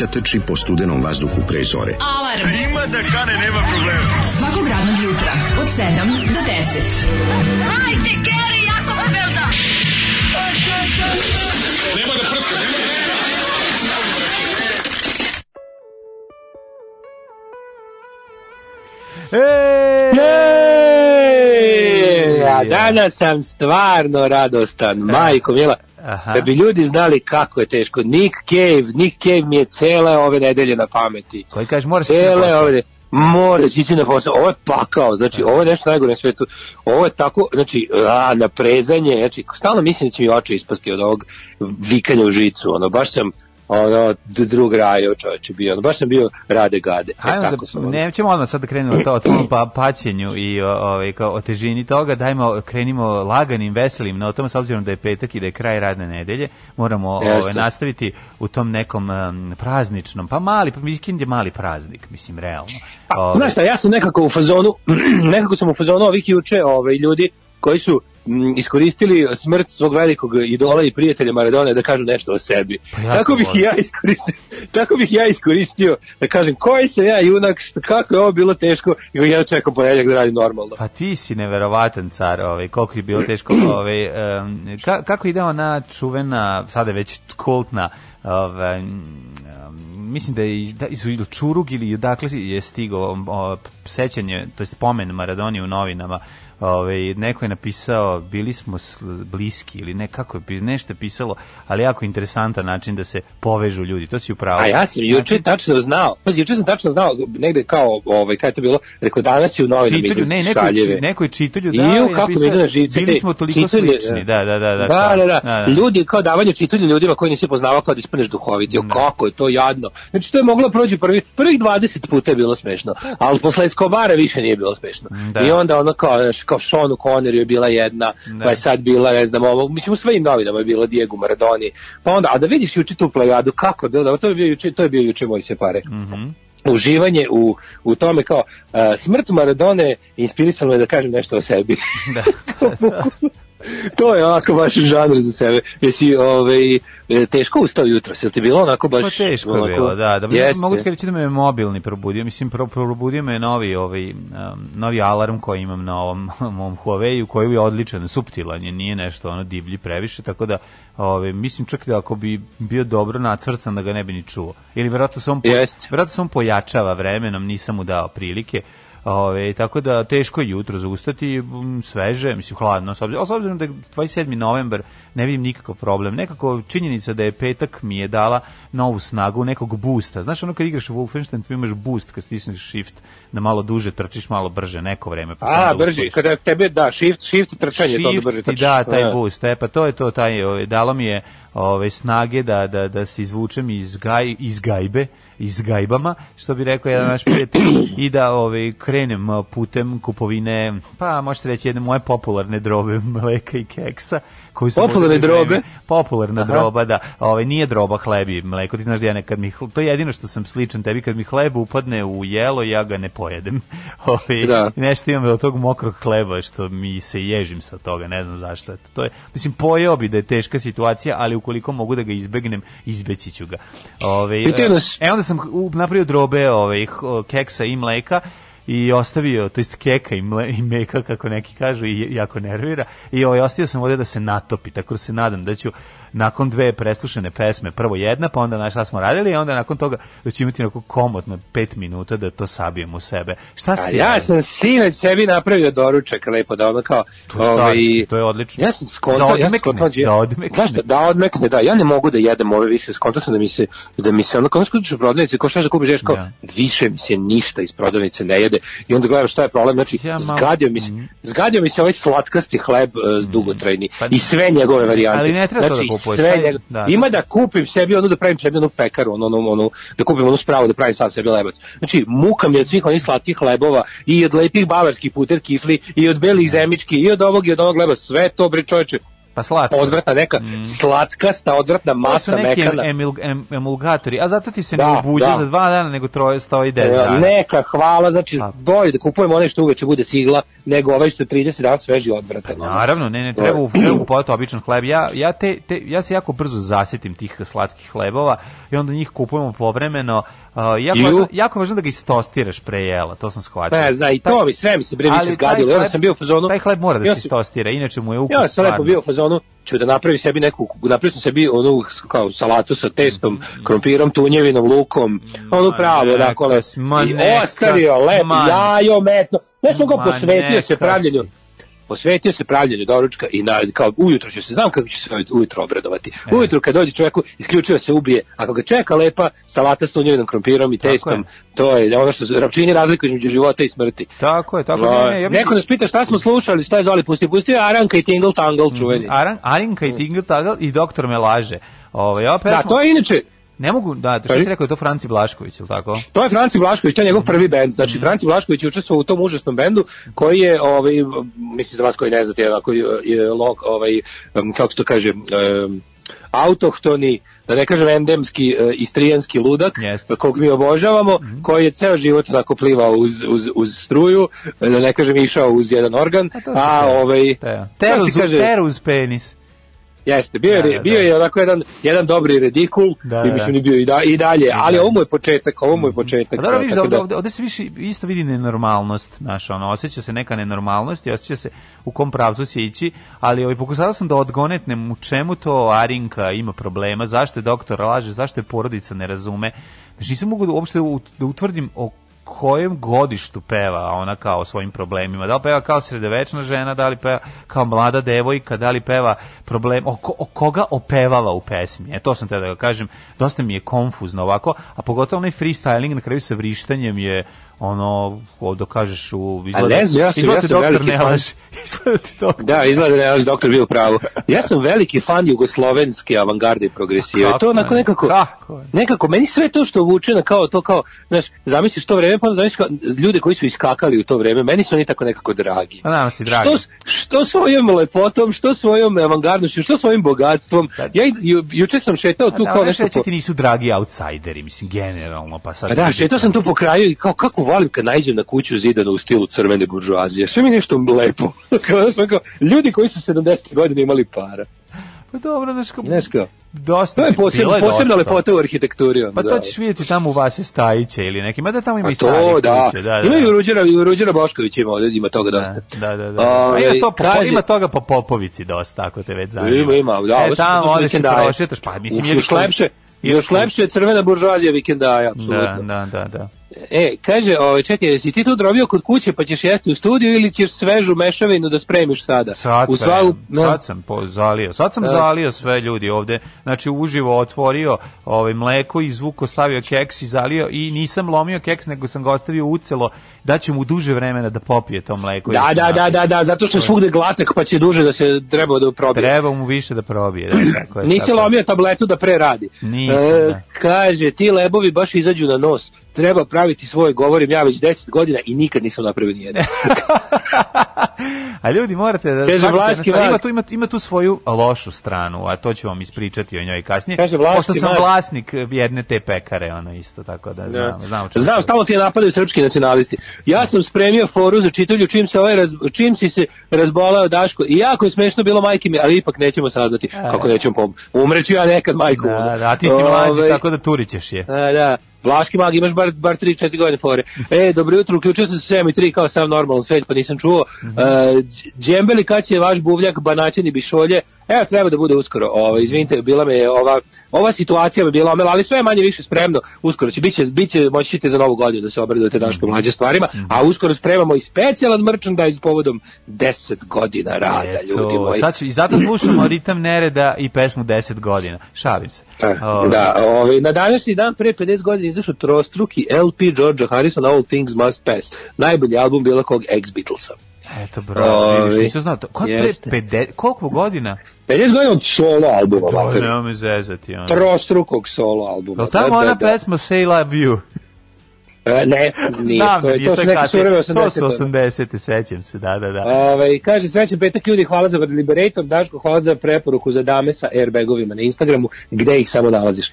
mladića trči po studenom vazduhu pre zore. Alarm. Ima da kane, nema problema. Svakog radnog jutra, od 7 do 10. Ej, a danas sam stvarno radostan, majko mila. Aha. Da bi ljudi znali kako je teško. Nick Cave, Nick Cave mi je cele ove nedelje na pameti. Koji kaže, mora se ići na Cele posao. ove Mora ići na posao. Ovo je pakao, znači ovo je nešto najgore na svetu. Ovo je tako, znači, a, naprezanje, znači, stalno mislim da će mi oči ispasti od ovog vikanja u žicu, ono, baš sam, ono, drug rajo čoveče bio, ono, baš sam bio rade gade. E, Ajmo tako da, sam, ono. nećemo odmah sad da krenemo to o tvom pa, paćenju i o, ovaj, kao, o težini toga, dajmo, krenimo laganim, veselim notom, s obzirom da je petak i da je kraj radne nedelje, moramo ovaj, Jeste. nastaviti u tom nekom em, prazničnom, pa mali, pa vikend je mali praznik, mislim, realno. Pa, Ovaj, znaš šta, ja sam nekako u fazonu, nekako sam u fazonu ovih juče ovaj, ljudi koji su iskoristili smrt svog velikog idola i prijatelja Maradone da kažu nešto o sebi. Pa tako bih i ja iskoristio, tako bih ja iskoristio da kažem koji sam ja junak, šta, kako je ovo bilo teško i ja čekam ponedjeljak da radim normalno. Pa ti si neverovatan car, ovaj, koliko je bilo teško, ovaj, em, ka, kako idemo na čuvena, sada je već kultna, ovaj, mislim da je da, iz Čurug ili odakle si- je stigao sećanje, to jest pomen Maradoni u novinama, Ove, neko je napisao bili smo bliski ili ne kako je nešto je pisalo ali jako interesantan način da se povežu ljudi to si upravo A ja sam juče tačno znao, pazi, juče sam tačno znao, negde kao, ovaj, kada je to bilo, rekao danas je u novinama čitulju, ne, neko, je, neko je čitulju I ju, i kako mi na živce. bili te smo toliko čitulje, slični, da, da, da. Da, da, da, da. da. Ljudi kao davanje čitulja ljudima koji nisi poznavao kao da ispaneš duhovit. Jo, kako je to jadno. Znači to je moglo proći prvi, prvih 20 puta je bilo smešno, ali posle Escobara više nije bilo smešno. Da. I onda ono kao, znaš, kao Sean Connery je bila jedna, Da. pa je sad bila, ne znam, ovo, mislim u svojim novinama je bila Diego Maradoni. Pa onda, a da vidiš juče tu plejadu, kako je bilo, dobro, to je bio juče, to je bio juče moj separe Mhm. uživanje u, u tome kao uh, smrt Maradone inspirisalo me da kažem nešto o sebi. Da. to je onako baš žanr za sebe. Jesi ovaj, e, teško ustao jutro, jel ti bilo onako baš... Pa teško je onako- bilo, da. da Jeste. mogu ti reći da me je mobilni probudio. Mislim, pro, probudio me novi, ovaj, um, novi alarm koji imam na ovom mom Huawei-u, koji je odličan, suptilan je, nije nešto ono divlji previše, tako da ovaj, mislim čak da ako bi bio dobro nacrcan da ga ne bi ni čuo. Ili verovatno se on, po, Jeste. verovatno se on pojačava vremenom, nisam mu dao prilike. Ove, tako da teško je jutro zaustati, sveže, mislim hladno, s obzirom, s obzirom da je 27. novembar, ne vidim nikakav problem. Nekako činjenica da je petak mi je dala novu snagu, nekog boosta. Znaš ono kad igraš u Wolfenstein, tu imaš boost kad stisneš shift, da malo duže trčiš, malo brže, neko vreme. Pa A, onda brži, kada tebe, da, shift, shift trčanje, to da Shift brže trčiš. da taj Da. boost, e, pa to je to, taj, ovaj, dalo mi je ove, snage da, da, da se izvučem iz, gaj, iz gajbe, iz gajbama, što bi rekao jedan naš prijatelj, i da ovaj, krenem putem kupovine, pa možete reći jedne moje popularne drobe mleka i keksa, koju sam Popularne drobe? Popularna Aha. droba, da. Ovaj, nije droba hleb i mleko, ti znaš da ja nekad mi, to je jedino što sam sličan tebi, kad mi hleb upadne u jelo, ja ga ne pojedem. Ovaj, Da. nešto imam od tog mokrog hleba što mi se ježim sa toga, ne znam zašto. Eto, to je, mislim, pojeo bi da je teška situacija, ali ukoliko mogu da ga izbegnem, izbeći ću ga. Nas- e, onda sam napravio drobe ove, keksa i mleka i ostavio, to jest keka i, mle, i meka, kako neki kažu, i jako nervira. I ovaj, ostavio sam ovdje da se natopi, tako da se nadam da ću nakon dve preslušane pesme, prvo jedna, pa onda na šta smo radili, i onda nakon toga da ću imati onako komotno pet minuta da to sabijem u sebe. Šta si A ja radio? sam sinoć sebi napravio doručak lepo da ono kao To je carski, to je odlično. Ja sam skontao, Da ja odmekne, skontao, da odmekne. Šta, da odmekne, da. Ja ne mogu da jedem ove više, skontao sam da mi se da mi se ono kao skupiš u prodavnici, kao šta da kupiš, ješ kao Da. više mi se ništa iz prodavnice ne jede. I onda gledaš šta je problem, znači Ja malo- zgadio mi se, Mhm. zgadio mi se ovaj slatkasti hleb uh, dugotrajni Pa- i sve njegove varijante. Ali ne treba to znači, da sve taj- njego- da. Ima da kupim sebi ono da pravim sebi onu pekaru, ono, ono, ono, da kupim onu spravu da pravim sam sebi lebac. Znači, muka mi od svih onih slatkih hlebova i od lepih bavarskih puter kifli i od belih zemički i od ovog i od onog leba, sve to bre čoveče Pa slatko. odvratna neka slatkasta, odvratna To su masa neki mekana. emil, em, emulgatori, a zato ti se Da, ne ubuđa da. za dva dana, nego troje stoji 10 E, dana. Neka hvala, znači Pa. bolje da kupujemo onaj što uveče bude cigla, nego ovaj što je 30 dana sveži i odvratan. Naravno, ne, ne, treba, u- treba kupovati običan hleb. Ja, ja, te, te, ja se jako brzo zasitim tih slatkih hlebova i onda njih kupujemo povremeno. Uh, jako, I u- važno, jako važno da ga istostiraš pre jela, to sam shvatio. Ne, zna, i Taj- to mi sve mi se bre se zgadilo. Ja sam bio u fazonu. Taj hleb mora da se sam- istostira, inače mu je ukus Ja sam lepo bio u fazonu, ću da napravim sebi neku, napravio sam sebi onu kao salatu sa testom, krompirom, tunjevinom, lukom, onu pravo, neka dakle, si, ma i ostavio lepo, ma- jajo, metno, ne sam Ma posvetio se pravljenju, si. Posvetio se pravljenju doručka i na, kao ujutro ću se, znam kako ću se ujutro obradovati. E. Ujutro kad dođe čovjeku, isključivo se ubije, ako ga čeka lepa salata s tunjevinom, krompirom i testom, to je ono što rapčini razliku između života i smrti. Tako je, tako No, ne, ne, ja bih- Neko nas pita šta smo slušali, šta je zvali, pusti, pusti Aranka i Tingle Tangle čuveni. Aran, Arinka i Tingle Tagal i doktor me laže. Ove, ja Da, pesmu, to je inače, Ne mogu, da, to što si rekao, je to Franci Blašković, ili tako? to je Franci Blašković, to je njegov prvi bend. Znači, Franci Blašković je učestvovao u tom užasnom bendu koji je, ovaj, mislim za vas koji ne znate, onako, je, je ovaj, kako se to kaže, um, autohtoni, da ne kažem endemski, uh, istrijanski ludak, Jeste. kog mi obožavamo, koji je ceo život onako plivao uz, uz, uz struju, da ne kažem išao uz jedan organ, a, te- ovaj, te- to Teruz, se kaže- teruz penis. Jeste, bio je, Da, da, bio da. je onako jedan, jedan dobri redikul Da, i da, mislim da. da bio i, da, i dalje, ali dalje. ovo mu je početak, ovo mu je početak. A dobro, vidiš, tako ovde, da- ovde, ovde se više isto vidi nenormalnost, znaš, ono, osjeća se neka nenormalnost i osjeća se u kom pravcu će ići, ali ovaj, pokušavao sam da odgonetnem u čemu to Arinka ima problema, zašto je doktor laže, zašto je porodica ne razume. Znači, nisam mogu da uopšte da utvrdim o kojem godištu peva ona kao o svojim problemima. Da li peva kao sredovečna žena, da li peva kao mlada devojka, da li peva problem, o, o koga opevava u pesmi. E, to sam te da kažem, dosta mi je konfuzno ovako, a pogotovo onaj freestyling na kraju sa vrištanjem je ono, ovdje kažeš u izgleda, ne znam, ja sam- ja sam doktor veliki ne fan. izgleda doktor. Da, izgleda da je naš doktor bio u pravu. Ja sam veliki fan jugoslovenske avangarde i progresive. Kako to onako ne? nekako, Kako ne? nekako, meni sve to što vuče na kao to kao, znaš, zamisliš to vreme, pa zamisliš kao ljude koji su iskakali u to vreme, meni su oni tako nekako dragi. Pa nama si dragi. Što, što svojom lepotom, što svojom avangardnošću, što svojim bogatstvom. Ja i- ju, juče sam šetao tu Da, kao nešto što po, ti nisu dragi outsideri, mislim, generalno, pa sad... A da, šetao sam tu po kraju i kao kako volim kad nađem na kuću zidanu u stilu crvene buržuazije. Sve mi nešto lepo. kao, da smo kao, ljudi koji su 70 godina imali para. Pa dobro, znaš, kao, Znaš kao, dosta to je posebna, je posebna dosta. lepota u arhitekturi. onda, Pa da. to ćeš vidjeti tamo u Vase Stajića ili neki, mada tamo ima Pa i stari to, da. da, da. Ima i u Ruđera, i Ruđera Bošković ima, ovdje ima toga dosta. Da, da, da. A Ove, ima, to po, kaže- ima toga po Popovici dosta, ako te već zanima. Ima, ima, da. E, tamo to odeš i prošetaš, pa mislim... Još lepše, još lepše je crvena buržuazija vikendaja, Da, apsolutno. da, da, da. E, kaže, ovaj, čekaj, jesi ti tu drobio kod kuće pa ćeš jesti u studiju ili ćeš svežu mešavinu da spremiš sada? Sad, u sve, svaku, no, sad sam po, zalio. Sad sam Da. zalio sve ljudi ovde. Znači uživo otvorio ovaj mleko, izvuko, stavio keks i zalio i nisam lomio keks, nego sam ga ostavio ucelo da će mu duže vremena da popije to mleko. i Da, da, da, da, da, zato što je svugde glatak pa će duže da se treba da probije. Treba mu više da probije. Da, tako je, Nisi tako lomio tabletu da pre radi. Nisam, da. Kaže, ti lebovi baš izađu na nos. Treba praviti svoje, govorim ja već 10 godina i nikad nisam napravio nijedan. A ljudi morate da Kaže Vlaški jednu stvar, ima tu ima, ima tu svoju lošu stranu, a to ću vam ispričati o njoj kasnije. Kaže Vlaški Pošto sam vlasnik jedne te pekare, ono isto tako da znam, znam. o čemu Znam, se- stalno ti je napadaju srpski nacionalisti. Ja sam spremio foru za čitavlju čim se ovaj raz, čim si se razbolao Daško. I jako je smešno bilo majke mi, ali ipak nećemo saznati kako nećemo pom. Umreću ja nekad majku. Da, da, a ti si mlađi, Ovaj, tako da turićeš je. A, da. Vlaški mag, imaš bar, bar 3-4 godine fore. E, dobro jutro, uključio sam se 7 i 3 kao sam normalan svet, pa nisam čuo. Mhm. E, Đ- Džembeli, kad će vaš buvljak, banaćeni bišolje? Evo, treba da bude uskoro. Ovo, izvinite, bila me je ova, ova situacija bi bila omela, ali sve je manje više spremno. Uskoro će, biće, biće, moći ćete za novu godinu da se obradujete daško mlađe stvarima, Mhm. a uskoro spremamo i specijalan merchandise povodom 10 godina rada, Eto, ljudi moji. Sad ću, I zato slušamo ritam nereda i pesmu 10 godina. Šalim se. E, Ovaj, Da, ovaj, na današnji dan pre 50 godina izašao trostruki LP Georgia Harrison All Things Must Pass. Najbolji album bilo kog ex-Beatlesa. Eto, bravo, vidiš, nisam znao to. Ko je jeste. pre 50, koliko godina? 50 godina od solo albuma, To mater. nema me zezati. Ono. Trostrukog solo albuma. Jel tamo Da, da, ona da. pesma Say Love You? E, ne, nije, Znam, to, je, nije, to su je neke surove To su 80. 80. sećam se, da, da, da. Ovaj kaže srećan petak ljudi, hvala za Liberator, Daško, hvala za preporuku za dame sa airbagovima na Instagramu, gde ih samo nalaziš.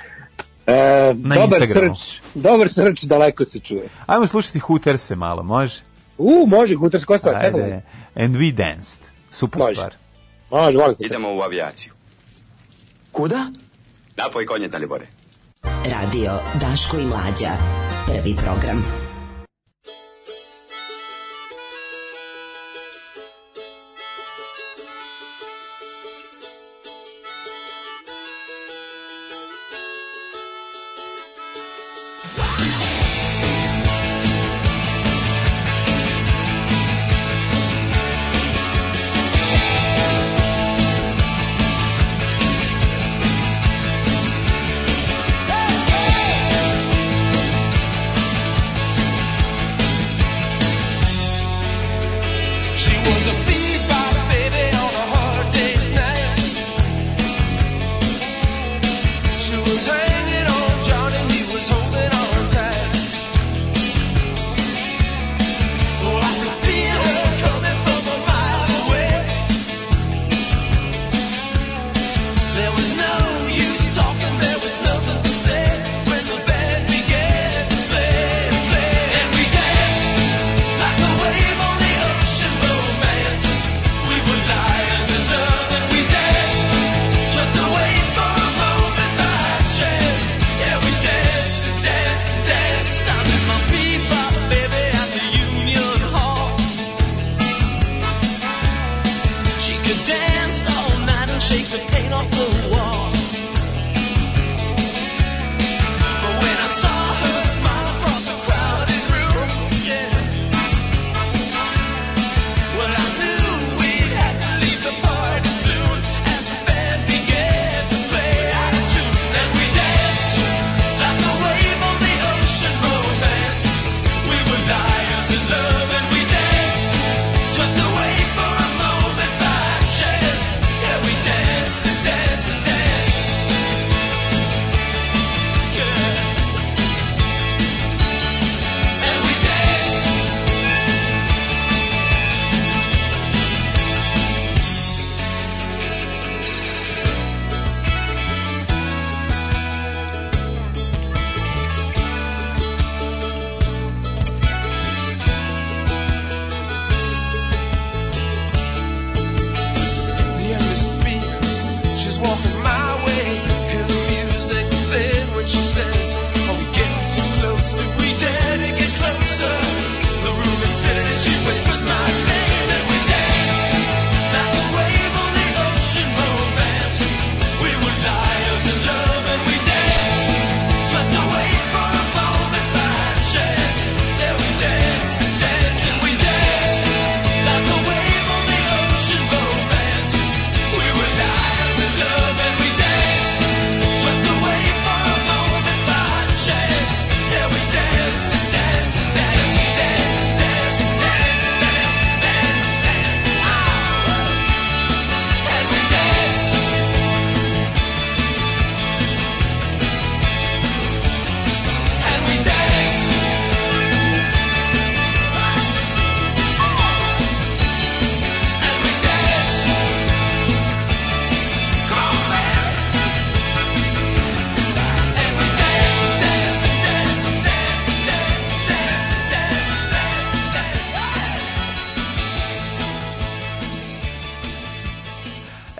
E, Na dobar Instagramu. srč, dobar srč, daleko se čuje. Ajmo slušati Hooterse malo, može? U, može, Gutarska koja stvar, sedam Ajde. And we danced. Super Može. stvar. Može, volim Gutarska. Idemo u avijaciju. Kuda? Napoj konje, Dalibore. Radio Daško i Mlađa. Prvi program.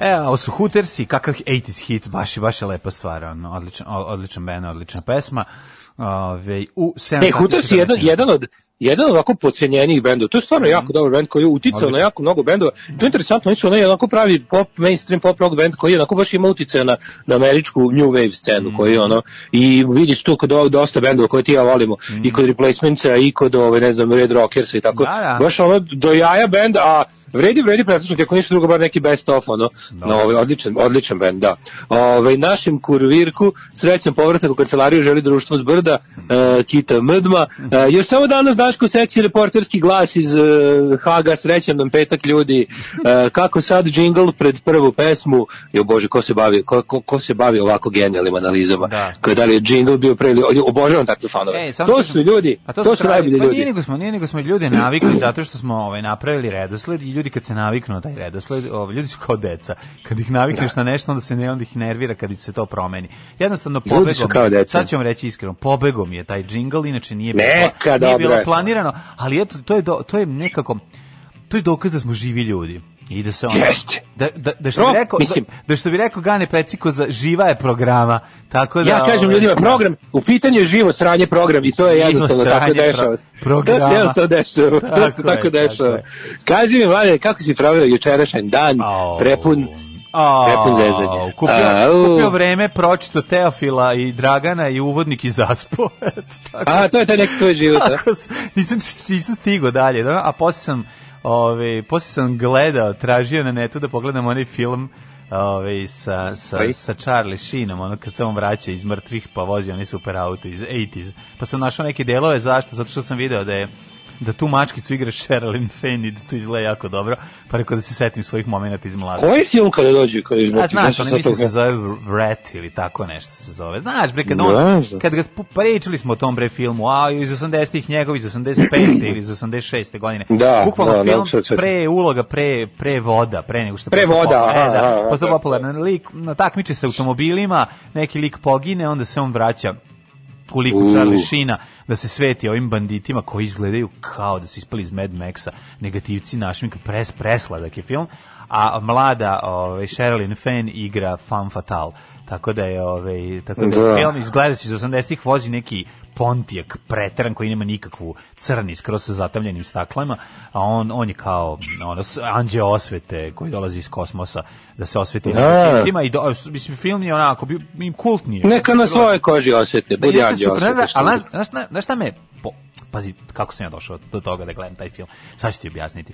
E, ovo su Hootersi, kakav 80s hit, baš baš je lepa stvar, ono, odličan, odličan band, odlična pesma. Ove, u 7 E, Hooters je jedan, jedan od jedan od ovako podcenjenijih bendova. To je stvarno jako dobar bend koji je uticao na Mhm. Jako mnogo bendova. To je interesantno, oni su onaj onako pravi pop, mainstream pop rock band koji je onako baš ima uticaja na, na američku new wave scenu Mhm. koji je ono i vidiš tu kod ovog dosta bendova koje ti ja volimo i kod Replacementsa i kod ove ne znam Red Rockersa i tako. Da, da. Baš ono do jaja bend, a vredi, vredi preslušati, ako ništa drugo, bar neki best of, ono, no, ovaj, odličan, odličan band, da. Ovaj, našem kurvirku, srećan povratak u kancelariju, želi društvo s brda, e, Kita Mdma. E, još samo danas Daško seksi reporterski glas iz e, Haga, srećan nam petak ljudi, e, kako sad džingl pred prvu pesmu, jo bože, ko se bavi, ko, ko, ko se bavi ovako genijalnim analizama, Da. Kao da li je džingl bio pre obožavam takve fanove. Ej, samo to su ljudi, a to, su pravi- najbolji pa ljudi. Nije nego smo, nije nego smo ljude navikli zato što smo ovaj napravili redosled i ljudi kad se naviknu na taj redosled, ljudi su kao deca. Kad ih navikneš na nešto onda se ne onda ih nervira kad se to promeni. Jednostavno Ljudi pobegom. Sad ću vam reći iskreno, pobegom je taj džingl, inače nije Neka, bilo, nije bilo planirano, ali eto to je do, to je nekako to je dokaz da smo živi ljudi. I da se ono, Jeste. da, da, da što No, bi rekao, mislim- da, da što bi rekao Gane Peciko za živa je programa. Tako da Ja kažem ovaj, ljudima, program, u pitanju je živo sranje program i to je jednostavno tako dešava. pro- programa. To se jednostavno dešava. to Tako se je, tako tako dešava. je. Kaži mi, Mladen, kako si proveo jučerašnji dan, Au. prepun, zezanja? Kupio, Au. kupio vreme, pročito Teofila i Dragana i uvodnik i zaspo. Tako A, to je taj neki tvoj život? Tako sam, nisam, nisam stigao dalje, da, a posle sam, ove, posle sam gledao, tražio na netu da pogledam onaj film ove, sa, sa, sa Charlie Sheenom, ono kad se on vraća iz mrtvih pa vozi onaj super auto iz 80s. Pa sam našao neke delove, zašto? Zato što sam video da je da tu mačkicu igra Sherilyn Fenn i da to izgleda jako dobro, pa rekao da se setim svojih momenata iz mladosti. Koji film kada dođe kada A izbaci? znaš, on mislim se zove Rat ili tako nešto se zove. Znaš, bre, kad, on, znam. kad ga pričali smo o tom bre filmu, a iz 80-ih njegov, iz 85. ili iz 86. godine. Da, Bukvalno da, da, film sad. pre uloga, pre, pre voda, pre nego što Pre voda, pop- e, aha, da, aha, postao tako popularan lik, takmiče se automobilima, neki lik pogine, onda se on vraća u liku U. Charlie Sheena da se sveti ovim banditima koji izgledaju kao da su ispali iz Mad Maxa, negativci našmika, pres, presladak je film, a mlada ovaj, Sherilyn Fenn igra femme fatale. Tako da je ovaj tako da, Da. film izgledajući iz 80-ih vozi neki Pontiac preteran koji nema nikakvu crni skroz sa zatamljenim staklama, a on on je kao ono anđeo osvete koji dolazi iz kosmosa da se osveti Da. negativcima i do, mislim film je onako bi im kultni. Neka na svoje koži osjete, Da, budi anđeo bi- znaš, znaš, znaš, znaš šta me, po, pazi, kako sam ja došao do toga da gledam taj film, sad ću ti objasniti.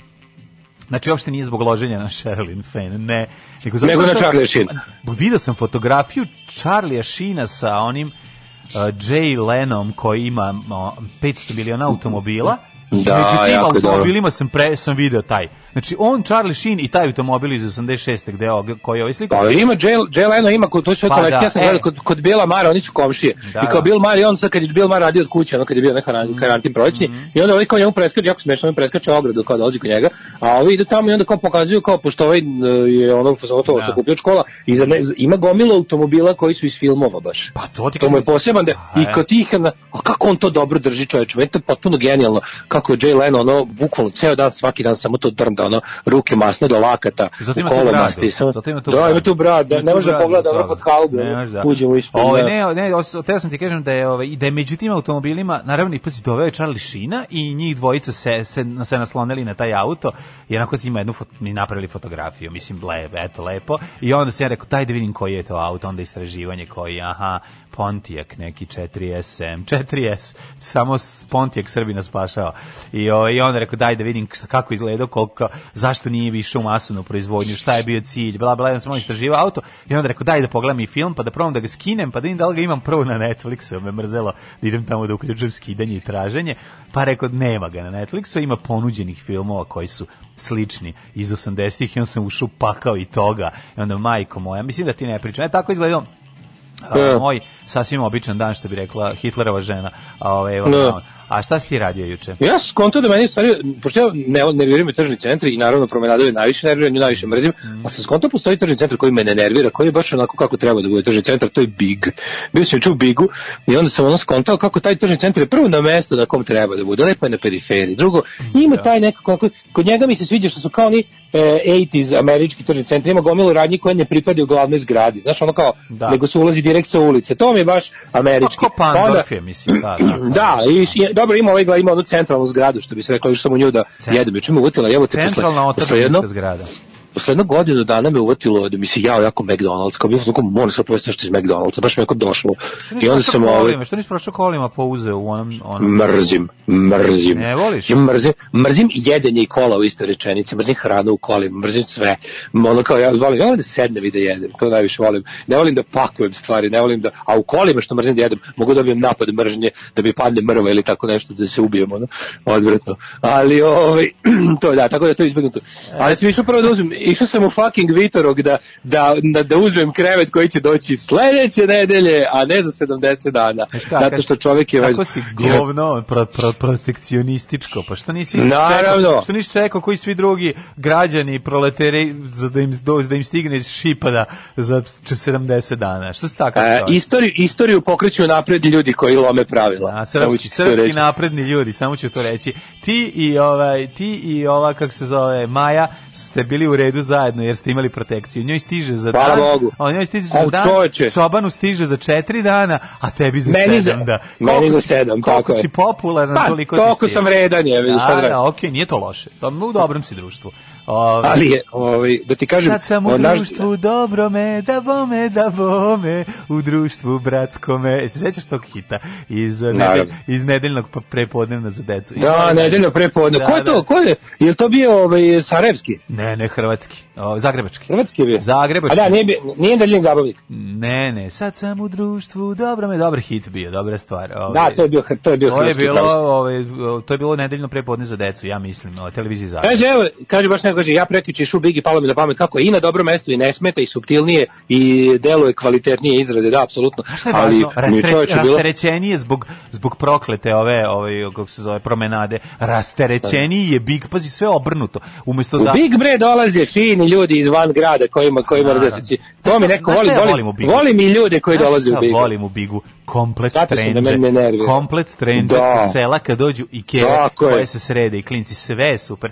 Znači, uopšte nije zbog loženja na Sherilyn Fenn, ne. Nego, Nego na Charlie Sheena. Vidio sam fotografiju Charlie'a Sheena sa onim uh, Jay Lenom koji ima uh, 500 miliona automobila. Da, Među tim dobro. automobilima sam, pre, sam video taj. Znači, on, Charlie Sheen i taj automobil iz 86. gde je koji je ovaj sliku. Pa ima Jay, Leno ima kod to sve Pa kolekcija, da, sam e. gledao kod kod Bila Mara, oni su komšije. Da, I kao da. Bill Mar i on sad kad je Bill Mar radio od kuće, ono kad je bio neka Mhm. karantin prolećni, i onda ovaj kao njemu preskače, jako smešno, on preskače ogradu kao dolazi kod njega, a ovi idu tamo i onda kao pokazuju kao pošto ovaj e, je ono fotografovo Da. sa kupio škola i za ne, ima gomilu automobila koji su iz filmova baš. Pa to ti To mu je poseban da i e. kod tih na, a kako on to dobro drži čoveče, meni to je potpuno genijalno. Kako je Jay Leno ono bukvalno ceo dan svaki dan samo to drnda, ono ruke masne do lakata, Zato u ima tu kolima bradu. sti, samo- Zato ima tu da, bradu. ima tu brad, da, Ima ne može da bradu pogleda toga. pod halbu, da. uđemo ispod. Ovaj, da. ne, ne, teo sam ti kažem da je ovaj da je među tim automobilima naravno i pazi doveo je Charlie Sheena i njih dvojica se se, se naslonili na taj auto i onako ima jednu fot, mi napravili fotografiju, mislim lepo, eto lepo. I onda se ja rekao daj da vidim koji je to auto, onda istraživanje koji aha Pontiac neki 4SM, 4S, samo Pontiac Srbina spašao. I, ovaj, I onda rekao daj da vidim šta- kako izgleda, koliko, zašto nije više u masovnu proizvodnju, šta je bio cilj, bla bla, ja sam malo istraživao auto i onda rekao daj da pogledam i film, pa da probam da ga skinem, pa da vidim da li ga imam prvo na Netflixu, me mrzelo da idem tamo da uključujem skidanje i traženje, pa rekao nema ga na Netflixu, ima ponuđenih filmova koji su slični iz 80-ih i on sam ušao pakao i toga i onda majko moja, mislim da ti ne pričam, e tako izgledao Da. Moj sasvim običan dan što bi rekla Hitlerova žena. A ovaj Da. A šta si ti radio juče? Ja sam skontao da meni stvari, pošto ja ne nerviraju me tržni centri i naravno promenadove najviše nerviraju, nju najviše mrzim, Mhm. a sam skontao postoji tržni centar koji me ne nervira, koji je baš onako kako treba da bude tržni centar, to je Big. Bio sam juče u Bigu i onda sam ono skontao kako taj tržni centar je prvo na mesto na kom treba da bude, lepo je na periferiji. Drugo, ima taj nekako, kako- kod njega mi se sviđa što su kao oni e, 80s američki tržni centri, ima gomilu radnji koje ne pripadaju glavnoj zgradi, znaš ono kao, Da. nego se ulazi direkt sa ulice, to mi je baš američki. Ko Pa onda- Pandorf je, mislim, da. Da, da, i, i dobro ima ovaj ima onu centralnu zgradu što bi se reklo, još sam u nju da jedem, juče me uvutila, evo te posle, Centralna otadžbinska zgrada. Posle jednog godinu dana me uvatilo da mi se jao jako McDonald's, kao bio sam kao moram sad pojesti nešto iz McDonald'sa, baš mi jako došlo. Što I nisi onda prošao sam ovaj? Što nisi prošao kolima uzeo u onom... onom... mrzim, mrzim. Ne voliš? Ja mrzim, mrzim jedenje i kola u istoj rečenici, mrzim hranu u kolima, mrzim sve. Ono kao ja volim, ja volim da sednem i da jedem, to najviše volim. Ne volim da pakujem stvari, ne volim da, a u kolima što mrzim da jedem, mogu da dobijem napad mržnje, da mi padne mrva ili tako nešto, da se ubijem, ono, odvratno. Ali, ovaj, to da, tako da je to izbjegnuto. Ali sam išao prvo da uzmem, išao sam u fucking Vitorog da, da, da, da uzmem krevet koji će doći sledeće nedelje, a ne za 70 dana. Znaš kako, Zato što čovjek je... Kako si govno pro, pro, protekcionističko, pa što nisi Naravno. čekao, što nisi čekao koji svi drugi građani, proleteri, za da im, do- da im stigne šipada za 70 dana, što si takav E, istoriju, istoriju pokreću napred ljudi koji lome pravila. A srpski, srpski napredni ljudi, samo ću to reći. Ti i ovaj ti i ova kako se zove Maja ste bili u redu zajedno jer ste imali protekciju. Njoj stiže za Hvala dan. Bogu. A njoj stiže za Au, dan. čoveče. Čobanu stiže za četiri dana, a tebi za Meni sedam za- da. meni Koliko za si- sedam, koliko tako je. si popularan, Pa, toliko ti toliko stiže. sam vredan, je, vidiš, šta da Da, da, okej, nije to loše. To u dobrom si društvu. Ovaj, Ali je, ovaj, da ti kažem... Sad sam u naš- društvu dobrome, da bome, da bome, u društvu bratskome. Se sećaš tog hita iz, nedelj, iz nedeljnog prepodnevna za decu? Da, nedeljno prepodne. Da, Ko je to? da. Ko je? Je li to bio ovaj, Sarajevski? Ne, ne, hrvatski. O, zagrebački. Hrvatski je bio? Zagrebački. A da, nije, nije nedeljni zabavnik. Ne, ne, sad sam u društvu, dobro me, dobar hit bio, dobra stvar. Ovaj, Da, to je bio, to je bio to je bilo, ovaj, to je bilo nedeljno prepodne za decu, ja mislim, na televiziji Zagreb. Kaže, evo, kaže baš neko, kaže, ja prekiče šu Bigi, palo mi na pamet kako je i na dobro mesto i ne smeta i subtilnije i deluje kvalitetnije izrade, da, apsolutno. Ali mi čoveče bilo... rasterećenije zbog, zbog proklete ove, ove, kako se zove, promenade. Rasterećeniji je Big, pazi, sve obrnuto. Umesto U da... Big Bre dolaze fini ljudi iz van grada kojima kojima Znaš to mi neko voli, volim, volim u i ljude koji dolaze u Big. volim u Bigu? Komplet sam da. Komplet trendže Da. sa sela kad dođu i keve je. koje se srede i klinci, sve je super.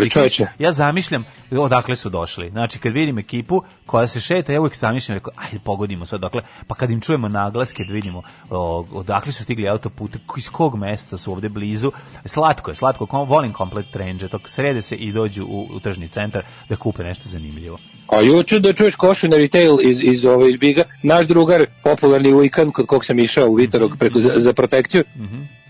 Da čoveče. Ja zamišljam odakle su došli. Znači, kad vidim ekipu koja se šeta, ja uvijek zamišljam, rekao, ajde pogodimo sad dokle. Pa kad im čujemo naglaske, da vidimo o, odakle su stigli autopute, iz kog mesta su ovde blizu. Slatko je, slatko, kom, volim komplet trendže. To srede se i dođu u, u tržni centar da kupe nešto zanimljivo. A juče da čuješ košu na retail iz, iz, ove, iz Biga, naš drugar, popularni Uikan, kod kog sam išao u Vitorog preko, za, za protekciju,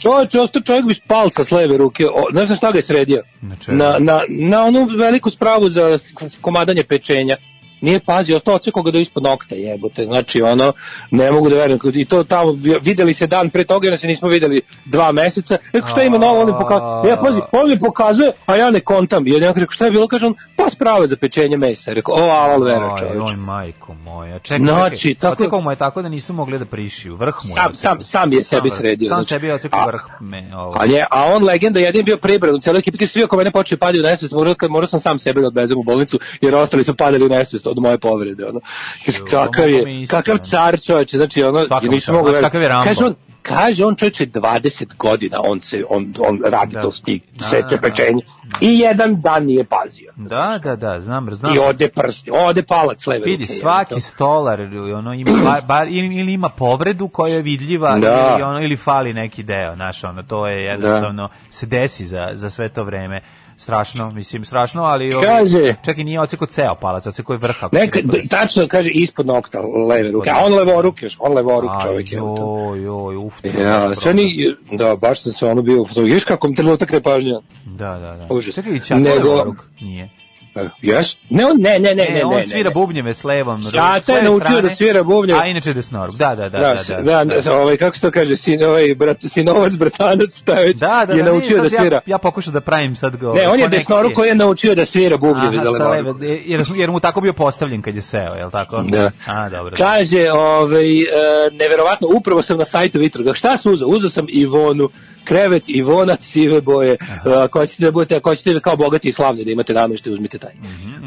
čovječ, ostao čovjek bez palca s leve ruke, o, znaš na šta ga je sredio? Na? Na, na, na onu veliku spravu za komadanje pečenja. Nije pazio, ostao ocekao ga do ispod nokta, jebote, znači ono, ne mogu da verujem, i to tamo, videli se dan pre toga, jer se nismo videli dva meseca, rekao šta ima novo, on mi pokazuje, ja pazi, on mi pokazuje, a ja ne kontam, jer ja rekao šta je bilo, kaže on, pa sprave za pečenje mesa, rekao, o, alal vera Oj, čoveče. oj, majko moja. Čekaj, Znači, čekaj. tako- mu je tako da nisu mogli da prišiju. Vrh mu je Sam- sam- sam je sebi sredio, Sam znači. sebi je ocekao vrh. Me, ovo. A, nje, a on legenda jedin bio pribran u celoj ekipi, svi oko mene počeli padaju u nesvest, morao, morao sam sam sebe da odvezem u bolnicu, jer ostali su padali u nesvest od moje povrede. Ono. Kaže, kakav mi je, kakav car čovječe, znači ono, Svaka mu nisam čast. mogu verovati. kakav je Rambo? Kaže on, kaže on čovječe 20 godina, on se, on, on radi Da. to stik, Da, seće da, da. pečenje. I jedan dan nije pazio. Da, da, da, znam, znam. I ode prsti, ode palac leve Vidi, ruke, svaki stolar ono ima bar, bar ili, ili ima povredu koja je vidljiva Da. ili ono ili fali neki deo, znaš, ono to je jednostavno se desi za, za sve to vreme. Strašno, mislim strašno, ali ovaj, Kaže- čak i nije oceko ceo palac, oceko je vrh. Neka, tačno kaže ispod nokta leve ruke, a on levoruk još, on levoruk Aj, čovjek je. Joj, joj, uf. Ja, sve ni, da, baš sam se ono bio, vidiš kako mi trenutak nepažnja. Da, da, da. Užas. Čekaj, i Ćata Nego- levoruk? Nije. E, Jes? Ne, ne, ne, ne, ne, E, on svira bubnjeve s levom. S leve je naučio da svira bubnjeve. A inače desnoruk. Da, da, da. Da, da, da, da, da, ovaj, kako se to kaže, sin, ovaj, brat, sinovac, bratanac, šta već, Da, da, je da, naučio da svira. Ja, ja pokušam da pravim sad ga. Ne, on je konekcije. desnoru koji je naučio da svira bubnjeve Aha, za sa levoru. leve, jer, jer mu tako bio postavljen kad je seo, je li tako? Da. A, dobro. Kaže, ovaj, e, neverovatno, upravo sam na sajtu Vitroga. Šta sam uzao? Uzao sam Ivonu, krevet Ivona sive boje. Ako hoćete da budete, ako hoćete kao bogati i slavni da imate nameštaj, uzmite taj.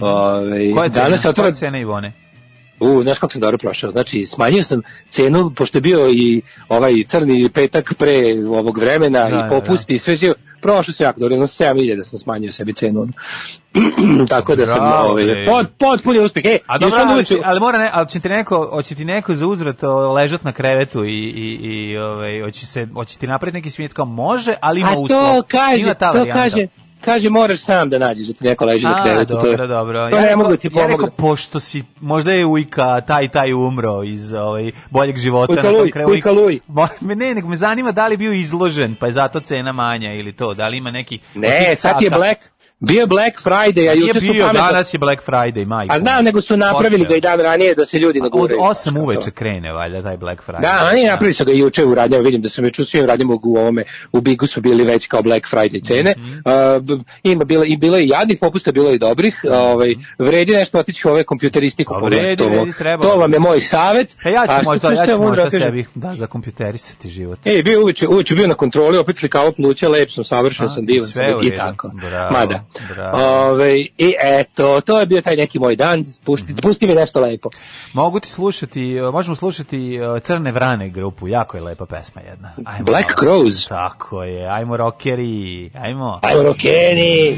Ovaj, Koja je cena? danas Koja otvara je cena Ivone? U, znaš kako sam dobro prošao? Znači, smanjio sam cenu, pošto je bio i ovaj crni petak pre ovog vremena Da, da, i popust i sve živo. Prošao sam jako dobro, jedno 7000 da sam smanjio sebi cenu. Tako da sam Bravo, ovaj, pod, potpuni uspeh. E, A dobro, ali, će- ali mora ne, ali će ti neko, hoće ti neko za uzvrat ležat na krevetu i, i, i ovaj, hoće, se, hoće ti napraviti neki svijet kao može, ali ima A uslov. to kaže, Ima ta to varijanta. kaže, kaže moraš sam da nađeš da ti neko leži na A, krevetu. to je- dobro, dobro. To ja ne mogu da ti ja rekao, pošto si, možda je ujka, taj taj umro iz ovaj, boljeg života. Ujka Luj, kraju. ujka Luj. Ne, nego me zanima da li bio izložen, pa je zato cena manja ili to, da li ima neki... Ne, sad je Black, bio je Black Friday, a Nije juče su bio, pametno... danas je Black Friday, majko. A znam, nego su napravili Počeo. ga i dan ranije da se ljudi Od naguraju. 8 uveče krene, valjda, taj Black Friday. Da, oni napravili su ga i juče u radnjama, vidim da sam juče u svim radnjama u ovome, u Bigu su bili već kao Black Friday cene. Mhm. Uh, b- ima bilo i bilo je i jadnih popusta, bilo je i dobrih. ovaj vredi nešto otići ove kompjuteristiku Pa pogledati, vredi, vredi, trebalo to vam je moj savet. E, ja ću A možda, ja ću možda sebi, da, za kompjuterisati život. Ej, bio uveče, uveče bio na kontroli, opet slikao pluća, lep sam, savršen A, sam, divan sve sam i tako. Mada. Ovaj, I eto, to je bio taj neki moj dan, pusti, Mhm. pusti mi nešto lepo. Mogu ti slušati, možemo slušati uh, Crne vrane grupu, jako je lepa pesma jedna. Ajmo Black. Crows. Tako je, ajmo rockeri, ajmo. Ajmo, rokeni!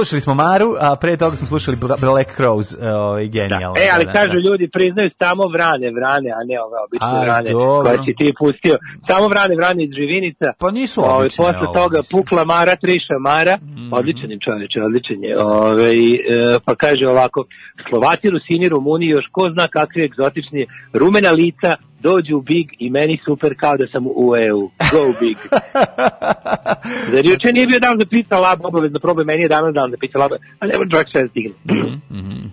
Slušali smo Maru, a pre toga smo slušali Bla- Black Crows, e, ovaj, genijalno. E, ali Da, da, kažu da. ljudi, priznaju samo vrane, vrane, a ne ove obične vrane dobro. koje si ti pustio. Samo vrane, vrane iz živinica. Pa nisu Ovaj, obične Posle ovo, toga mislim. pukla Mara, triša Mara. Odličan je čoveče, odličan je. Ove, e, pa kaže ovako, Slovaci, Rusini, Rumuni, još ko zna kakvi egzotični rumena lica dođu Big i meni super kao da sam u EU. Go Big. Zar juče nije bio dan za pizza lab, obavezno probaj, meni je danas dan za pizza lab, a ne može čovjek sve stigne.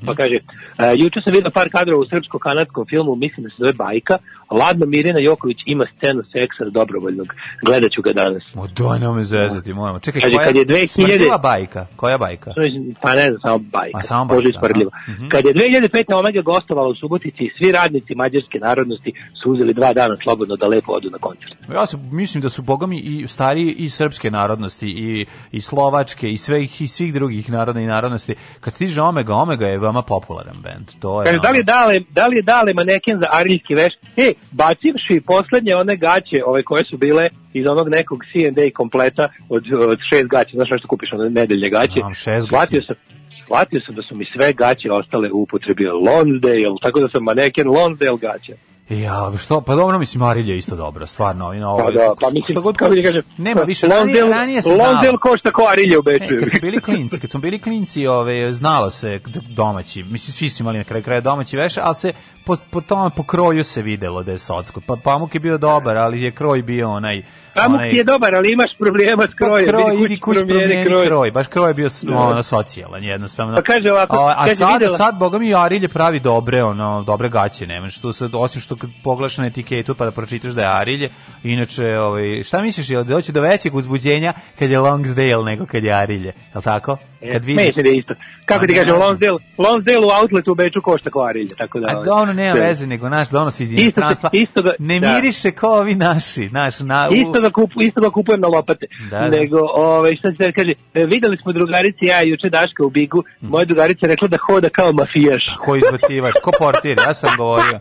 Pa kaže, uh, juče sam vidio par kadrova u srpsko-kanadskom filmu, mislim da se zove Bajka, Ladno Mirina Joković ima scenu seksa dobrovoljnog, gledat ću ga danas. O, daj, nemoj me zezati, moramo. Čekaj, Kaže, koja kad je 2000 smrdljiva bajka? Koja bajka? Pa ne znam, samo bajka. A, samo bajka, isprdljivo. aha. Mhm. Kad je 2005. Omega gostovala u Subotici, svi radnici mađarske narodnosti su uzeli dva dana slobodno da lepo odu na koncert. Ja se mislim da su bogami i stariji i srpske narodnosti i i slovačke i svih i svih drugih naroda i narodnosti. Kad stiže Omega, Omega je veoma popularan bend. To je. Kaže, da li je dale, da li je dale maneken za ariljski veš? E, bacivši poslednje one gaće, ove koje su bile iz onog nekog C&A kompleta od, od šest gaća, znaš što kupiš, one nedeljne gaće. Znam, šest shvatio sam, shvatio sam da su mi sve gaće ostale u upotrebi Lonsdale, tako da sam maneken Lonsdale gaća. Ja, što, pa dobro, mislim, Arilja je isto dobro, stvarno, i na ovo. Pa da, pa mislim, što god kako ti kažem, nema više, ranije, ranije se znalo. Lonsdale košta ko Arilje u Beču. E, kad smo bili klinci, kad smo bili klinci, ove, znalo se domaći, mislim, svi su imali na kraju kraja domaći veš, ali se po, po tome, po kroju se videlo da je socko. Pa pamuk je bio dobar, ali je kroj bio onaj... Pamuk onaj, ti je dobar, ali imaš problema s Pa krojem. kroj, Idi idi kući promijeni kroj. Baš kroj je bio s- Da. ono, socijalan, jednostavno. Pa kaže ovako, a, a kaže, sad, videla- sad, boga mi, Arilje pravi dobre, ono, dobre gaće, nemaš tu sad, osim što kad pogledaš na etiketu pa da pročitaš da je Arilje, inače, ovaj, šta misliš, jel doći do većeg uzbuđenja kad je Longsdale nego kad je Arilje, je li tako? Kad vidiš, Mislim da je isto. Kako ti kažem, ne. Lonsdale, Lonsdale u outletu u Beču košta kao Arilje, tako da... A ovaj, dobro, nema veze, nego naš donosi iz Isto- inostranstva. isto ga- ne da. miriše kao ovi naši, naš, na, u- Isto ga, kupu, isto ga kupujem na lopate. Da, da. Nego, ovaj, šta se kaže, e, videli smo drugarici, ja i juče Daška u Bigu, moja drugarica je rekla da hoda kao mafijaš. ko izbacivač, ko portir, ja sam govorio.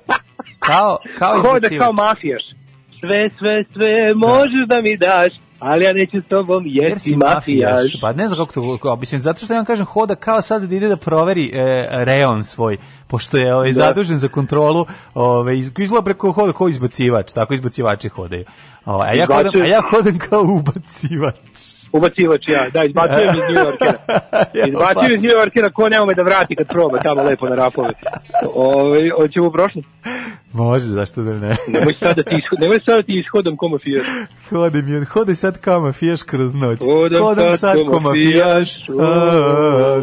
Kao, kao Hoda izbacivač. kao mafijaš. Sve, sve, sve možeš da mi daš, ali ja neću s tobom Jer si mafijaš. Pa ne znam kako to, mislim, zato što ja vam kažem, hoda kao sad da ide da proveri e, reon svoj, pošto je ovaj, Da. zadužen za kontrolu, ovaj, iz- izgleda preko hoda kao izbacivač, tako izbacivači hodaju. Ovaj, a, ja hodam, Izbacuje- a ja hodam kao ubacivač. Ubacivač ja, da, izbacujem iz New Yorkera. Izbacujem iz New Yorkera, ko nema me da vrati kad proba tamo lepo na rapove. Ove, hoćemo u prošlost. Može, zašto da ne? Nemoj sad da ti, ishod, nemoj sad da ti ishodam ko mafijaš. Hodi mi, hodaj sad kao mafijaš kroz noć. Hodam hodam sad sad ko mafijaš.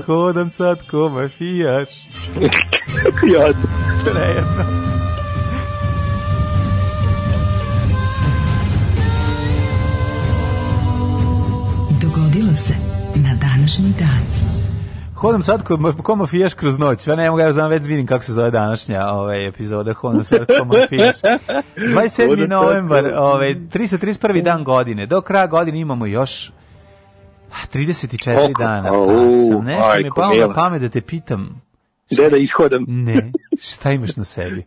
hodam sad ko mafijaš. Jadno. Prejedno. Dogodilo se na današnji dan. Hodam sad ko, ko mafijaš kroz noć. Ja ne mogu, ja znam već vidim kako se zove današnja ovaj, epizoda. Hodam sad ko mafijaš. 27. Hodam sad novembar, ovaj, 331. dan godine. Do kraja godine imamo još 34 Koliko? dana. Pa sam nešto mi je palo na pamet da te pitam. Gde da ishodam? Ne, šta imaš na sebi?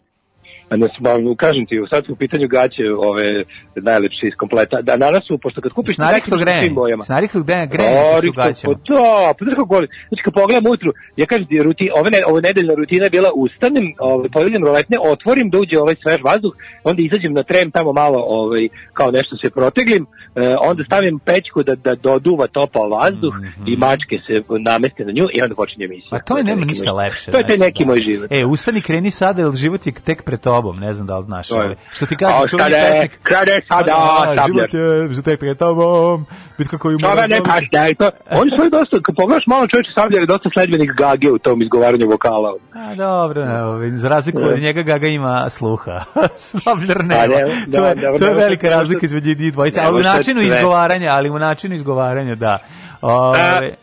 A ne, ma, kažem ti, sad su u pitanju gaće ove najlepše iz kompleta. Da, danas su, pošto kad kupiš Snarikto u grejanje. svim bojama. Snarikto grejanje su gaćama. Pa da, pa znaš kako volim. Znači kad pogledam ujutru, ja kažem ti, ruti, ove, ne, ove nedeljna rutina je bila ustanem, ove, podijem roletne, otvorim da uđe ovaj svež vazduh, onda izađem na trem tamo malo, ovaj, kao nešto se proteglim, e, onda stavim pećku da, da doduva topao vazduh i mačke se nameste na nju i onda počinje emisija. Mhm. A to je nema neki ništa lepše. To je taj znači, neki da. moj život. E, ustani, kreni sada, jer život je tek pred tobom. Ne znam da li znaš. Ovaj. Što ti kaže, čuveni da pesnik. krade sada, A, sabljar. Život je za tek pred tobom, bitka koju Toga moraš ne to, oni su dosta, kad pogledaš malo čovječe Sabljar je dosta sledbenik Gage u tom izgovaranju vokala. A, dobro, ne, za razliku od njega Gaga ima sluha. Sabljar nema. A, ne, to, da, je, da, to je da, velika da, da, razlika između njih dvojice, ne ali u načinu izgovaranja, ali u načinu izgovaranja, da. Ove,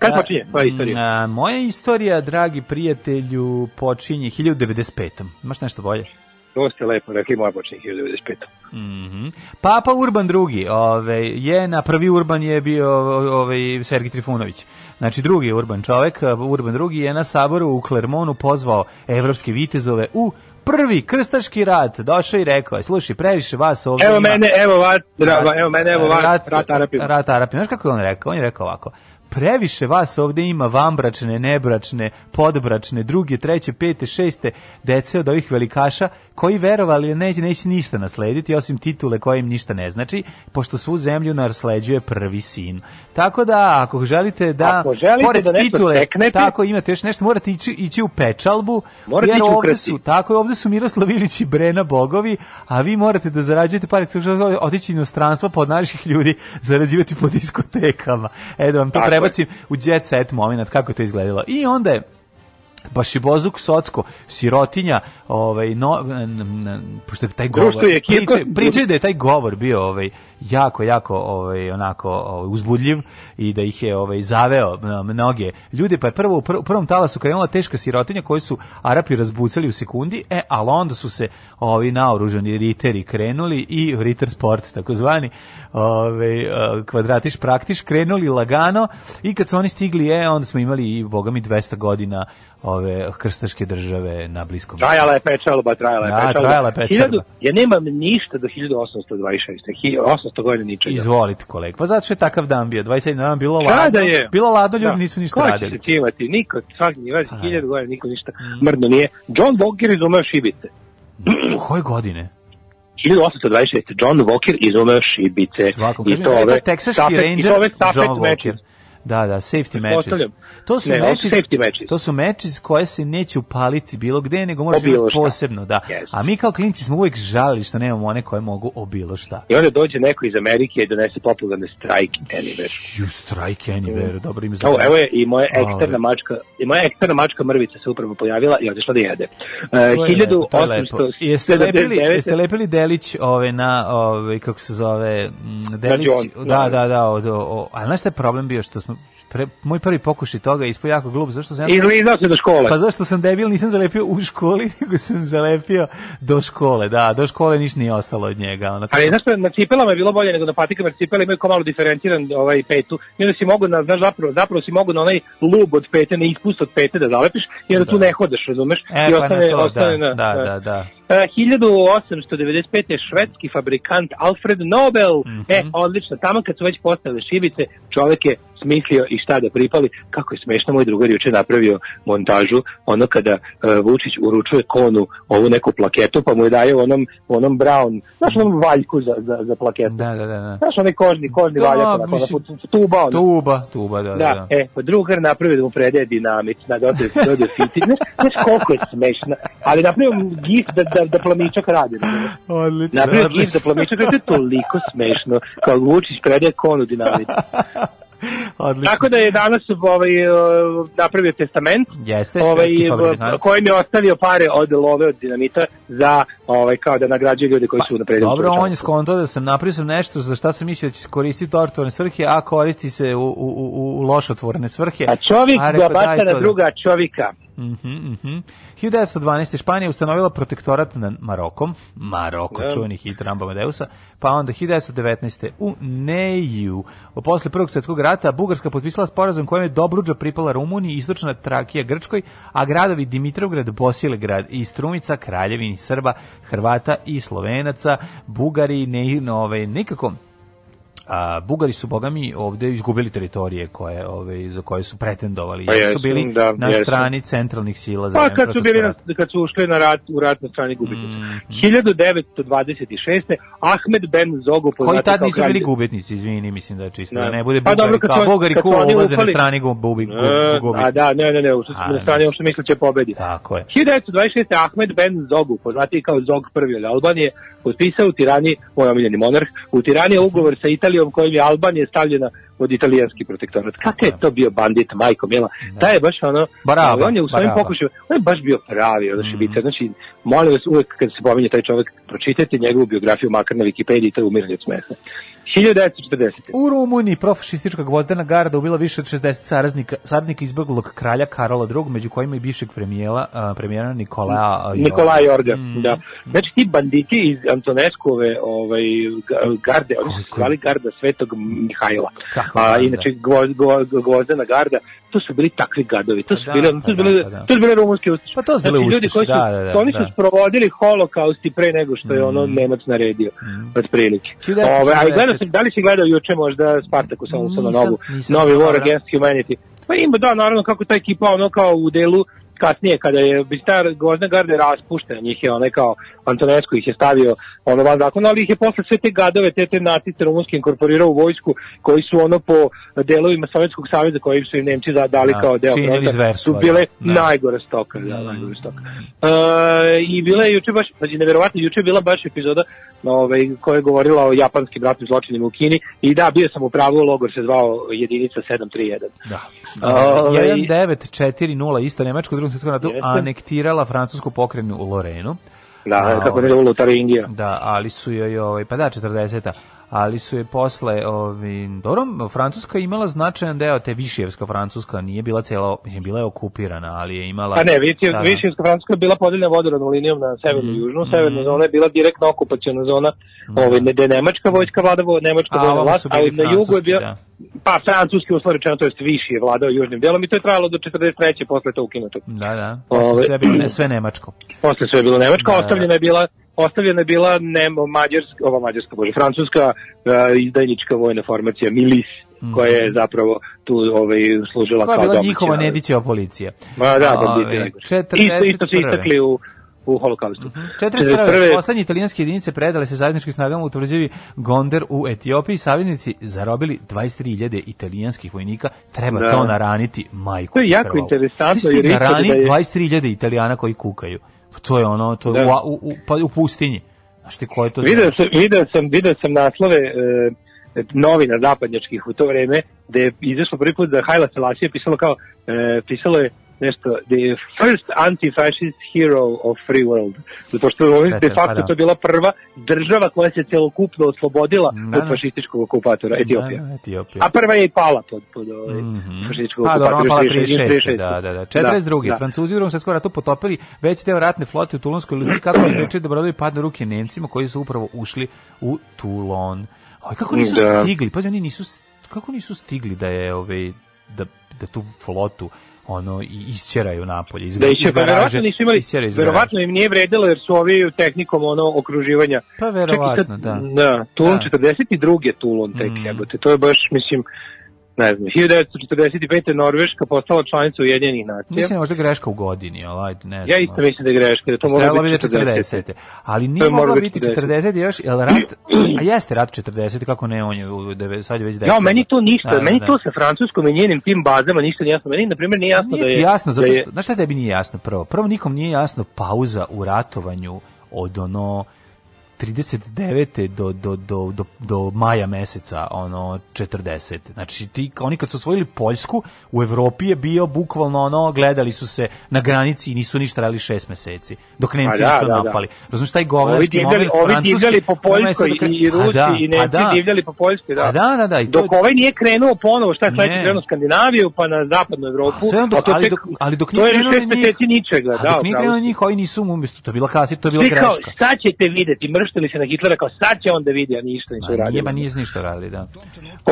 kad a, počinje tvoja istorija? a, moja istorija, dragi prijatelju, počinje 1095. Imaš nešto bolje? To ste lepo rekli, moja počinje 1995. Mhm. Papa Urban II ove, je na prvi Urban je bio ovaj Sergij Trifunović. Znači drugi Urban čovek, Urban II je na saboru u Klermonu pozvao evropske vitezove u prvi krstaški rat. Došao i rekao je, slušaj, previše vas ovdje Evo ima- mene, evo vas, evo mene, evo vas, rat, rat Arapima. Rat Arapima. Znaš kako je on rekao? On je rekao ovako. Previše vas ovde ima vanbračne, nebračne, podbračne, druge, treće, pete, šeste dece od ovih velikaša koji verovali neće, neće ništa naslediti osim titule koja im ništa ne znači, pošto svu zemlju nasleđuje prvi sin. Tako da, ako želite da, Ako želite pored da titule, steknete- tako imate još nešto, morate ići, ići u pečalbu, Morate jer ići u ovde su, tako je, ovde su Miroslav Ilić i Brena bogovi, a vi morate da zarađujete pare, otići u inostranstvo pod naših ljudi, zarađivati po diskotekama. E da vam to Tako je. prebacim u jet set moment, kako je to izgledalo. I onda je Bašibozuk Socko, sirotinja, ovaj no pošto je taj govor. Priče, da je taj govor bio ovaj jako jako ovaj onako ovaj, uzbudljiv i da ih je ovaj zaveo mnoge ljude pa je prvo u pr- prvom talasu krenula teška sirotinja koju su Arapi razbucali u sekundi e ali onda su se ovi naoružani riteri krenuli i Ritter sport takozvani ovaj eh, kvadratiš praktiš krenuli lagano i kad su oni stigli e onda smo imali i bogami 200 godina ove krstaške države na bliskom Trajala je pečalba, trajala je Da, pečalba. trajala je pečalba. Ja nemam ništa do 1826. Hi- 800 godina ničega. Izvolite kolega. Pa zato što je takav dan bio. 27 dan bilo Kada ladno. je? Bilo ladno, ljudi Da. nisu ništa Ko će radili. se cimati? Niko, svaki njivaz, Pa, hiljadu godina, niko ništa mrdno nije. John Walker izumeo šibice. U koje godine? 1826. John Walker izumeo šibice. Svakom. I Kažem, to to ove, teksaški i ranger John matches. Da, da, safety matches. To su Ne, matches, safety matches. to su matches koje se neće upaliti bilo gde, nego imati šta. posebno, da. Yes. A mi kao klinci smo uvijek žalili što nemamo one koje mogu o bilo šta. I onda dođe neko iz Amerike i donese popularne Strike Anywhere. You strike anywhere, dobro ime za Evo, je i moja eksterna mačka, i moja eksterna mačka mrvica se upravo pojavila i otišla da jede. Uh, je lepo, to je lepo. Jeste lepili, 1879. jeste lepili delić ove na ove kako se zove mm, delić John, da da. da da od, o, o, ali znaš šta je problem bio što smo pre, moj prvi pokušaj toga je ispao jako glup zašto sam ja Izlizao se do škole. Pa zašto sam debil, nisam zalepio u školi, nego sam zalepio do škole, da, do škole ništa nije ostalo od njega. Ono, Ali znaš šta, na cipelama je bilo bolje nego na patikama, jer cipele imaju kao malo diferenciran ovaj petu. I onda si mogu na, znaš, zapravo, zapravo si mogu na onaj lub od pete, na ispust od pete da zalepiš, i onda tu ne hodeš, razumeš? e, I pa na ostane, to, ostane da, na, da, da, da. E, 1895. je švedski fabrikant Alfred Nobel. Mhm. E, odlično. Tamo kad su već postavile šibice, čovek je smislio i šta da pripali. Kako je smešno, moj drugar juče napravio montažu, ono kada e, Vučić uručuje konu ovu neku plaketu, pa mu je daje onom, onom brown, znaš onom valjku za, za, za plaketu. Da, da, da. da. Znaš onaj kožni, kožni Da, valjak, onako, mislim, onako, tuba, ono. Tuba, tuba, da, da. Da, e, pa drugar napravio da mu predaje dinamit, da dode, dode fiti. Znaš, znaš koliko je smešno, ali napravio gif da, da, da plamičak radi. razumeš? Odlično, Napravio odlično. da plamičak radi, to je toliko smešno, kao Vučić predaje konu dinamit. odlično. Tako da je danas ovaj, napravio testament, Jeste, ovaj, kojim je ostavio pare od love od dinamita za ovaj, kao da nagrađuje ljude koji su napredili. Pa, Dobro, on je skonto da sam napravio sam nešto za šta sam mislio da će se koristiti u ortovorne svrhe, a koristi se u, u, u, u lošotvorne svrhe. A čovjek A ga baca na da- druga čovjeka. Mhm, mhm. 1912. Španija ustanovila protektorat nad Marokom, Maroko, Da. čuveni hit Ramba Amadeusa, pa onda 1919. u Neju. Posle Prvog svjetskog rata Bugarska potpisala sporazum kojem je Dobruđa pripala Rumuniji, istočna Trakija Grčkoj, a gradovi Dimitrovgrad, Bosilegrad i Strumica, kraljevini Srba, Hrvata i Slovenaca, Bugari, ne, no, ovaj, nikako a Bugari su bogami ovde izgubili teritorije koje ove za koje su pretendovali Pa jer su jesu, bili da, na jesu. strani centralnih sila za Pa kad su bili na, kad su ušli na rat, u rat na strani gubitnika. Mhm. 1926. Ahmed Ben Zogu koji tad nisu bili gubitnici, izvini, mislim da je čisto da, Da. ne bude Pa Bugari, dobro, kad kao Bugari oni ulaze na strani E, gubi. A da, ne, ne, ne, A, na strani ne. što misle će pobedi. Tako je. 1926. Ahmed Ben Zogu, poznati kao Zog prvi od Albanije, potpisao u Tirani, moj omiljeni monarh, u Tirani ugovor sa Italijom kojim je Albanija stavljena pod italijanski protektorat. Kakav je to bio bandit, majko mila? Taj je baš ono, Baraba, on je u svojim pokušajima, on je baš bio pravi, ono Mm. šibica. Znači, molim vas, uvek kad se pominje taj čovjek, pročitajte njegovu biografiju makar na Wikipediji, to je umiranje od smeha. 1940. U Rumuniji profašistička gvozdena garda ubila više od 60 saraznika, saradnika izbeglog kralja Karola II, među kojima i bivšeg premijera, premijera Nikolaja Jorga. Nikolaj Jorga, Mm. da. Znači ti banditi iz Antoneskove ovaj, ga- garde, oni su zvali garda Svetog Mihajla. Kako A, inače gvo, gvo, gvozdena garda, to su bili takvi gadovi, to su Pa da, bile, to pa su da, bile, pa da. to su bile rumunske ustaše. Pa to su bile Znači, ljudi koji su, da, da, da, oni da. su sprovodili holokaust i pre nego što je ono Mm. Nemac naredio, od prilike. 1940. Ove, a gledao sam, da li si gledao juče možda Spartacus, ono sa na novu, nisam, novi War dobro. Against Humanity. Pa ima, da, naravno, kako ta ekipa, ono kao u delu kasnije kada je Bistar Gvozna garde raspuštena, njih je onaj kao Antonescu ih je stavio ono van zakona, ali ih je posle sve te gadove, te, te nacice rumunske inkorporirao u vojsku koji su ono po delovima Sovjetskog saveza koji su im Nemci dali Da, kao deo fronta, su bile da. najgore stoka, da, najgore stoka. E, I bila je juče baš, znači neverovatno, juče je bila baš epizoda ovaj, koja je govorila o japanskim ratnim zločinima u Kini i da, bio sam u pravu, logor se zvao jedinica 731. Da. Ovaj, 1940 isto Nemačko u drugom svjetskom ratu Jeste. anektirala francusku pokrajinu u Lorenu. Da, ovaj, je Lutaringija. Da, ali su joj, ovaj, pa da, 40 ali su je posle, ovaj, dobro, Francuska je imala značajan deo, te Višijevska Francuska, nije bila cela, mislim, bila je okupirana, ali je imala... Pa ne, Višijevska, Da, da. Višijevska Francuska je bila podeljena vodorodnom linijom na severnu i južnu. Severna zona je bila direktna okupacijona zona, ovaj, ne, gde je nemačka vojska vlada, nemačka A, vojna vlast, ali na jugu je bio, da. pa francuski uslovi rečeno, to jest Viši je vladao južnim delom i to je trajalo do 43. posle to ukinuto. Da, da, posle Ovaj- sve, bilo, ne, sve Nemačko. Posle sve je bilo nemačka, Da, da. ostavljena je bila ostavljena je bila nemo mađarska, ova mađarska, bože, francuska uh, izdajnička vojna formacija Milis, koja je zapravo tu ovaj, služila Koja je kao bila domaća- njihova Nedićeva policija. Ma da, da. 41.. Isto, isto su istakli u, u holokaustu. 41. poslednje italijanske jedinice predale se zajedničkim snagama u tvrđavi Gonder u Etiopiji. Saveznici zarobili 23.000 italijanskih vojnika. Treba Da. to naraniti majku. To je jako krvavu. interesantno, Ti si jer ispada narani da je- 23.000 italijana koji kukaju. To je ono, to je Da. u, u, u, pa u pustinji. Znaš ti ko je to? Video sam, video sam, video sam naslove e, novina zapadnjačkih u to vreme, gde je izašlo prvi put da Haila Selassie je pisalo kao, e, pisalo je nešto, the first anti-fascist hero of free world. Zato što je de facto pa da. to bila prva država koja se celokupno oslobodila Da, od da. fašističkog okupatora, Etiopija. Da, da, Etiopija. A prva je i pala pod, pod ovaj, Mhm. fašističkog Pa okupatora. pala 36. 36. Da, da, da. 42. Da, da. Francuzi u drugom svjetskom ratu potopili veći deo ratne flote u Tulonskoj luci kako bi sprečili da brodovi padnu ruke Nemcima koji su upravo ušli u Toulon. Oj, kako nisu Da. stigli? Pazi, oni nisu kako nisu stigli da je ovaj da da tu flotu ono i isćeraju napolje iz, Da iz garaže, verovatno nisu imali, iz verovatno im nije vredilo jer su ovi tehnikom ono okruživanja. Pa Čak i verovatno, kad- da. Da, Tulon Da. 42. Tulon tek, Mm. jebote. To je baš, mislim, ne znam, 1945. Norveška postala članica Ujedinjenih nacija. Mislim da je možda greška u godini, ali ajde, ne znam. ja isto mislim da je greška, da to mora biti da 40. 40. Ali To nije moralo biti biti 40 još, jel rat, a jeste rat 40, kako ne, on je u sad je već 10. Ja, meni to ništa, Da, da, meni da. to sa francuskom i njenim tim bazama ništa nije jasno. Meni, na primjer, nije jasno Nije da je... jasno, zato da je, znaš šta tebi nije jasno prvo? Prvo nikom nije jasno pauza u ratovanju od ono 39. do, do, do, do, do maja meseca, ono, 40. Znači, ti, oni kad su osvojili Poljsku, u Evropi je bio bukvalno ono, gledali su se na granici i nisu ništa radili šest meseci, dok Nemci Pa da, nisu da, da. napali. Razumiješ, taj Ovi govnarski divljali, moment ovi francuski, divljali po Poljskoj da kre- i Pa Rusi da, i pa Nemci da. divljali po Poljskoj, da. Pa da, da, da. I to Dok ovaj nije krenuo ponovo, šta je sledeće Ne. krenuo Skandinaviju, pa na zapadnu Evropu, A dok- a to ali dok- ali dok nije je krenuo na njih- ničega, A da, dok nije upravo krenuo na njih, ovi nisu umesto, to je bila klasi, to je bila greška. sad ćete videti, mrštili se na Hitlera, kao sad će on da vidi, a ništa nisu radili. nije, ba nije ništa radili, da.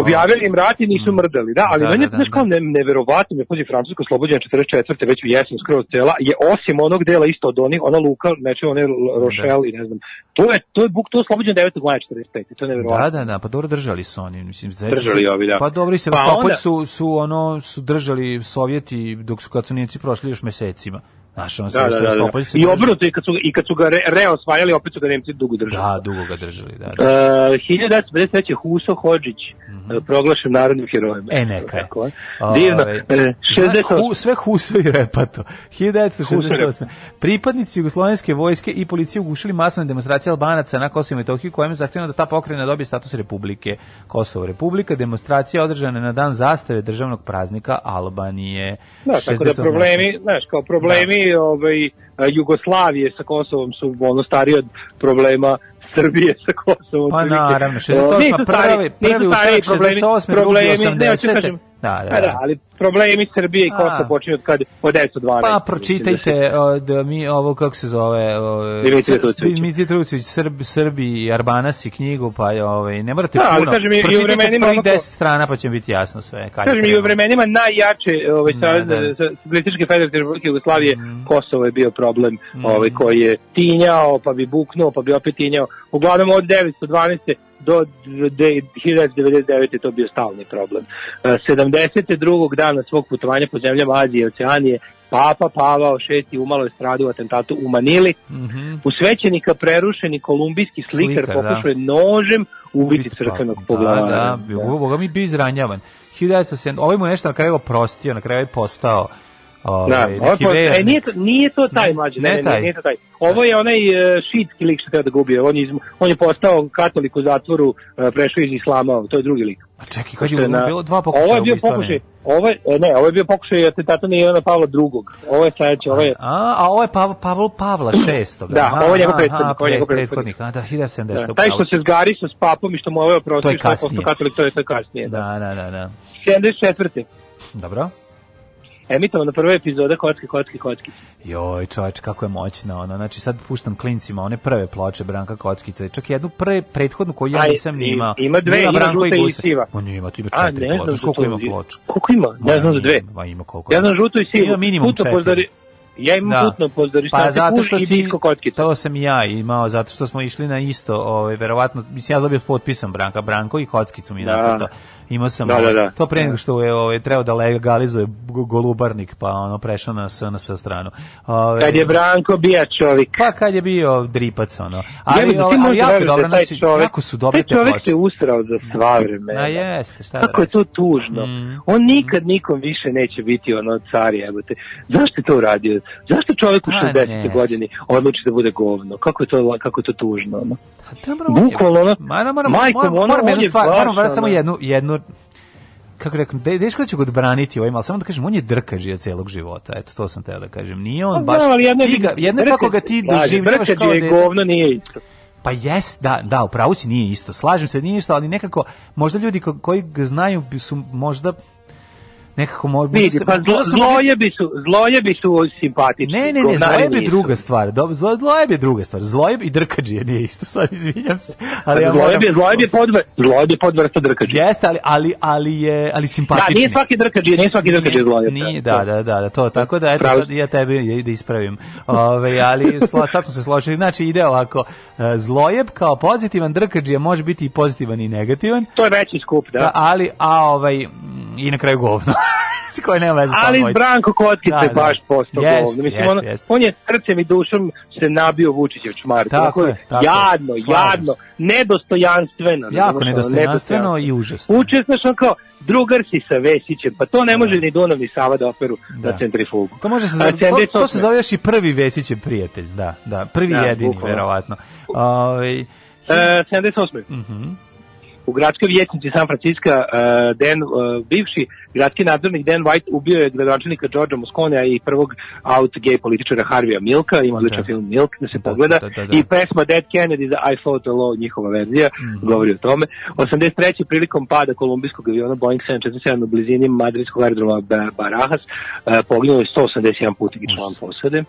Objavili im rat i nisu mrdali, da, ali Da, meni je, da, da, znaš, kao da. ne, neverovatno, me pođe Francusko oslobođenje 44. već u jesen skroz cela, je osim onog dela isto od onih, ona Luka, neče one Rochelle i ne znam, to je, to je buk, to je oslobođeno 9. maja 45. To je neverovatno. Da, da, da, pa dobro držali su oni, mislim, znači, Držali ovi, da. Pa dobro i se Pa pa onda- su su ono su držali Sovjeti dok su kad su Nemci prošli još mesecima. Znaš, ono Da, da, da, da. Sevastopolj se I obrnuto, i kad su, i kad su ga re, reosvajali, opet su ga Nemci dugo držali. Da, dugo ga držali, da. da. Uh, 1953. Huso Hodžić, uh, proglašen narodnim herojem. E, neka. Tako je. Divno. Ovaj, E, 68. Hu, sve Huso i Repato. 1968. Pripadnici Jugoslovenske vojske i policije ugušili masovne demonstracije Albanaca na Kosovo i Metohiji kojim je zahtjevano da ta pokrajina dobije status Republike Kosovo. Republika demonstracija održana na dan zastave državnog praznika Albanije. Da, tako da 68. problemi, znaš, kao problemi ovaj, Jugoslavije sa Kosovom su ono stariji od problema Srbije sa Kosovom. Pa naravno, O, 68. nisu prvi, prvi stariji problemi, 68. drugi problemi, ne, hoću 80. Da, da, Pa da, ali problemi Srbije i Kosova počinju od kad od 1912. Pa da pročitajte od mi ovo kako se zove Dimitrije Sr- Tucović. Dimitrije Tucović Srb Srbi i Arbanasi knjigu pa je ovaj ne morate Da, puno. kažem, i- i u vremenima prvih onako- 10 strana pa će biti jasno sve kad Kažem, i u vremenima najjače ovaj, Da, da. Mhm. da. Socijalističke federativne republike Jugoslavije, Kosovo je bio problem ovaj, koji je tinjao, pa bi buknuo, pa bi opet tinjao. Uglavnom od 912 do de- 1999. je to bio stalni problem. E, 72. dana svog putovanja po zemljama Azije i Oceanije, Papa Pavao VI umalo je stradao u atentatu u Manili. Mhm. U svećenika prerušeni kolumbijski slikar, Slikar, da. pokušao je nožem ubiti crkvenog Da, poglavara. da, bio, boga mi bio izranjavan. 1907, ovaj mu nešto na kraju oprostio, na kraju je postao Da, ovaj, je neki e, nije, to, nije to taj Ne, mlađi, ne ne, taj. nije, nije to taj. Ovo je onaj uh, šitski lik što treba da ga ubije. On je, iz- on je postao katolik u zatvoru, uh, prešao iz islama, to je drugi lik. A čekaj, kad je na- bilo dva pokušaja Ovo je bio pokušaj, ovo je, e, ne, ovo je bio pokušaj atentata na Ivana Pavla II. Ovo je sledeće, ovo je, A, a ovo je Pavel, Pavel Pavla VI. Da, ovo je njegov prethodnik, ovo je njegov prethodnik. A, da, 1970. da, taj što se zgarisao s papom i što mu ovo je To oprostio, što je postao katolik, to je to kasnije. Da. Da, da, da, da. 74. Dobro. Emitovana prva epizoda Kocki, Kocki, Kocki. Joj, čoveč, kako je moćna ona. Znači sad puštam klincima one prve ploče Branka Kockica. Čak i jednu pre, prethodnu koju ja nisam ni i- imao. ima dve, ima Branko žuta i Gusar. siva. On ima, tu ima A, četiri ne znam ploče. Koliko ima ploča? Koliko ima? Ne znam za dve. Ma ima koliko. Ja znam žuto i sivo. Ima minimum Putno četiri. pozdari... Ja imam Da. putno pozdari Pa zato što i si, to sam i ja imao, zato što smo išli na isto, ovaj, verovatno, mislim, ja dobio potpisom Branka, Branko i kockicu mi Da. nacrtao. Imao sam, Da, da, ovaj, da. to pre nego što je ovaj, trebao da legalizuje go- golubarnik, pa ono, prešao na SNS stranu. Ovaj, Kad je Branko bija čovjek. Pa kad je bio dripac, ono. Ali, ti ovaj, ali možda jako veruješ dobro, da taj znači, čovek, jako su dobre te ploče. se usrao za sva vremena. A jeste, šta da Kako je to tužno. Mm. On nikad nikom više neće biti ono car jebote. Zašto je to uradio? Zašto čovjek u Pa, 60. ne. godini odluči da bude govno? Kako je to, kako je to tužno? Ono? Da, moram, on je- Bukvalno ono, Moram, moram, moram, ono, moram on jednu je stvar, baš, moram moram samo ono- jednu, kako rekao, de, deško da ću ga odbraniti ovim, ali samo da kažem, on je drkađija celog života, eto, to sam teo da kažem. Nije on Pa baš, da, ali jedno ga, jedno kako ga ti doživljavaš kao da je- govno nije isto. Pa jes, da, da, upravo si nije isto. Slažem se, nije isto, ali nekako, možda ljudi ko- koji ga znaju su možda nekako mo- možda Vidi, se- pa zlo, zlojebi su, zlojebi su simpatični. Ne, ne, ne, govnari zlojeb je druga stvar. Dobro, zlo, zlojeb je druga stvar. Zlojeb i drkađije nije isto, sad izvinjam se. Ali ja Zlojeb je, moram- zlojeb je podvr, zlojeb je podvrsta drkađa. Jeste, ali, ali, ali je ali simpatični. Da, nije svaki drkađ, nije svaki drkađ je zlojeb. Nije, da, da, da, da, to, tako da, eto, sad ja tebi da ispravim. Ove, ali sad smo se složili, znači ide ovako, e, zlojeb kao pozitivan drkađija može biti i pozitivan i negativan, To je veći skup, da. da, ali, a ovaj, i na kraju govno. Koje nema veze sa Ali dvojica. Branko Kockica Da, je da. baš postao Jest, govno. Mislim, jest, ono, jest. on je srcem i dušom se nabio Vučićev čmar. Tako je, tako je. jadno, Slažem jadno, nedostojanstveno. Jako ono, nedostojanstveno i užasno. Uče, znaš, on kao, drugar si sa Vesićem, pa to ne može ni Dunav ni Sava da operu Da. na centrifugu. To može se A zove, to, to 78. se zove još i prvi Vesićev prijatelj, da, da, prvi Da, jedini, bukvalno. verovatno. Ovaj, E, 78. mhm. U gradskoj vjetnici San Francisco uh, Dan, uh, bivši gradski nadzornik Dan White ubio je gradonačelnika Georgea Mosconea i prvog out gay političara Harvija Milka, ima odličan Da. film Milk da se Da, pogleda da, da, da. i pesma Dead Kennedy za I Fought the Law, njihova verzija, Mhm. govori o tome. 83. prilikom pada kolumbijskog aviona Boeing 747 u blizini madridskog aerodroma Ba- Barajas uh, poginuo je 181 putnik i član posade.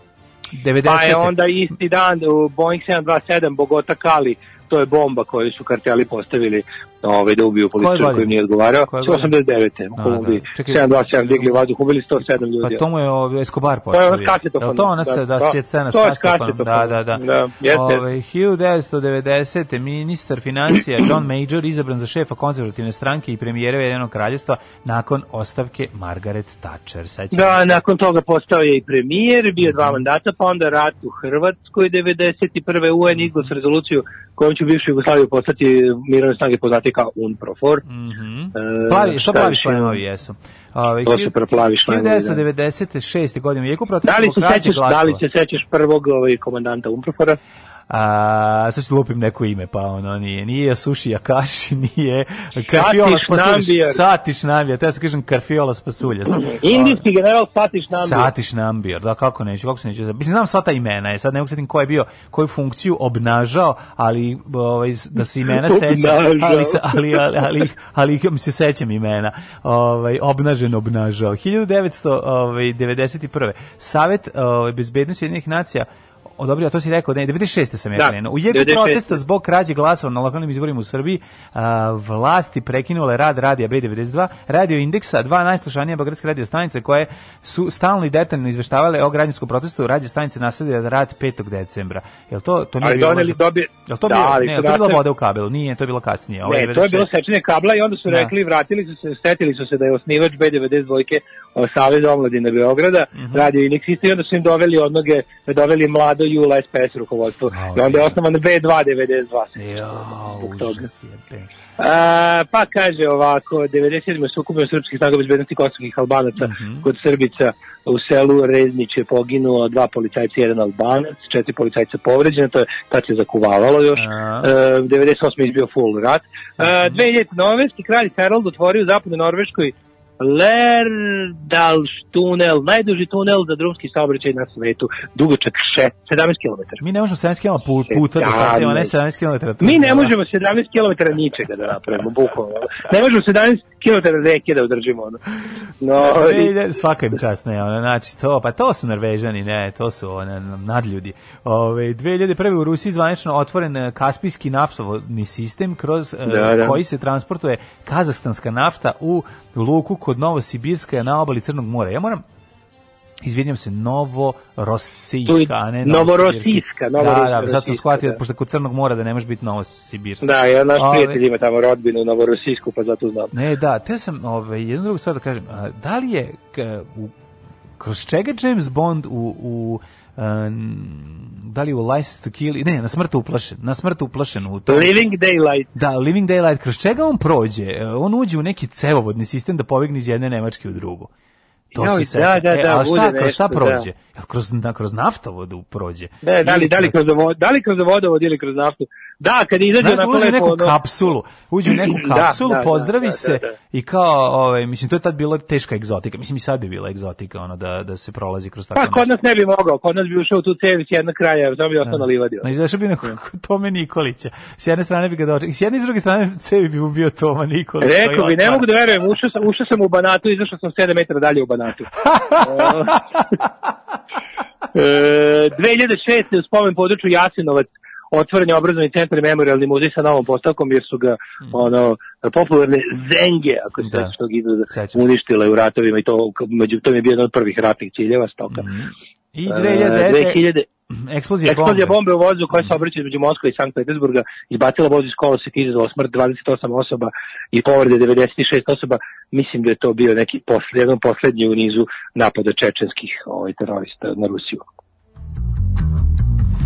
90. Pa je onda isti dan u Boeing 727 Bogota Kali, to je bomba koju su karteli postavili ovaj, da ubiju političara koji im nije odgovarao. Koje godine? 89. u A, Kolumbiji. da. Čekaj. 727 digli vazduh, ubili 107 ljudi. Pa to mu je ovaj, Escobar To je ono postavio. s kasetofonom. Jel to ona se, Da, da, da. da, scena s To je s kasetofonom. Da, da, da. Da. Ovaj, 1990. ministar financija John Major izabran za šefa konzervativne stranke i premijera Ujedinjenog kraljevstva nakon ostavke Margaret Thatcher. Da, se. nakon toga postao je i premijer, bio dva mandata, pa onda rat u Hrvatskoj 91. UN izglas rezoluciju kojom će bivšu Jugoslaviju postati mirovne snage poznati kao UNPROFOR. Mhm. E, Plavi, šta plavi imamo? jesu? Ove, To su preplavi šlemovi, da. 1996. godine u jeku Da li se sećaš, da li se sećaš prvog ovaj, komandanta UNPROFOR-a? A, sad ću da lupim neko ime, pa ono nije. Nije Suši Akashi, nije Karfiola. Nambiar. Satiš Nambija, te ja sam kažem Karfiola Spasuljas. Indijski general Satiš Nambiar. Satiš Nambir, da kako neću, kako se neću. Mislim znam sva ta imena, je sad ne mogu setim ko je bio, koju funkciju obnažao, ali ovaj da se imena sećam, ali ali ali ali, ali se sećam imena. Ovaj obnažen obnažao. 1991. Savet ovaj bezbednosti Ujedinjenih nacija odobrio, to si rekao, ne, 96. sam ja Da, krenuo. U jeku 96.. protesta zbog krađe glasova na lokalnim izborima u Srbiji, a, vlasti prekinule rad radija B92, radio indeksa, dva najslušanija beogradske radio stanice koje su stalno i detaljno izveštavale o građanskom protestu, radio stanice nastavljaju rad 5. decembra. Jel to to nije Ali bilo? doneli dobije... Jel to Da, bilo? ali Ne, to nastavili- voda u kabelu, nije, to je bilo kasnije. Ovo je Ne, to je bilo 96.. sečenje kabla i onda su Da. rekli, vratili su se, setili su se da je osnivač B92 dvojke o, Savez omladine Beograda, Mhm. radio Inex isto i onda su im doveli od noge, doveli mlado Jula SPS rukovodstvo. Au, I onda je je. osnovan B292. Jao, Zbog toga. užas jebe. A, pa kaže ovako, 97. sukupio srpskih snaga bezbednosti kosovskih albanaca Mhm. kod Srbica u selu Reznić je poginuo dva policajca i jedan albanac, četiri policajca povređene, to je tad se zakuvavalo još. A. E, 98. je izbio full rat. E, 2000. norveški kralj Harald otvorio u zapadnoj Norveškoj Lerdals tunel, najduži tunel za drumski saobraćaj na svetu, dugočak še- 17 km. Mi ne možemo 70 km pu- puta da stavimo, ne 17 km. Mi ne možemo 17 km ničega da napravimo, bukvalno. Ne možemo 17 km reke da održimo. Ono. No, i- Ide, svaka im čast, ne, ono, znači, to, pa to su Norvežani, ne, to su one, nadljudi. Ove, 2001. u Rusiji zvanično otvoren e, Kaspijski naftovodni sistem kroz e, Da, da. koji se transportuje kazahstanska nafta u luku kod Novosibirska na obali Crnog mora. Ja moram Izvinjam se, Novorosijska, a ne Novorosijska, Da, da, sad sam shvatio, da. pošto kod Crnog mora da ne može biti Novosibirska. Da, jedan naš Ove, prijatelj ima tamo rodbinu Novorosijsku, pa zato znam. Ne, da, te sam ovaj, jednu drugu stvar da kažem. A, da li je, k, u, kroz čega James Bond u, u da li u License to Kill, ne, na smrt uplašen, na smrt uplašen u to. Living Daylight. Da, Living Daylight, kroz čega on prođe? E, On uđe u neki cevovodni sistem da pobegne iz jedne Nemačke u drugu. To Joj, se da, seća. da, e, da, ali šta, bude kroz šta nešto, prođe? Jel kroz, na, kroz naftovodu prođe? Ne, da li, da li kroz da li kroz vodovod ili kroz naftu? Da, kad izađe Znaš, da onako uđe lepo, neku ono- kapsulu, uđe u neku Da, kapsulu, da, da, pozdravi da, se da, da. i kao, ovaj, mislim, to je tad bila teška egzotika. Mislim, i sad bi bila egzotika, ono, da, da se prolazi kroz tako Pa kod nas ne bi mogao, kod nas bi ušao u tu cevi s jednog kraja, samo bi ostao na livadi. Na izašao bi kod Tome Nikolića. S jedne strane bi ga dočekao, s jedne i s druge strane cevi bi mu bio Toma Nikolić. Rekao bi, ne mogu da verujem, ušao sam, ušao sam u Banatu, izašao sam 7 metara dalje u Banatu. e, 2006. u spomen području Jasinovac otvoren je obrazovni centar i memorialni muzej sa novom postavkom jer su ga ono popularne zenge, ako se Mm. Da. sećaš tog se. uništile u ratovima i to među to je bio jedan od prvih ratnih ciljeva stoka. I E, 2000, 2000 eksplozija bombe. Eksplozija bombe u vozu koja se obraća između Moskve i Sankt Petersburga izbacila voz iz koloseka i izazvala smrt 28 osoba i povrede 96 osoba. Mislim da je to bio neki posle, jedan poslednji u nizu napada čečenskih ovaj, terorista na Rusiju.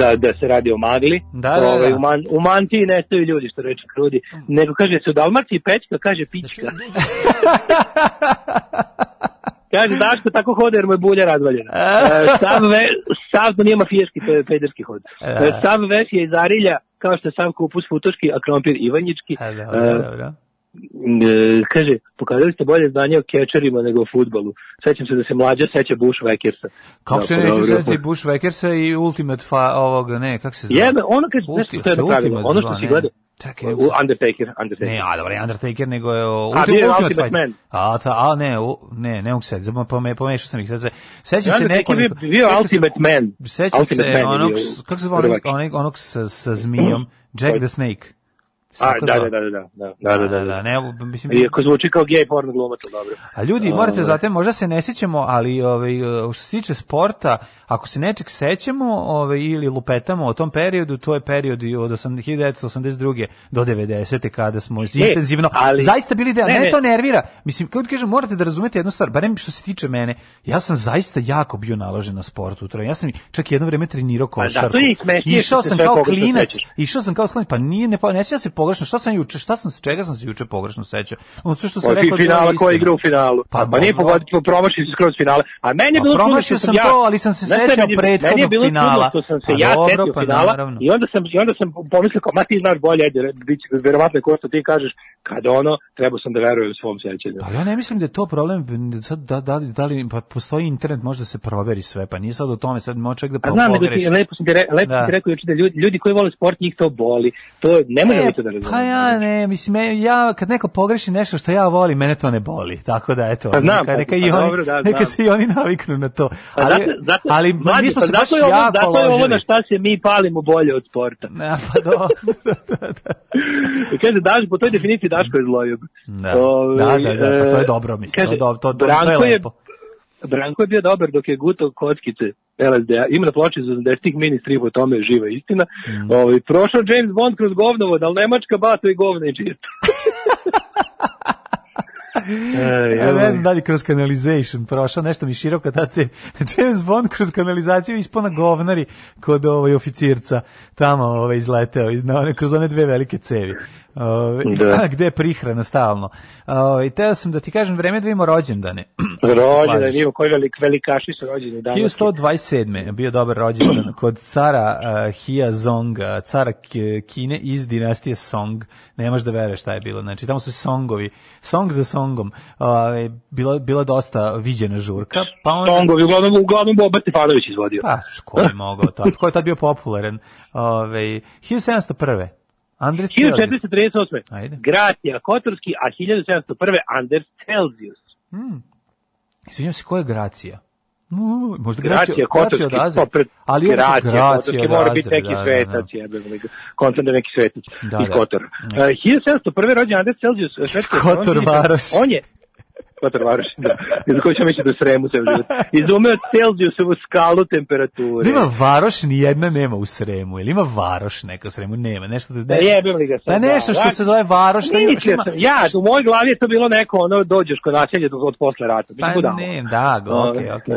da, da se radi o magli. Da, da, da. Ovaj, u, man, u mantiji nestaju ljudi, što reče Krudi. Nego kaže se u Dalmaciji pečka, kaže pička. kaže Daško tako hode jer mu je bulja razvaljena. E, sav, ve, sav to nije mafijaški, to je pederski hod. Da. E, sav ves je iz Arilja, kao što je sam kupus futoški, a krompir ivanjički. E, E, dobro. E, kaže, pokazali ste bolje znanje o kečerima nego o futbolu. Sećam se da se mlađa seća Bush Wackersa. Kako se Da, neće setiti Bush Wackersa i Ultimate fa, ovog, ne, kako se zove? Jebe, ono kaže, Ulti- nešto to je pravilo. Ultimate Ono što si gledao. Čekaj, U Undertaker, Undertaker. Ne, a dobro, Undertaker, nego je o, A, Ultimate Ultimate Fight. Man. A, ta, a ne, u, ne, ne mogu se, pome, pomešao sam ih sad. Sećam se Undertaker je nekoliko. bio, bio sećam se- Ultimate Man. Sećam se Ultimate onog, kako se zove onog, onog sa, sa zmijom, Jack the Snake. A, da, zvao? da, da, da, da, da, da, da, da. ne, mislim, Iako zvuči kao gej porno glumac, dobro. A ljudi, morate Ovaj. znate, možda se ne sećamo, ali ovaj, što se tiče sporta, ako se nečeg sećamo ovaj, ili lupetamo o tom periodu, to je period od 80 1982. do 90. kada smo intenzivno, ali- zaista bili deo, Ne, mene ne. to nervira. Mislim, kako ti kažem, morate da razumete jednu stvar, barem što se tiče mene, ja sam zaista jako bio naložen na sport utra. Ja sam čak jedno vreme trenirao Pa da, košarku. to je Išao sam kao klinac, išao sam kao klinac, pa nije, ne, pa ne sjećam se pogrešno, šta sam juče, šta sam se, čega sam se juče pogrešno sećao? Ono sve što sam Od rekao je finala ko je istina. igrao u finalu. Pa, Pa, pa nije dobro. pogodio, promašio se skroz finale. A meni je Pa bilo čudno promašio što sam ja, to, ali sam se sećao meni- prethodnog Meni je bilo finala. čudno što sam se Pa ja setio pa finala i onda sam, i onda sam pomislio kao, ma ti znaš bolje, ajde, bit će, verovatno je ko što ti kažeš, kad ono, trebao sam da verujem svom sećanju. Pa ja ne mislim da je to problem, sad da, da, da li, pa postoji internet, može da se proveri sve, pa nije sad o tome, sad može čovjek da A znam, pogreši. lepo sam ti, re, lepo Da. ti rekao juče da ljudi, ljudi koji vole sport, njih to boli. To ne možemo mi to da razumemo. Pa ja ne, mislim, ja kad neko pogreši nešto što ja volim, mene to ne boli. Tako da, eto, Pa znam, neka, neka, pa i oni, dobro, da, neka se i oni naviknu na to. Pa Ali, zato, zato, ali mlađe, mi smo pa se baš ovo, jako zato je ovo na šta se mi palimo bolje od sporta. Ne, pa dobro. Kaže, daš, po toj definiciji Daško je zloljub. Da. Da, da, da, pa to je dobro, mislim, kaže, to to- to- to je Branko je, lepo. Branko je bio dobar dok je gutao kockice LSD-a. Ima na ploči za 80-ih mini strip o tome je živa istina. Mm. Ovaj, prošao James Bond kroz govnovod, ali Nemačka bato i govno i čisto. Ej, Ja ne ovaj. znam da li kroz canalization prošao nešto mi široko tad se James Bond kroz kanalizaciju ispao na govnari kod ovaj oficirca tamo ovaj izleteo na one, kroz one dve velike cevi. Ovaj, Da. gde je prihrana stalno. Ovaj teo sam da ti kažem vreme da vidimo rođendane. Rođendan, Slažeš. ima koji velik, velikaši su rođeni danas. 1127. je bio dobar rođendan kod cara uh, Hia Zonga, cara Kine iz dinastije Song. Nemaš da veruješ šta je bilo. Znači, tamo su songovi, song za songom. Uh, bila, bila dosta viđena žurka. Pa onda, Songovi, uglavnom, uglavnom Boba Stefanović izvodio. Pa, ko je mogao to? Ko je tad bio popularan? Ove, 1701. Andres Celsius. 1438. Ajde. Gracija Kotorski, a 1701. Anders Celsius. Izvinjam se, ko je Gracija? Uh, možda Gracija Gracija, Kotorski, Gracija od Azra. pa Ali je Gracija, Gracija Kotorski mora biti neki da, da, da. svetac, li ga. Koncem da neki svetac Da, iz da. Kotora. Ne. Uh, 1701. rođen Anders Celsius, švedski Kotor Varoš. On je, Kotor Varoš, da. I za koju ću misliti da sremu ceo život. Izumeo Celsiusovu skalu temperature. Da ima varoš, ni jedna nema u Sremu. Ili ima varoš neka u Sremu? Nema. Nešto da, Da jebem li ga sad. Pa nešto što da. se zove varoš. što ima- ima- ja, u mojoj glavi je to bilo neko, ono, dođeš kod naselja do- od posle rata. Pa budalo. ne, da, go, okej, okej.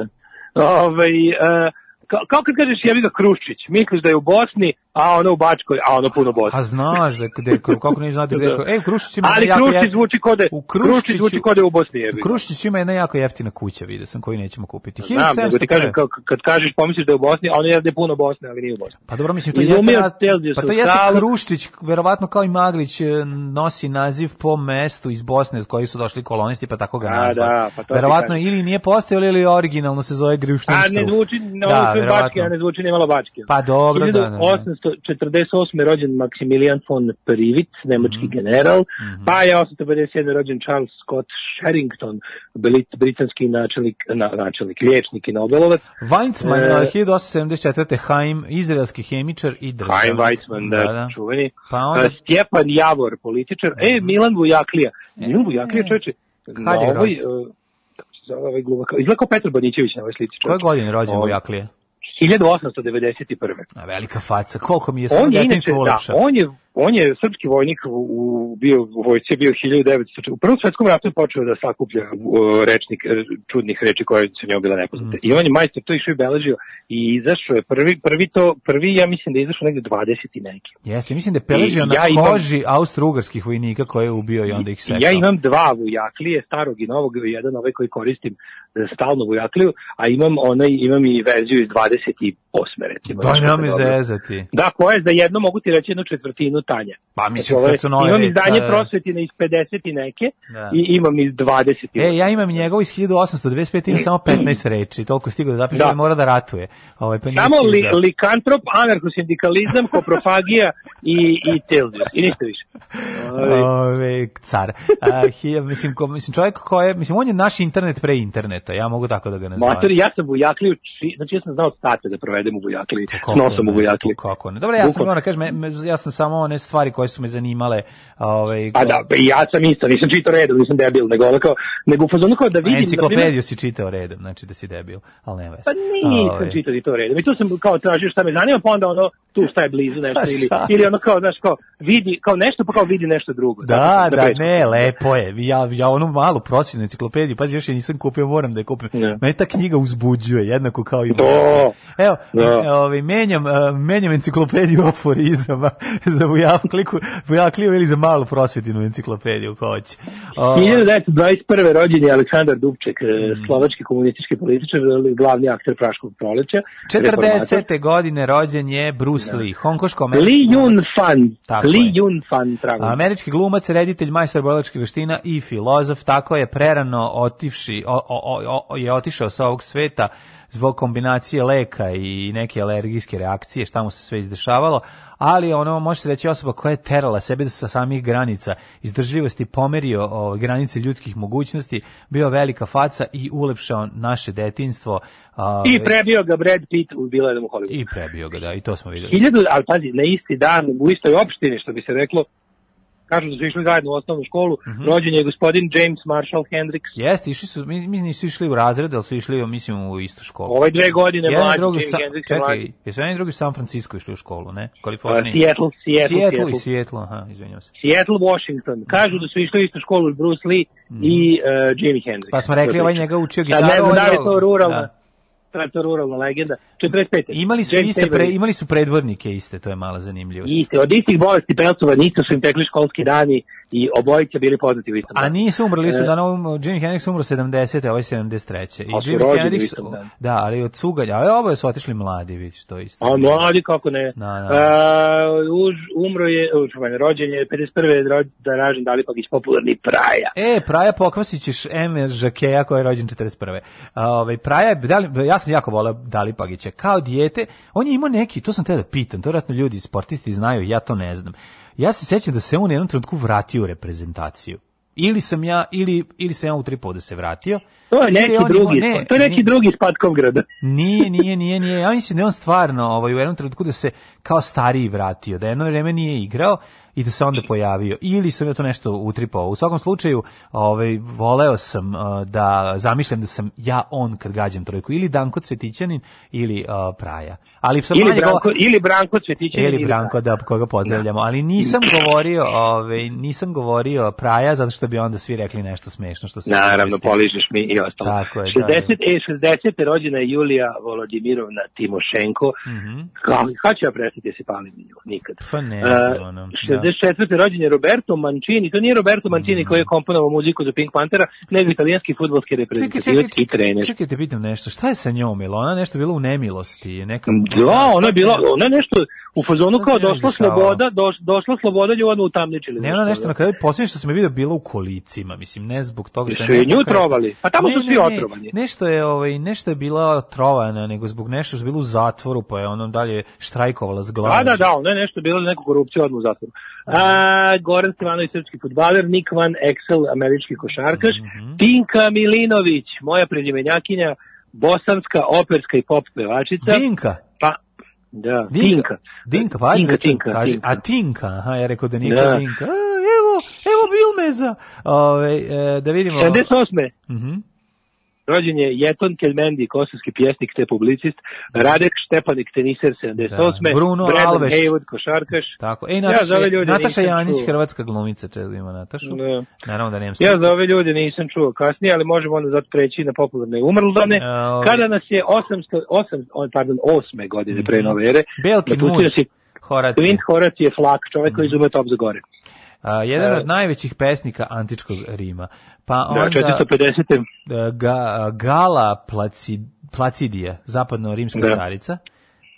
Ovaj, e, kao, kao kad kažeš jebi ga Kruščić, misliš da je u Bosni, a ono u Bačkoj, a ono puno Bosni. Pa znaš da gde, kako ne znate gde, Da. e, u Kruščiću ima Ali jako Kruščić zvuči kod da u Kruščić zvuči kod da je u Bosni jebi. U Kruščiću ima jedna jako jeftina kuća, vidio sam, koju nećemo kupiti. Znam, nego ti 1701. kažem, kao, kad kažeš pomisliš da je u Bosni, a ono je da je puno Bosne, ali nije u Bosni. Pa dobro, mislim, to Izumio jeste, pa to jeste skalu. Kruštić, verovatno kao i Maglić, e, nosi naziv po mestu iz Bosne od koji su došli kolonisti, pa tako ga A, nazvali. da, pa to verovatno ili nije postojalo ili originalno se zove Gruštin A ne zvuči, no, da, a ne zvuči ni malo bački. Pa dobro, da, da, da. 1848. rođen Maximilian von Privit, nemački Mhm. general, pa je 857. rođen Charles Scott Sherrington, brit- britanski načelnik, na, načelnik, liječnik i Nobelovac. Weizmann, E, 1874. Haim, izraelski hemičar i državnik. Chaim Weizmann, da, čuveni. Pa onda- A, Stjepan Javor, političar. E, Milan Vujaklija. Milan Vujaklija, čoveče, na ovoj, e, ovaj glumak, izgleda kao Petar Banićević na ovoj slici. Koje godine je rođen u Jaklije? 1891. A, velika faca, koliko mi je samo inače, detinjstvo da, ulepša. on je, on je srpski vojnik u, u, bio u vojsci, je bio 1900, u prvom svetskom ratu je počeo da sakuplja uh, rečnik čudnih reči koje su njemu bile nepoznate. Mhm. I on je majstor to išao i beležio i izašao je prvi, prvi to, prvi ja mislim da je izašao negde 20 i neki. Jeste, mislim da je peležio I na ja imam- koži austro-ugarskih vojnika koje je ubio i onda ih sekao. Ja imam dva vujaklije, starog i novog, jedan ovaj koji koristim za stalnu vujakliju, a imam onaj, imam i verziju iz 28. recimo. Daj nam je zezati. Da, koje za jedno mogu ti reći jednu četvrtinu tanja. Pa mislim, Znači, kad su nove... imam izdanje da, prosvetine iz 50 i neke Da. i imam iz 20 i E, ja imam njegov iz 1825, ima samo 15 reči, toliko stigo da zapiše, Da. mora da ratuje. Ovaj, pa Samo li, likantrop, anarchosindikalizam, koprofagija i, i Celsius. I ništa više. Ovaj, Ove, car. A, hi, mislim, ko, mislim, čovjek ko je, mislim, on je naš internet pre interneta, ja mogu tako da ga nazovem. Mater, ja sam Vujakliju, či- znači ja sam znao state da provedem u Vujakliji, s nosom u ne, Vujakliji. Kako ne? Dobro, ja sam, moram da kažem, ja sam samo one stvari koje su me zanimale. Ovaj, Pa da, pa ja sam isto, nisam čitao redom, nisam debil, nego ono kao, nego u fazonu kao da A vidim, na primjer- enciklopediju si čitao redom, znači da si debil, ali ne veze. Pa nisam Ovaj, čitao i to redom. I tu sam kao tražio šta me zanima, pa onda ono, tu šta je blizu nešto Pa ili, šta? ili ono kao, znaš, kao vidi, kao nešto pa kao vidi nešto drugo. Da, Tako, da, bečko. ne, lepo je. Ja, ja onu malu prosvjetnu enciklopediju, pazi, još je nisam kupio, moram da je kupim. Ne. Mene ta knjiga uzbuđuje, jednako kao i Da. Evo, Da. e, ovaj, menjam, e, menjam enciklopediju aforizama za Vujakliku, Vujakliju ili za malu prosvjetinu enciklopediju, ko hoće. O, 1921. rođen je Aleksandar Dubček, e, Mm. slovački komunistički političar, glavni akter Praškog proleća. reformator. 40. godine rođen je Bruce Lee, hongkoško Li Yun Fan. Tako Li je. Yun Fan, trago. Američki glumac, reditelj, majstor borilačkih veština i filozof, tako je prerano otivši, o, o- je otišao sa ovog sveta zbog kombinacije leka i neke alergijske reakcije, šta mu se sve izdešavalo, ali ono može se reći osoba koja je terala sebe sa samih granica, izdržljivosti pomerio o, granice ljudskih mogućnosti, bio velika faca i ulepšao naše detinstvo. a, I prebio ga Brad Pitt u u Hollywoodu. I prebio ga, da, i to smo videli. Hiljadu, ali pazi, na isti dan u istoj opštini, što bi se reklo, kažu da su išli zajedno u osnovnu školu, Mhm. rođen je gospodin James Marshall Hendricks. Jeste, išli su, mi, mi nisu išli u razred, ali su išli, mislim, u istu školu. Ovaj dve godine Jedan mlađi, drugi Jimi sa, je mlađi. čekaj, jesu jedan drugi u San Francisco išli u školu, ne? Uh, Kaliforniji. Seattle, Seattle, Seattle Seattle. i Seattle, aha, izvinjavam se. Seattle, Washington. Kažu da su išli u istu školu Bruce Lee i uh, Jimi Hendrix. Pa smo rekli, ovaj njega učio Sad gitaru. ne znam ovaj da li to ruralna, Da. To ruralna legenda. 45. Imali su James iste pre, imali su predvodnike iste, to je mala zanimljivost. Iste, od istih bolesti pelcova nisu su im tekli školski dani i obojice bili poznati u istom A nisu umrli isto E. dana, um, Jimi Hendrix umro 70. a ovaj 73. I Jimi Hendrix, da, ali od cuganja, a oboje su otišli mladi, vidiš, to isto. A mladi kako ne. Da, da. A, už, umro je, už, rođen je 51. ro- da ražen Dalipagić, popularni Praja. E, Praja pokvasićeš M. Žakeja koji je rođen 41. A, ovaj, Praja, da ja sam jako volao Dali Pagića. Kao dijete, on je imao neki, to sam te da pitam, to vjerojatno ljudi, sportisti znaju, ja to ne znam. Ja se sećam da se on u jednom trenutku vratio u reprezentaciju. Ili sam ja, ili, ili sam ja u tripu da se vratio. To je neki on drugi, ne, to je neki nije- drugi iz Patkovgrada. Nije, nije, nije, nije. Ja mislim da je on stvarno ovaj, u jednom trenutku da se kao stariji vratio, da jedno vreme nije igrao i da se onda pojavio. Ili sam ja to nešto utripao. U svakom slučaju, ovaj, voleo sam uh, da zamišljam da sam ja on kad gađam trojku. Ili Danko Cvetićanin ili uh, Praja. Ali sam Ili Branko, govo- ili Branko Cvetićanin. ili Branko, da, koga pozdravljamo, ali nisam govorio, ovaj, nisam govorio Praja, zato što bi onda svi rekli nešto smešno što se Naravno, poližeš mi i ostalo. Tako je, da, 60, e, 60. rođena je Julija Volodimirovna Timošenko. Mhm. Kao, kad ću ja prestati da se palim nju? Nikad. Pa ne Uh, ono, da. 64. rođen je Roberto Mancini. To nije Roberto Mancini Mhm. koji je komponovao muziku za Pink Panthera, nego italijanski futbolski reprezentativac i trener. čekaj, te pitam nešto. Šta je sa njom? Je ona nešto bila u nemilosti? Neka, Da, ona je bila, ona je nešto u fazonu kao došla sloboda, doš, došla sloboda, nju odmah utamničili. Ne, ona nešto na kraju, posljednje što sam je vidio, bila u kolicima, mislim, ne zbog toga što je... Su je nju trovali? Pa tamo Ne, su svi ne, otrovani. Nešto je, ovaj, nešto je bila trovana, nego zbog nešto što je bilo u zatvoru, pa je ono dalje štrajkovala s glavom. Da, da, da, ona je nešto bilo neku korupciju odmah u zatvoru. A, Goran Stevanović, srpski futbaler, Nick Van Exel, američki košarkaš, Mhm. Tinka Milinović, moja prezimenjakinja, bosanska operska i pop pevačica. Dinka. Da, Dinka. Tinka. Dinka, pa Tinka, Tinka, kaži. Tinka. A Tinka, aha, ja rekao da nije Da. Dinka. A, evo, evo Bilmeza. Ove, e, da vidimo. 78. Mhm. Rođen je Jeton Kelmendi, kosovski pjesnik te publicist, Radek Štepanik, teniser 78. Da, Bruno Brandon Alves. Hayward, košarkaš. Tako. E, Ja Nataša, za ove ljude Nataša Janić, čuo. hrvatska glumica, čega ima Natašu. Da. Naravno da nemam Ja za ove ljude nisam čuo kasnije, ali možemo onda zato preći na popularne umrldane. E, ovi- Kada nas je 800, 8, o, pardon, 8. godine pre nove ere, Mhm. Napustio muž, je Horacije. Clint Horacije Flak, čovek koji izume top za gore. A, jedan E. od najvećih pesnika antičkog Rima. Pa Da, onda 450. e, ga, Gala Placid, Placidija, zapadno-rimska Da. carica.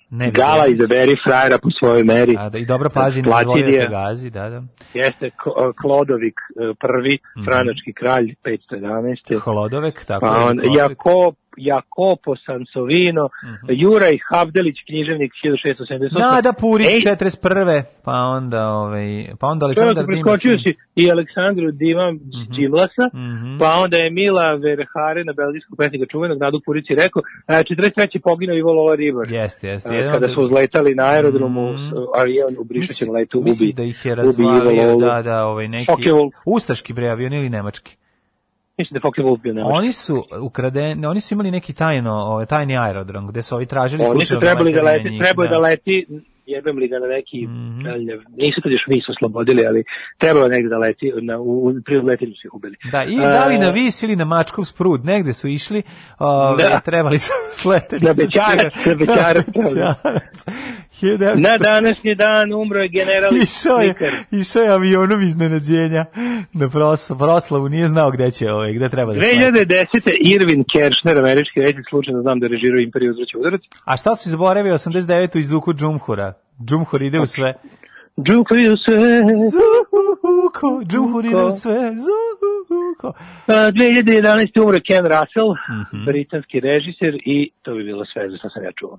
Ne Gala izaberi frajera po svojoj meri. A, da, I dobro pazi, ne dozvoli da gazi, da, da. Jeste Klodovik e, prvi, Mhm. franački kralj 511. Holodovek, tako Pa je, on, Klodovik. Jakop, Jakopo Sansovino, Mhm. Juraj Havdelić, književnik 1678. Nada Purić, Ej, 41. Pa onda, ovaj, pa onda Aleksandar Dimas. si i Aleksandru Divam Đilasa, Mhm. pa onda je Mila Verhare na belgijskog pesnika čuvenog Nadu Purici rekao, a, 43. poginuo Ivo Lola Ribar. Jeste, jeste. A, Jedan Kada su uzletali na aerodromu, Mhm. s- avion u brišećem letu ubi. Da ih je ubi razvalio, Ivo da, da, ovaj neki Focke-Wulf. ustaški bre avion ili nemački. Mislim da Focke Wolf bio nemački. Oni su ukradeni, oni su imali neki tajno, ovaj tajni aerodrom gde su ovi tražili Oni su trebali da leti, njih, trebao je da leti jebem li ga na neki, mm nisu tad još vis oslobodili, ali trebalo negde da leti, na, u, u letenju su ih ubili. Da, i da li E, na vis ili na mačkov sprud, negde su išli, ove, Da. trebali su sletati. Na sa Bećarac, na Bećarac. Bećarac. 1900 Na današnji dan umro je general Išao je, išao je avionom iznenađenja na pros- proslavu, nije znao gde će, ovaj, gde treba da sleti. 2010. Irvin Kershner, američki reditelj, slučajno znam da režirao Imperiju uzraća udarac. A šta su zaboravili 89. izuku Džumhura? Džumhur ide u sve. Džuko je sve. Zuhuko, Džumhur ide u sve. Zuhuko. A, 2011. umro Ken Russell, Mhm. britanski režiser i to bi bilo sve za što sam ja čuo.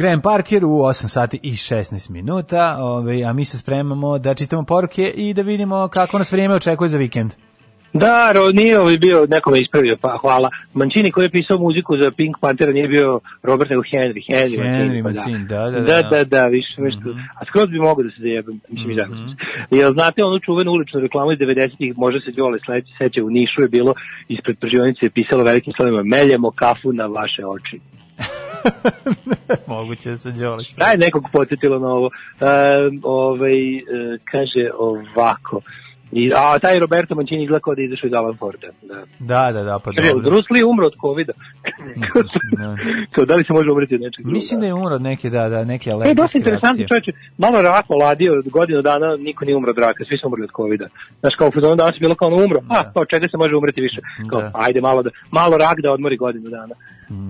Graham Parker u 8 sati i 16 minuta, ovaj, a mi se spremamo da čitamo poruke i da vidimo kako nas vrijeme očekuje za vikend. Da, nije ovaj bio, neko me ispravio, pa hvala. Mancini koji je pisao muziku za Pink Panthera nije bio Robert nego Henry. Henry, Henry Mancini, pa da, da, da. da. Da, da, da, više nešto. A skroz bi mogao da se zajebam, mislim i tako. Jel znate onu čuvenu uličnu reklamu iz 90-ih, možda se Đole sledeći seća, u Nišu je bilo, ispred pržionice je pisalo velikim slovima, meljemo kafu na vaše oči. Moguće da se Đole. Daj nekog podsjetilo na ovo. E, ovaj, e, kaže ovako. I, a taj Roberto Mancini izgleda kao da je izašao iz Alan Forda. Da. Da, da, da, pa dobro. Bruce Lee umro od covida. Da. Kao, da li se može umreti od nečeg drugog? Mislim da je umro od neke, da, da, neke E, alergijske dosta interesantno, reakcije. čovječe, malo rak oladio, od godinu dana niko nije umro od raka, svi su umrli od covida. Znaš, kao u fazonu danas je bilo kao ono umro, a, kao čega se može umreti više? Kao, Da. ajde malo, da, malo rak da odmori godinu dana.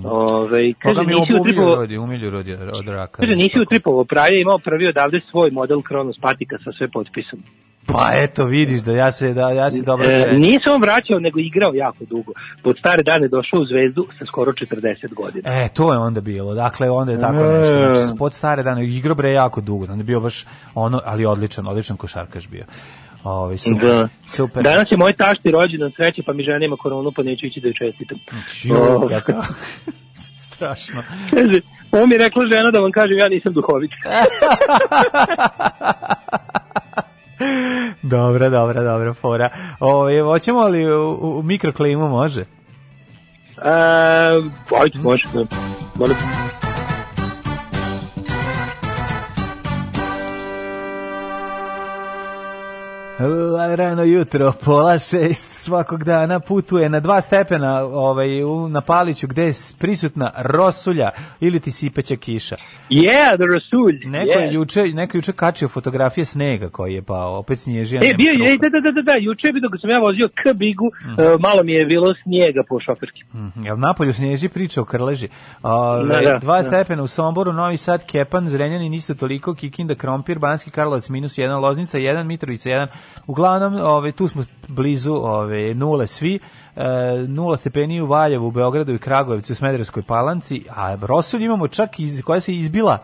Ove, kaže, Koga mi nisi umilju utripovao, rodi, umilju rodi od, raka. kaže, nisi utripovao, pravi je imao prvi odavde svoj model Kronos patika sa sve potpisom. Pa eto, vidiš da ja se, da ja se dobro E, nije se on vraćao, nego igrao jako dugo. Pod stare dane došao u Zvezdu sa skoro 40 godina. E, to je onda bilo. Dakle, onda je tako nešto. Znači, pod stare dane, igrao bre jako dugo. Onda je bio baš ono, ali odličan, odličan košarkaš bio. Ove, super, Da. super. Danas je moj tašti rođendan sreće, pa mi žena ima koronu, pa neću ići da joj čestitam. Ju, O, kako... Strašno. Kaže, ovo mi je rekla žena da vam kažem, ja nisam duhovit. dobra, dobra, dobra fora. Ove, hoćemo li u, u mikroklimu, može? E, ajde, može. Molim. Rano jutro, pola šest svakog dana putuje na dva stepena ovaj, u, na Paliću gde je prisutna rosulja ili ti sipeća kiša. Yeah, the Rasulj. Neko je yeah. juče, neko je juče kačio fotografije snega koji je pao, opet snježija. E, bio je, da, da, da, da, da, juče je dok sam ja vozio k Bigu, e, malo mi je bilo snijega po šoferski. Mhm, Jel napolju snježi priča o Krleži? Ove, Da, da, dva da. stepena u Somboru, Novi Sad, Kepan, Zrenjanin isto toliko, Kikinda, Krompir, Banski Karlovac minus 1, Loznica 1, Mitrovica 1. Uglavnom, ove, tu smo blizu ove, nule svi. E, nula stepeni u Valjevu, u Beogradu i Kragujevcu, u Smederevskoj palanci, a Rosulj imamo čak iz, koja se izbila.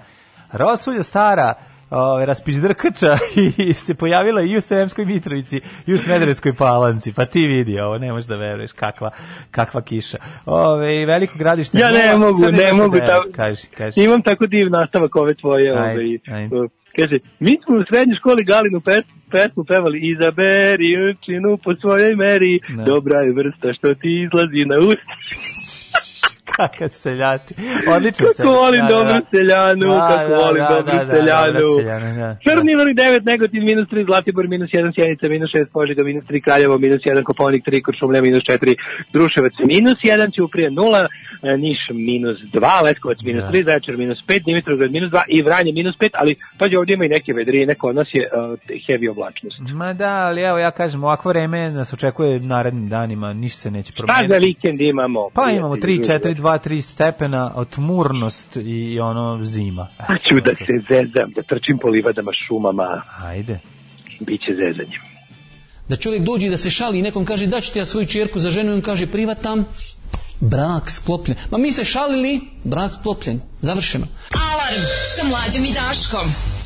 Rosulja stara, ove, raspizdrkača i se pojavila i u Sremskoj Mitrovici i u Smederevskoj palanci. Pa ti vidi ovo, ne možeš da veruješ kakva, kakva kiša. Ove, veliko gradište. Ja ne nula, mogu, ne mogu. devet. Ta, Kaži, kaži. Imam tako div nastavak ove tvoje. Ajde, ovaj, ajde. Kaže, mi smo u srednjoj školi Galinu pes, pesmu pevali Izaberi učinu po svojoj meri, Da. dobra je vrsta što ti izlazi na usta. Kakav seljači. Odlično se. Kako volim da, da dobro da. seljanu, da, kako da, volim da, dobro da, da, seljanu. Da, da. Crni vrli 9, Negotin minus 3, Zlatibor minus 1, Sjenica minus 6, Požiga, minus 3, Kraljevo minus 1, Koponik 3, Kuršumlja, minus 4, Druševac minus 1, Ćuprije 0, Niš minus 2, Leskovac minus 3, Zaječar minus 5, Dimitrovgrad minus 2 i Vranje minus 5, ali pađe ovdje ima i neke vedrije, neko nas je uh, heavy oblačnost. Ma da, ali evo ja kažem, ovako vreme nas očekuje narednim danima, ništa se neće promijeniti. Šta za vikend imamo? Pa imamo 3-4 2-3 stepena, tmurnost i ono zima. Pa ću da se zezam, da trčim po livadama, šumama. Ajde. Biće zezanjem. Da čovjek dođe da se šali i nekom kaže da ću ti ja svoju čerku za ženu i on kaže privatam, brak sklopljen. Ma mi se šalili, brak sklopljen. Završeno. Alarm sa mlađem i Daškom.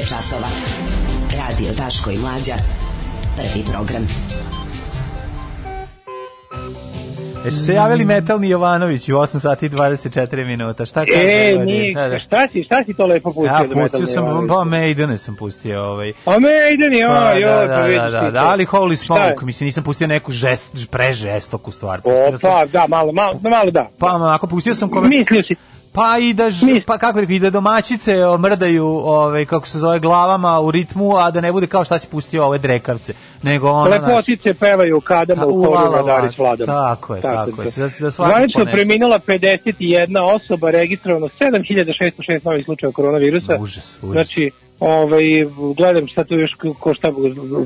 Je časova. Radio Daško i Mlađa. Prvi program. E su se javili Metalni Jovanović u 8 sati i 24 minuta. Šta kaže? E, Vladimir? nije, Da, da. šta si, šta si to lepo pustio? Ja pustio sam, Jovanović? pa Maidene sam pustio. Ovaj. A Maiden je, Pa, oj, da, pa da, da, da, da, ali Holy? Smoke, mislim, nisam pustio neku žest, prežestoku stvar. O, Pustio sam, pa, da, malo, malo, malo da. pa, ako pustio sam kome... Mislio si, Pa i da ž- pa kako bih rekao, i da domaćice mrdaju, ovaj kako se zove glavama u ritmu, a da ne bude kao šta si pustio ove drekavce, nego ono naš- lepotice pevaju u kadama u koru Vladari s Vladom. tako je, tako je, za- za svaki Zvanično preminula 51 osoba, registrovano 7606 novih slučajeva koronavirusa. Užas, užas. Znači, ovaj, gledam šta tu još, ko šta,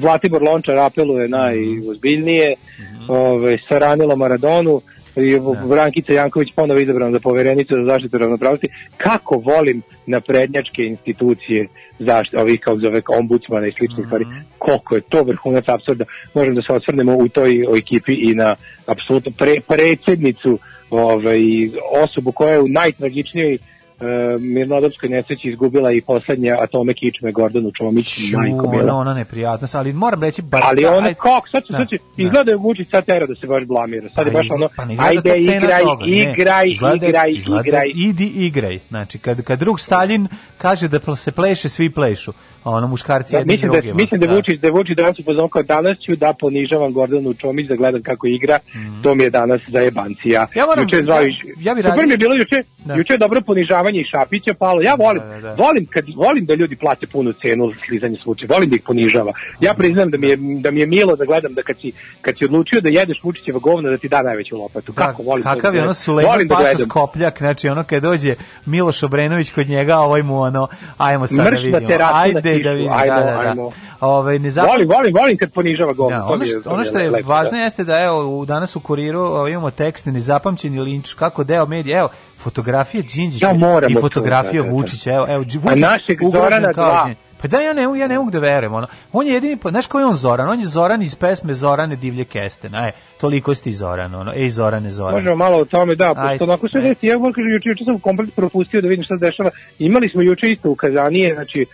Zlatibor Lončar apeluje najozbiljnije, Mhm. ovaj, saranilo Maradonu, i Brankica Janković ponovo izabrana za poverenicu za zaštitu ravnopravnosti. Kako volim naprednjačke institucije zaštite, ovih kao zove ombudsmana i sličnih stvari. Koliko je to vrhunac apsurda. Možemo da se osvrnemo u toj o ekipi i na apsolutno pre, predsjednicu ovaj, osobu koja je u najtragičnijoj mirnodopskoj nesreći izgubila i poslednje atome kičme Gordonu Čomić, Šu, majko ona, mila. ona neprijatnost, ali moram reći bar Ali ono ajde- kako, sad, Da, sad će, da. izgleda je Vučić sad tera da se baš blamira. Sad je Pa baš ono, pa ajde igraj, toga, ne. igraj, Izgleda- igraj, izgleda igraj. Idi igraj. Znači, kad, kad drug Stalin kaže da se pleše, svi plešu. A ono muškarci Da, jedni mislim da drugima. mislim da je Vučić da je Vučić danas upoznan kao danas ću da ponižavam Gordanu Čomić da gledam kako igra. To mi je danas za jebancija. Mhm. Ja moram- juče je zvao ja- ja bi Super radio- mi je bilo juče, Da. juče je dobro ponižavanje i Šapića palo. Ja volim, Da, da, da. volim kad volim da ljudi plate punu cenu za slizanje slučaja. Volim da ih ponižava. Ja priznam da mi je da mi je milo da gledam da kad si kad si odlučio da jedeš Vučićeva govna da ti da najveću lopatu. Kako volim to da Kakav je gledam. ono Sulejman Volim da Paša. Skopljak, znači ono kad dođe Miloš Obrenović kod njega, ovaj mu ono, ajmo sad da Mrš da vidimo. Ajde kišu, da vidimo, ajmo, da, da, da. ajmo. Ovaj, ne zapam- Volim, volim, volim kad ponižava govna. Da, to ono, što, to ono što je lepo, važno da. jeste da evo u danas u kuriru imamo tekst nezapamćeni linč kako deo medija evo fotografija Đinđića Ja i to, fotografija da, da, da. Vučića evo evo Đi- A Vučić našeg Zorana kao dva. Đinđić. Pa da ja ne ja ne mogu da verujem ono. On je jedini znaš ko je on Zoran? On je Zoran iz pesme Zorane divlje kesten. Aj, toliko si Zoran ono. Ej Zorane Zoran. Možemo malo o tome, da, Ajde, pošto onako sve ajde. desi, ja moram kažem, juče, juče sam komplet propustio da vidim šta se dešava. Imali smo juče isto ukazanije, znači,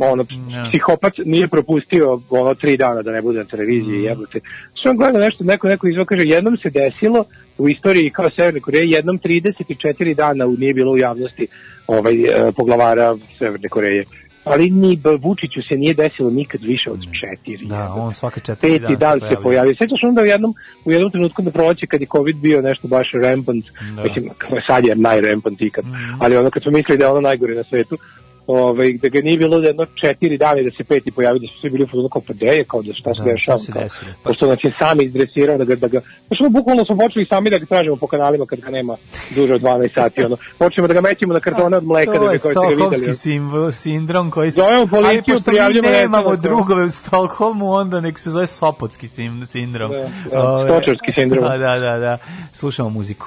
ono, Ja. psihopat nije propustio ono tri dana da ne bude na televiziji, Mm. jebote. Sam gledao nešto, neko, neko izvao, kaže, jednom se desilo u istoriji kao Severne Koreje, jednom 34 dana u- nije bilo u javnosti ovaj, e, poglavara Severne Koreje. Ali ni Vučiću se nije desilo nikad više od četiri. Da, jebote. on svake četiri peti dana dan se pojavio. Sećaš onda u jednom, u jednom trenutku na proleće kad je COVID bio nešto baš rampant, Da. mislim, sad je najrampant ikad, Mhm. ali ono kad smo mislili da je ono najgore na svetu, ovaj, da ga nije bilo da jedno četiri dana i da se peti pojavio, da su svi bili u fazonu kao pa gde je, kao da šta se Da, dešava. kao? Pa- Pošto nas je sami izdresirao da ga, da ga, znači ono bukvalno smo počeli sami da ga tražimo po kanalima kad ga nema duže od 12 sati, ono, počnemo da ga mećemo na kartone od mleka da bi je koji ste ga videli. stokholmski simbol, sindrom koji se... Zovemo policiju, pošto mi prijavljujemo nemamo nekog, drugove u Stokholmu, onda nek se zove Sopotski sim, sindrom. Da, da, stočarski sindrom. Da, da, da, da. Slušamo muziku.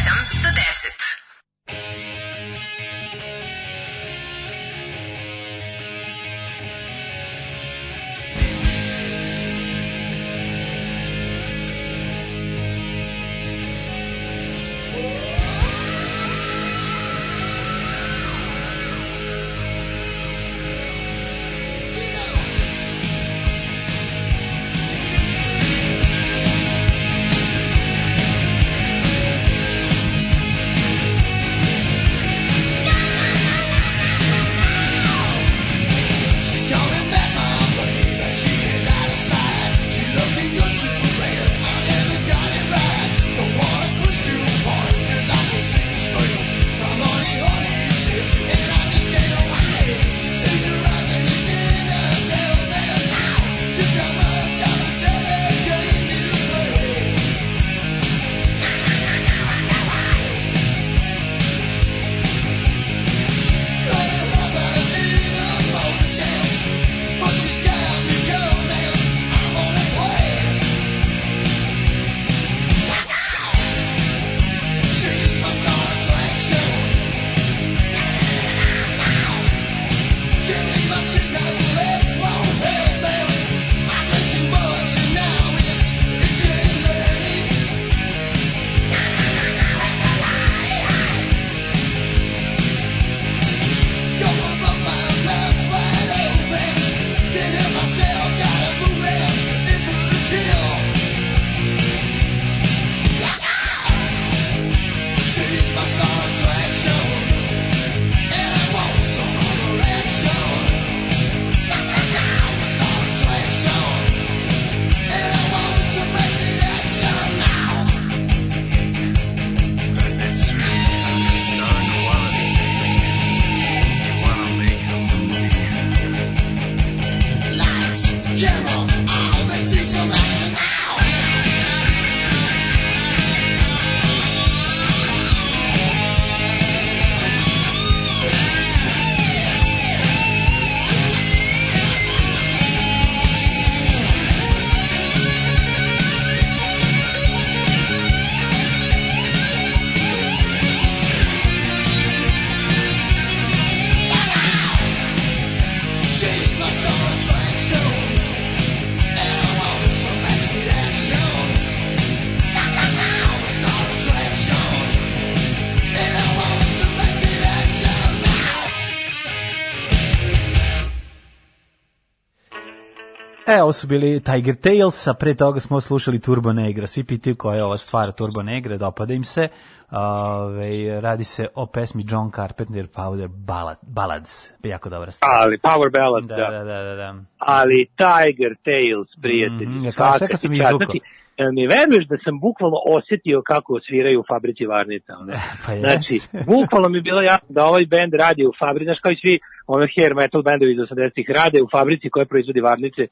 E, ovo su bili Tiger Tales, a pre toga smo slušali Turbo Negra. Svi pitaju koja je ova stvar Turbo Negra, dopada im se. Ove, radi se o pesmi John Carpenter Powder Ballad, Ballads. Jako dobra stvar. Ali Power Ballad, Da, da. da, da, da. da. Ali Tiger Tales, prijatelji. Mhm, ja kao, sam izvukao. Znači, jel mi veruješ da sam bukvalno osjetio kako sviraju u fabrici Varnica. Ono. Pa jeste. Znači, bukvalno mi je bilo jasno da ovaj band radi u fabrici, znaš kao i svi ono hair metal bendovi iz 80-ih rade u fabrici koja proizvodi Varnice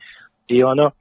i ono,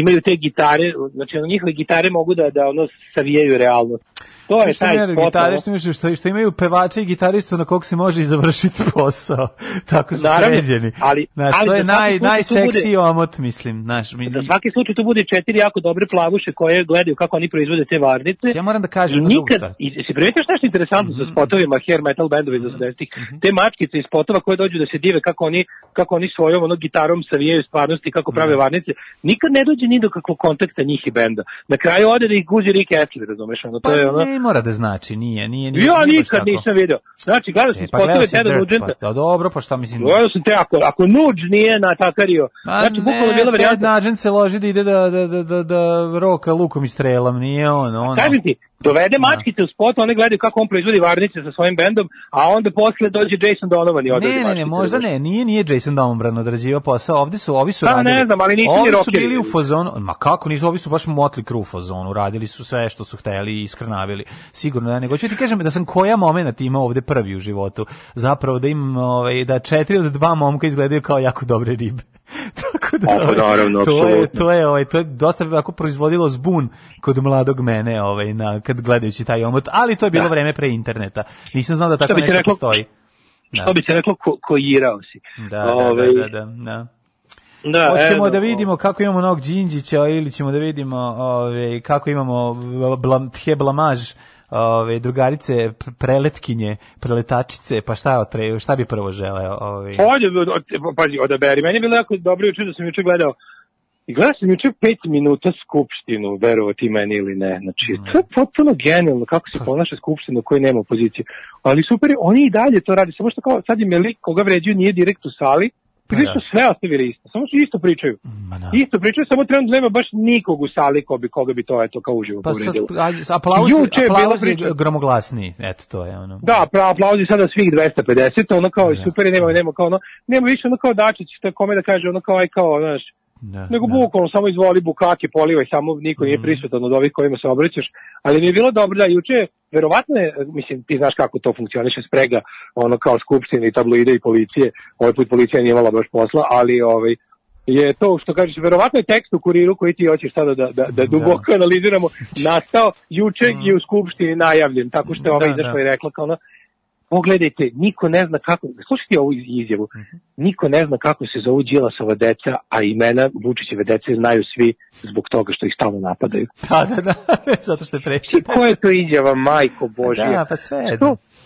imaju te gitare, znači ono, njihove gitare mogu da, da ono savijaju realnost. To je Što taj ne, gitaristi što, što imaju pevače i gitaristu na kog se može i završiti posao. Tako su Naravno, sređeni. ali- znaš, ali to je naj, najseksiji bude- omot, mislim. Znaš, mi, Za svaki slučaj tu bude četiri jako dobre plavuše koje gledaju kako oni proizvode te varnice. Ja moram da kažem I nikad. Mhm. i si primetio šta je interesantno sa spotovima hair metal bendovi iz 80-ih, te mačkice iz spotova koje dođu da se dive kako oni, kako oni svojom ono, gitarom savijaju stvarnosti, kako prave varnice, nikad ne dođe ni do kakvog kontakta njih i benda. Na kraju ode da ih guzi Rick Astley, razumeš? Ono, to Pa je ono, ne mora da znači, nije, nije, nije. ja nije nikad nisam video. Znači, gledao sam E, pa spotove Teda Nugenta. pa, da, dobro, pa šta mislim? Gledao sam te, ako, ako Nuđ nije natakario, A znači, bukvalno bila Ted varijanta. Nugent se loži da ide da, da, da, da, da roka lukom i strelom, nije on, ono. Kažem ti, dovede mačkice u spot, one gledaju kako on proizvodi varnice sa svojim bendom, a onda posle dođe Jason Donovan i odradi Ne, ne, ne, možda ne, nije nije Jason Donovan odrađivao posao. Ovde su, ovi su Pa, radili. ne znam, ali nisu ni Ovi su bili u fazonu, ma kako nisu, ovi su baš motli kru u fazonu, radili su sve što su hteli i iskrnavili. Sigurno da nego ću ti kažem da sam koja momenat imao ovde prvi u životu. Zapravo da im ovaj da četiri od dva momka izgledaju kao jako dobre ribe. Tako da, A, pa naravno, to je, to je, ovaj, to je dosta ovako proizvodilo zbun kod mladog mene, ovaj, na, kad gledajući taj omot, ali to je bilo Da. vreme pre interneta. Nisam znao da tako nešto reklo- postoji. Da. Što bi se reklo, ko, koirao si. Da, da, Ovaj, da, da, da, da. da, Hoćemo evo, da vidimo kako imamo novog Đinđića ili ćemo da vidimo ove, kako imamo blam, tje blamaž ove, drugarice pr- preletkinje, preletačice, pa šta, pre, šta bi prvo želeo? Ove, Ovdje, od, od, pazi, odaberi. Meni je bilo jako dobro juče da sam juče gledao I gledao sam juče pet minuta skupštinu, verovo ti meni ili ne. Znači, to je potpuno genijalno kako se ponaša skupština u kojoj nema opoziciju. Ali super, oni i dalje to radi. Samo što kao sad im je lik koga vređuju nije direkt u sali, Pa Ili da. sve ostavili isto, samo su isto pričaju. da. Isto pričaju, samo trenutno nema baš nikog u sali ko bi, koga bi to eto kao uživo pa povredilo. a, aplauz, Juče aplauz je gromoglasniji, eto to je ono. Da, pra, aplauzi sada svih 250, ono kao Da. super, nema, nema kao ono, nema više ono kao Dačić, kome da kaže, ono kao aj kao, znaš, Da, nego da. bukvalno samo izvoli bukake, polivaj, samo niko nije prisutan od ovih kojima se obraćaš, ali mi je bilo dobro da juče, verovatno je, mislim, ti znaš kako to funkcioniše sprega, ono kao skupštine i tabloide i policije, ovaj put policija nije imala baš posla, ali ovaj, je to što kažeš, verovatno je tekst u kuriru koji ti hoćeš sada da, da, da duboko analiziramo, nastao juče i u skupštini najavljen, tako što je ova Da, izašla da. i rekla kao ono, pogledajte, niko ne zna kako, slušajte ovu izjavu, niko ne zna kako se zovu Đilasova deca, a imena Vučićeve dece znaju svi zbog toga što ih stalno napadaju. Da, da, da, zato što je predsjednik. Ko je to izjava, majko Božja? Da, pa sve je.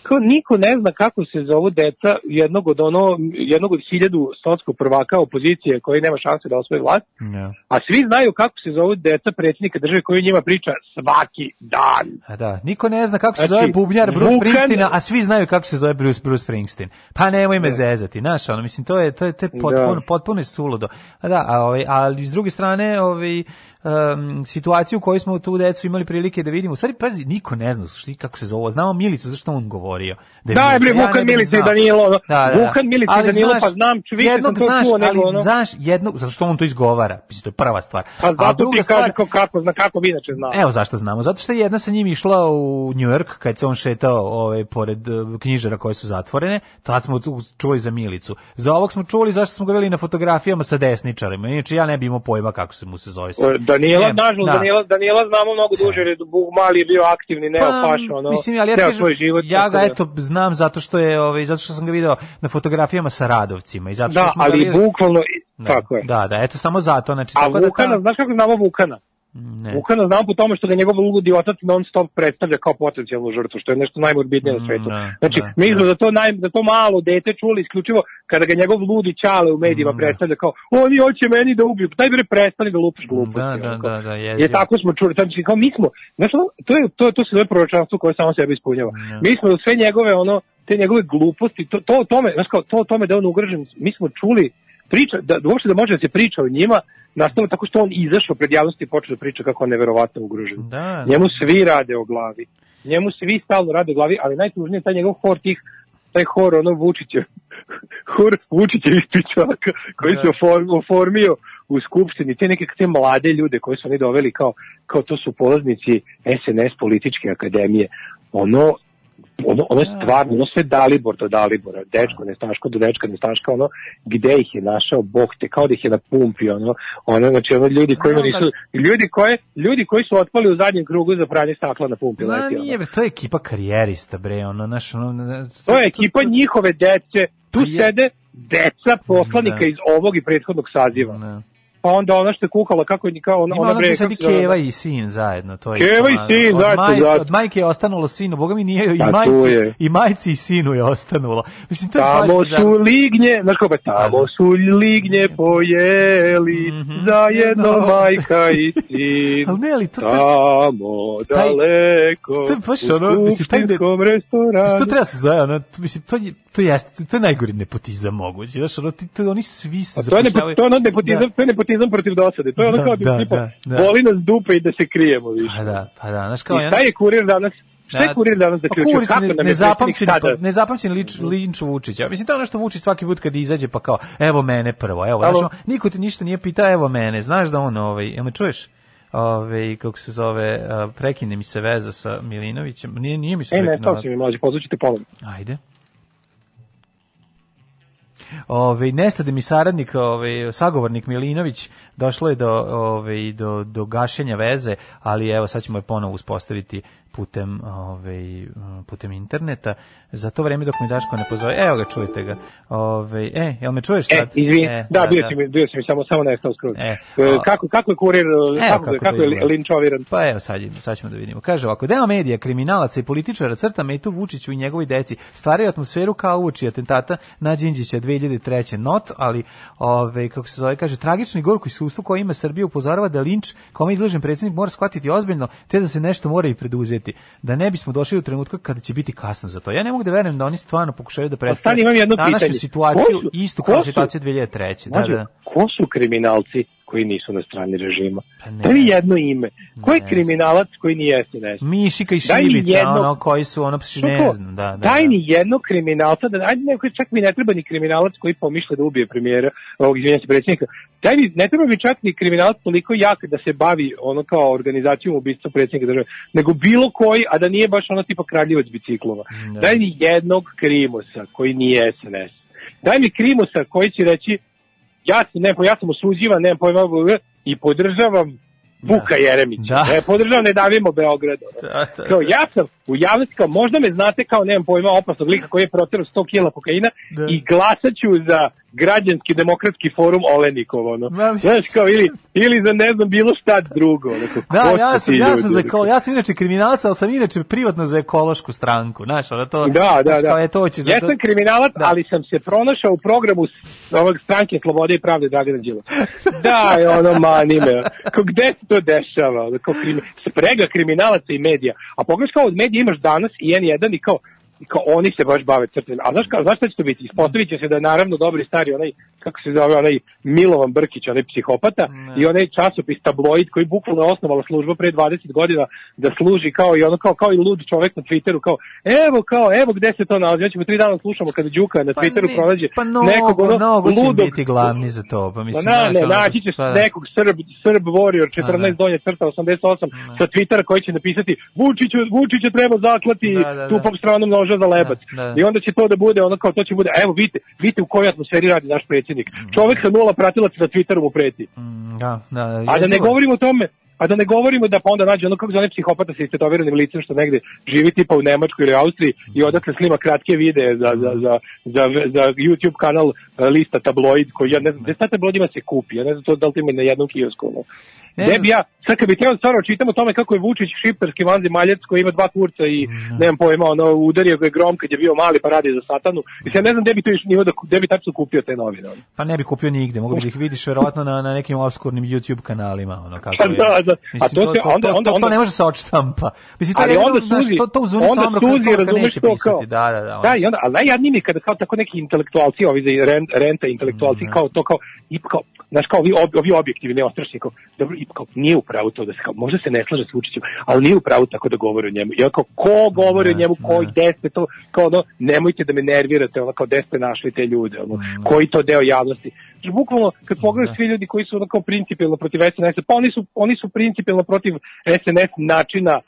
Kao niko ne zna kako se zovu deca jednog od ono, jednog od hiljadu sotskog prvaka opozicije koji nema šanse da osvoji vlast, Ja. a svi znaju kako se zovu deca predsjednika države koji njima priča svaki dan. A da, niko ne zna kako se Znači, zove bubnjar Bruce Vukan- Springsteena, a svi znaju kako se zove Bruce, Bruce Springsteen. Pa nemoj me zezati, znaš, ono, mislim, to je, to je, to je potpuno, Da. potpuno je suludo. A da, a, ovaj, ali s druge strane, ovaj, um, situaciju u kojoj smo tu decu imali prilike da vidimo, u stvari, pazi, niko ne zna što, kako se zove, znamo Milicu, zašto on govorio. Da, Milica, je ja ne Vukan bih Milica i. Danilo, Da, da, da. Vukan Milica i Danilo, znaš, pa znam, ču- više sam jednog to znaš, čuo, nego ali ono- znaš jednog, zato što on to izgovara, mislim, to je prva stvar. Pa A zato druga ti stvar- kaže kako, zna kako bi inače znao. Evo zašto znamo. Zato što je jedna sa njim išla u New York kad se on šetao ovaj, pored eh, knjižara koje su zatvorene. Tad smo tu čuli za Milicu. Za ovog smo čuli zašto smo ga na fotografijama sa desničarima. Inače ja ne bi imao pojma kako se mu se zove. O, Danijela, Ne, nažalost, da. Danijela, Danijela znamo mnogo duže, jer je Bog mali je bio aktivni, ne paš, ono, Pa, mislim, ali ja kažem, svoj život. ja ga da- eto znam zato što je ovaj zato što sam ga video na fotografijama sa Radovcima i zato što Da, smo ga ali videli- bukvalno, Da, tako je. Da, da, eto samo zato, znači A tako da Vukana, ta- znaš kako znamo Vukana? Ne. Vukana znamo po tome što ga njegov ludi otac non stop predstavlja kao potencijalnu žrtvu, što je nešto najmorbidnije na svetu. da, Znači, da, mi smo za to, naj, za to malo dete čuli isključivo kada ga njegov ludi čale u medijima predstavlja kao oni hoće meni da ubiju, pa daj bre prestani da lupiš gluposti. Da, da, da, da, Je jezivo. tako smo čuli, znači kao mi smo, znaš, to je to to se zove proročanstvo koje samo sebe ispunjava. Mi smo sve njegove ono te njegove gluposti, to to tome, znaš kao to tome da je on ugrožen, mi smo čuli priča da, da uopšte da može da se priča o njima nastalo tako što on izašao pred javnosti i počeo da priča kako on neverovatno ugrožen. Da, Njemu svi rade o glavi. Njemu svi stalno rade o glavi, ali najtužnije je taj njegov hor tih taj hor ono Vučića, hor Vučića iz pičaka koji Da. se oform, oformio u skupštini, te neke te mlade ljude koje su oni doveli kao, kao to su polaznici SNS političke akademije. Ono, ono, ono je stvarno, ono sve Dalibor do Dalibora, dečko nestaško do dečka nestaška, ono, gde ih je našao Bog te, kao da ih je na pumpi, ono, ono, znači, ono, ljudi koji nisu, ljudi koje, ljudi koji su otpali u zadnjem krugu za pranje stakla na pumpi, leti, ono. nije, to je ekipa karijerista, bre, ono, naš, ono, To je ekipa njihove dece, tu Pa sede deca poslanika Da. iz ovog i prethodnog saziva. Ne. Pa onda ona što je kukala, kako je, kao ona, Ima ona bre, gde sad i kako se zove, Keva i sin zajedno, to je. Keva i sin od zajedno, maj-. Od majke je ostanulo sinu, boga mi nije i Pa tu majci, je. i majci i sinu je ostanulo. Mislim, to je baš Tamo su lignje, znaš kako je, tamo su lignje pojeli, zajedno majka i sin. Ali ne, ali to- tamo taj- daleko, to je baš ono, mislim, taj Mislim, restoranu. to treba se zove, ono, mislim, to je, to jeste, to je najgori nepotizam moguće, znaš, ono, ti, to, oni svi se A to je, nepo, zapošljavaju- to je nepotizam, nepotizam protiv dosade. To je ono Da, kao da, da, tipa, da, da. boli nas dupe i da se krijemo više. Pa da, pa da, znaš, kao, I šta je kurir danas? Šta je Da. kurir danas Pa zaključio? kurir se Kako ne, nezapamćeni, predsjednik sada? nezapamćeni lič, linč Vučića. Mislim, to je ono što Vučić svaki put kad izađe pa kao, evo mene prvo, evo, znaš, niko ti ništa nije pitao, evo mene, znaš da on, ovaj, jel me čuješ? Ove, kako se zove, prekine mi se veza sa Milinovićem, nije, nije mi se E, ne, to si mi mlađe, pozvućete polovno. Ajde. Ovaj nestade mi saradnik, ovaj sagovornik Milinović, došlo je do ovaj do do gašenja veze, ali evo sad ćemo je ponovo uspostaviti putem ovaj putem interneta. Za to vreme dok mi Daško ne pozove, evo ga čujete ga. Ovaj e, jel me čuješ E, sad? izvini, E, da, bio si mi, bio si mi samo, samo nestao skroz. E, E, kako, kako je kurir, kako, kako kako, je linčoviran? Pa evo sad, sad ćemo da vidimo. Kaže ovako, deo medija, kriminalaca i političara crta Metu Vučiću i njegovoj deci stvaraju atmosferu kao uoči atentata na Đinđića 2003. Not, ali ove, kako se zove, kaže, tragično i gorko iskustvo koje ima Srbija upozorava da linč kome izložen predsjednik mora shvatiti ozbiljno, te da se nešto mora i preduzeti. Da ne bismo došli u trenutka kada će biti kasno za to. Ja ne mogu da verujem da oni stvarno pokušaju da predstave stani, imam jedno današnju pitanje. situaciju, Ko su- istu kao situaciju 2003. Da, da. ko su kriminalci koji nisu na strani režima? Pa ne. Da jedno ime? Ko je Ne kriminalac koji nije SNS? Mišika i mi Šibica, jednog- ono, koji su, ono, psi, ne znam, da, da. Daj da. ni jednog kriminalca, da, ajde neko, čak mi ne treba ni kriminalac koji pomišlja da ubije premijera, ovog izvinjam se predsjednika. Daj mi, ne treba mi čak ni kriminalac toliko jak da se bavi ono kao organizacijom ubistva predsjednika države, nego bilo koji, a da nije baš ono tipa kradljivac biciklova. Da. Daj mi jednog krimosa koji nije SNS. Daj mi krimosa koji će reći ja sam, ne, ja sam osuđivan, nemam pojma, i podržavam Vuka Jeremića. Da. Ne, podržavam ne davimo Beograd. ono. Da, da, Kao ja sam u javnosti kao možda me znate kao nemam pojma opasnog lika koji je proterao 100 kila kokaina Da. i glasat ću za građanski demokratski forum Olenikov ono. Ma, Znaš kao ili ili za ne znam bilo šta drugo. Ono, kao, Da, ko ja sam, ja sam za ko, ja sam inače kriminalac, ali sam inače privatno za ekološku stranku, znaš, ono to. Da, da, znaš, da. Kao je to hoćeš da ja sam kriminalac, Da. ali sam se pronašao u programu ovog stranke Slobode i pravde Dragana Đilasa. Da, je ono mani me. Kao gde se to dešava? Kao krimi, sprega kriminalaca i medija. A pogledaš kao od medija imaš danas i N1 i kao i kao oni se baš bave crtem. A znaš, kao, znaš šta će to biti? Ispostavit će se da je naravno dobri stari onaj, kako se zove, onaj Milovan Brkić, onaj psihopata i onaj časopis tabloid koji bukvalno je osnovala služba pre 20 godina da služi kao i ono kao, kao i lud čovek na Twitteru kao evo kao evo gde se to nalazi. Ja ćemo tri dana slušamo kada Đuka na Twitteru ne, pronađe pa mnogo, nekog ono mnogo će ludog biti glavni za to, pa Pa mislim, na, znaš, ne, naći će pa da. nekog Srb, Srb Warrior 14 Pa da. donje crta 88 sa Twittera koji će napisati Vučiću, Vučića treba zaklati Da, da, tu da. pop stranom noža za lebac. Da, da. I onda će to da bude ono kao to će bude, evo vidite, vidite u kojoj atmosferi radi naš predsjednik. Čovek sa nula pratilaca na Twitteru mu preti. Mm, Da, da, A da ne govorimo o tome, a da ne govorimo da pa onda nađe ono kako zove psihopata sa istetoviranim licem što negde živi tipa u Nemačkoj ili Austriji i odatle snima kratke videe za, za, za, za, za YouTube kanal e, lista tabloid koji ja ne znam, gde sad tabloid ima se kupi, ja ne znam to da li to ima na jednom kiosku. Ono. Ne bi ja, sad kad bi trebao stvarno čitam o tome kako je Vučić šiptarski vanzemaljac koji ima dva kurca i nemam pojma, ono, udario ga je grom kad je bio mali pa radi za satanu. I sad ne znam gde bi to iš nivo da, gde bi tačno kupio te novine. Ono. Pa ne bi kupio nigde, mogu bi da ih vidiš verovatno na, na nekim obskurnim YouTube kanalima, ono kako Pa je. da, da. A Mislim, to se- onda- to, onda- to, to onda- ne može se odštampa. Mislim, to ali onda suzi, to, to u zuni onda suzi, razumeš neće to pisati. kao, Da, da, da. da, i onda, ali najjadnije mi kada kao tako neki intelektualci, ovi za rent, renta intelektualci, kao to kao, i kao, znaš, kao ovi, ovi objektivni, ostrašni, kao, dobro, i kao, nije u pravu to da se, kao, možda se ne slaže s Vučićem, ali nije u pravu tako da govori o njemu. I kao, ko govori o Ne, njemu, ko ne. i gde ste to, kao ono, nemojte da me nervirate, ono, kao, gde ste našli te ljude, ono, koji to deo javnosti. I bukvalno, kad pogledaš svi ljudi koji su ono kao principijalno protiv SNS, pa oni su, oni su principijalno protiv SNS načina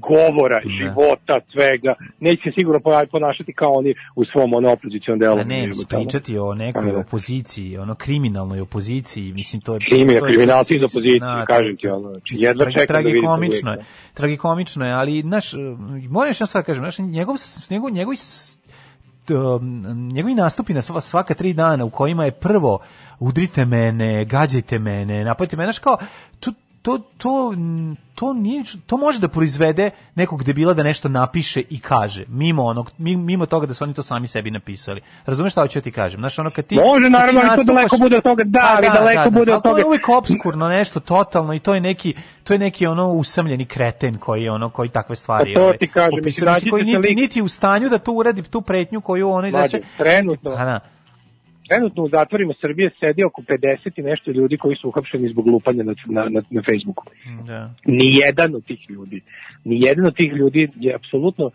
govora, života, svega. Neće se sigurno pona- ponašati kao oni u svom ono opozicijom delu. Pa ne, pričati o nekoj Pa da. opoziciji, ono kriminalnoj opoziciji, mislim to je Kriminal, to je- kriminalci iz opozicije, Da, kažem ti ono. Znači, jedva tragi- čekam da vidim to tragikomično je. Tragikomično je, ali naš moram još stvar da kažem, naš njegov njegov t- um, njegovi nastupi na sva- svaka tri dana u kojima je prvo udrite mene, gađajte mene, napadite mene, znaš kao to to, to, to, nije, to može da proizvede nekog debila da nešto napiše i kaže, mimo onog, mi- mimo toga da su oni to sami sebi napisali. Razumeš šta hoću da ti kažem? Znaš, ono kad ti... Može, naravno, ali to daleko bude od toga, da, Pa ali daleko bude od ali to toga. je uvijek obskurno nešto totalno i to je neki to je neki ono usamljeni kreten koji ono koji takve stvari Pa to ovaj, ti kažem, Mislim, koji niti, niti u stanju da tu uradi tu pretnju koju ono iza Mlađe, sve trenutno, Pa da. Trenutno u zatvorima Srbije sedi oko 50 i nešto ljudi koji su uhapšeni zbog lupanja na, na, na, na Facebooku. Da. Nijedan od tih ljudi, nijedan od tih ljudi je apsolutno,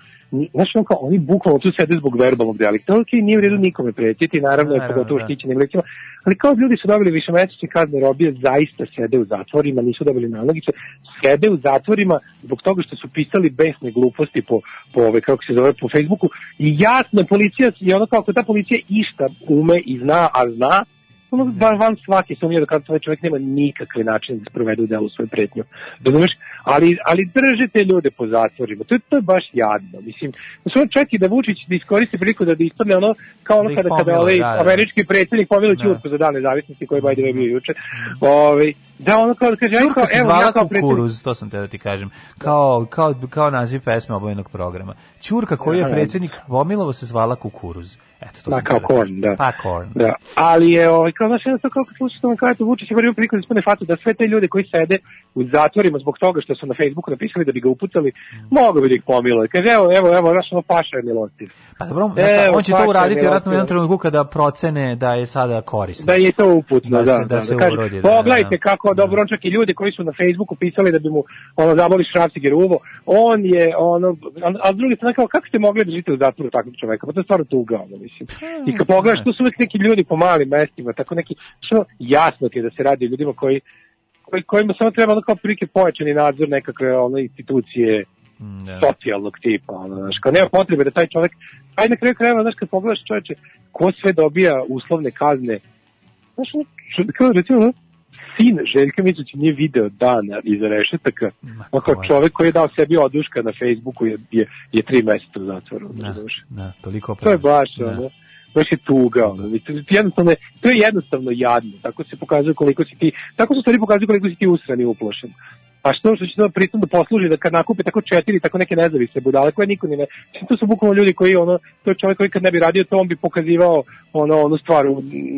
znaš ono kao, oni bukvalno tu sede zbog verbalnog delikta, ok, nije u redu nikome pretiti, naravno, Naravno, pogotovo da. štićenim licima, ali kao ljudi su dobili višemesečne kazne robije, zaista sede u zatvorima, nisu dobili nalogice, sede u zatvorima zbog toga što su pisali besne gluposti po, po ove, kako se zove, po Facebooku i jasno policija, i ono kao ako ta policija išta ume i zna, a zna, ono van, van svake sumnje da kada čovjek nema nikakve načine da sprovede u delu svoju pretnju. Razumeš? Ali, ali držite ljude po zatvorima. To je, to je baš jadno. Mislim, sve čak i da Vučić da iskoristi priliku da, da ispadne ono kao ono Da kada, kada pomilo, ovaj da, da. američki predsjednik pomilo Da. Ćurku za dan nezavisnosti koji je way bio juče. Ovaj, da ono kao da kaže, Čurka kao, se evo zvala ja kao. Kukuruz, to sam te da ti kažem. Kao, kao, kao naziv pesme obojenog programa. Ćurka koji je Aha. predsjednik Vomilovo se zvala Kukuruz. Eto, to Da, kao da korn, da. Pa korn. Da, ali je, ovaj, kao, znaš, jedno to kako slušaš to vam kažete, Vučić je priliku da ispane fatu da sve te ljude koji sede u zatvorima zbog toga što su na Facebooku napisali da bi ga upucali, mogu bi da ih pomilo. Kaže, evo, evo, evo, znaš, ono paša je milostiv. Pa dobro, šta, Evo, on će to uraditi vjerojatno u jednom milostiv. trenutku kada procene da je sada korisno. Da je to uputno, Da da, se- da, da da, se kaže, urodi, da, pogledajte da. Kako dobro, on čak i ljudi koji su na Facebooku pisali da bi mu ono zaboli šrafciger uvo, on je ono, a, a s druge strane kao, kako ste mogli da živite u zatvoru takvog čoveka, pa to je stvarno tuga, ono, mislim. I kad pogledaš, to su uvek neki ljudi po malim mestima, tako neki, što jasno ti je da se radi o ljudima koji, koji kojima samo treba ono kao prilike pojačani nadzor nekakve ono institucije Da. socijalnog tipa, ono, znaš, kao nema potrebe da taj čovek, aj na kraju krajeva, znaš, kad pogledaš čoveče, ko sve dobija uslovne kazne, znaš, ono, kao recimo, sin Željka Mitrovića nije video dana iza rešetaka, on kao čovek koji je dao sebi oduška na Facebooku je, je, je tri meseca u zatvoru, Da, da, toliko To je baš, Da. ono, baš je tuga, ono, mislim, jednostavno, je- to je jednostavno jadno, tako se pokazuje koliko si ti, tako se stvari pokazuje koliko si ti usran i uplošen. Pa što što će to pritom da posluži da kad nakupe tako četiri, tako neke nezavisne budale koje niko ni ne... Mislim, to su bukvalno ljudi koji, ono, to je čovjek koji kad ne bi radio to, on bi pokazivao ono, onu stvar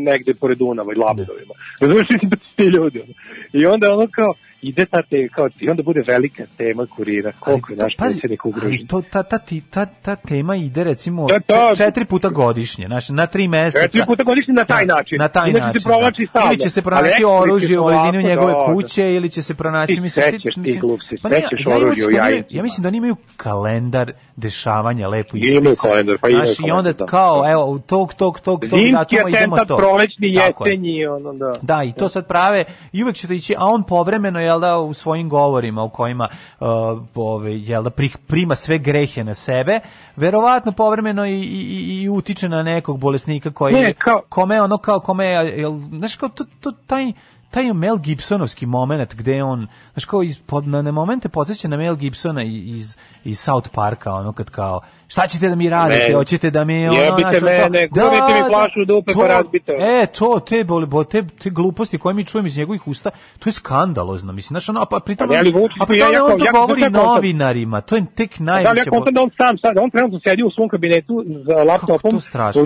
negde pored Dunava i Labudovima. Razumiješ, mislim, to su ti ljudi. Ono. I onda ono kao, ide ta te, kao, i onda bude velika tema kurira, koliko je naš Pazi, predsjednik ugrožen. ali to, ta, ta, ta, ta tema ide recimo Da, če- četiri puta godišnje, znači na tri meseca. Četiri puta godišnje na taj Da, način. Na taj Inače se način. provlači da. stalno. Ili će se pronaći oružje u blizini njegove da, da. kuće, ili će se pronaći... Ti mislim, sećaš ti, glup si, Pa sećaš ja oružje da oni- jajicima. Ja mislim da oni imaju kalendar dešavanja lepo Imaju ispisan. kalendar, pa Znaš, I onda da. kao, evo, tog, tog, tog, tog datuma idemo to. prolećni, Tako je. jesenji, ono da. Da, i to sad prave i uvek će to ići, a on povremeno jel da u svojim govorima u kojima uh, ove, jel da pri- prima sve grehe na sebe, verovatno povremeno i, i, i- utiče na nekog bolesnika koji Ne, kao- kome ono kao kome je, jel, znaš kao to, to, taj taj Mel Gibsonovski moment gde on, znaš kao iz, pod, na, momente podsjeća na Mel Gibsona iz, iz South Parka, ono kad kao, šta ćete da mi radite, hoćete da mi ono, Jebite mene, gurnite mi flašu u dupe pa razbite. E, to, te, boli, bo, te, te gluposti koje mi čujemo iz njegovih usta, to je skandalozno, mislim, znaš, ono, a pa pritom, ali a pritom jako- on to govori novinarima, to je tek Da li ja najveće... kontam da on sam sad, on trenutno sedi u svom kabinetu za laptopom,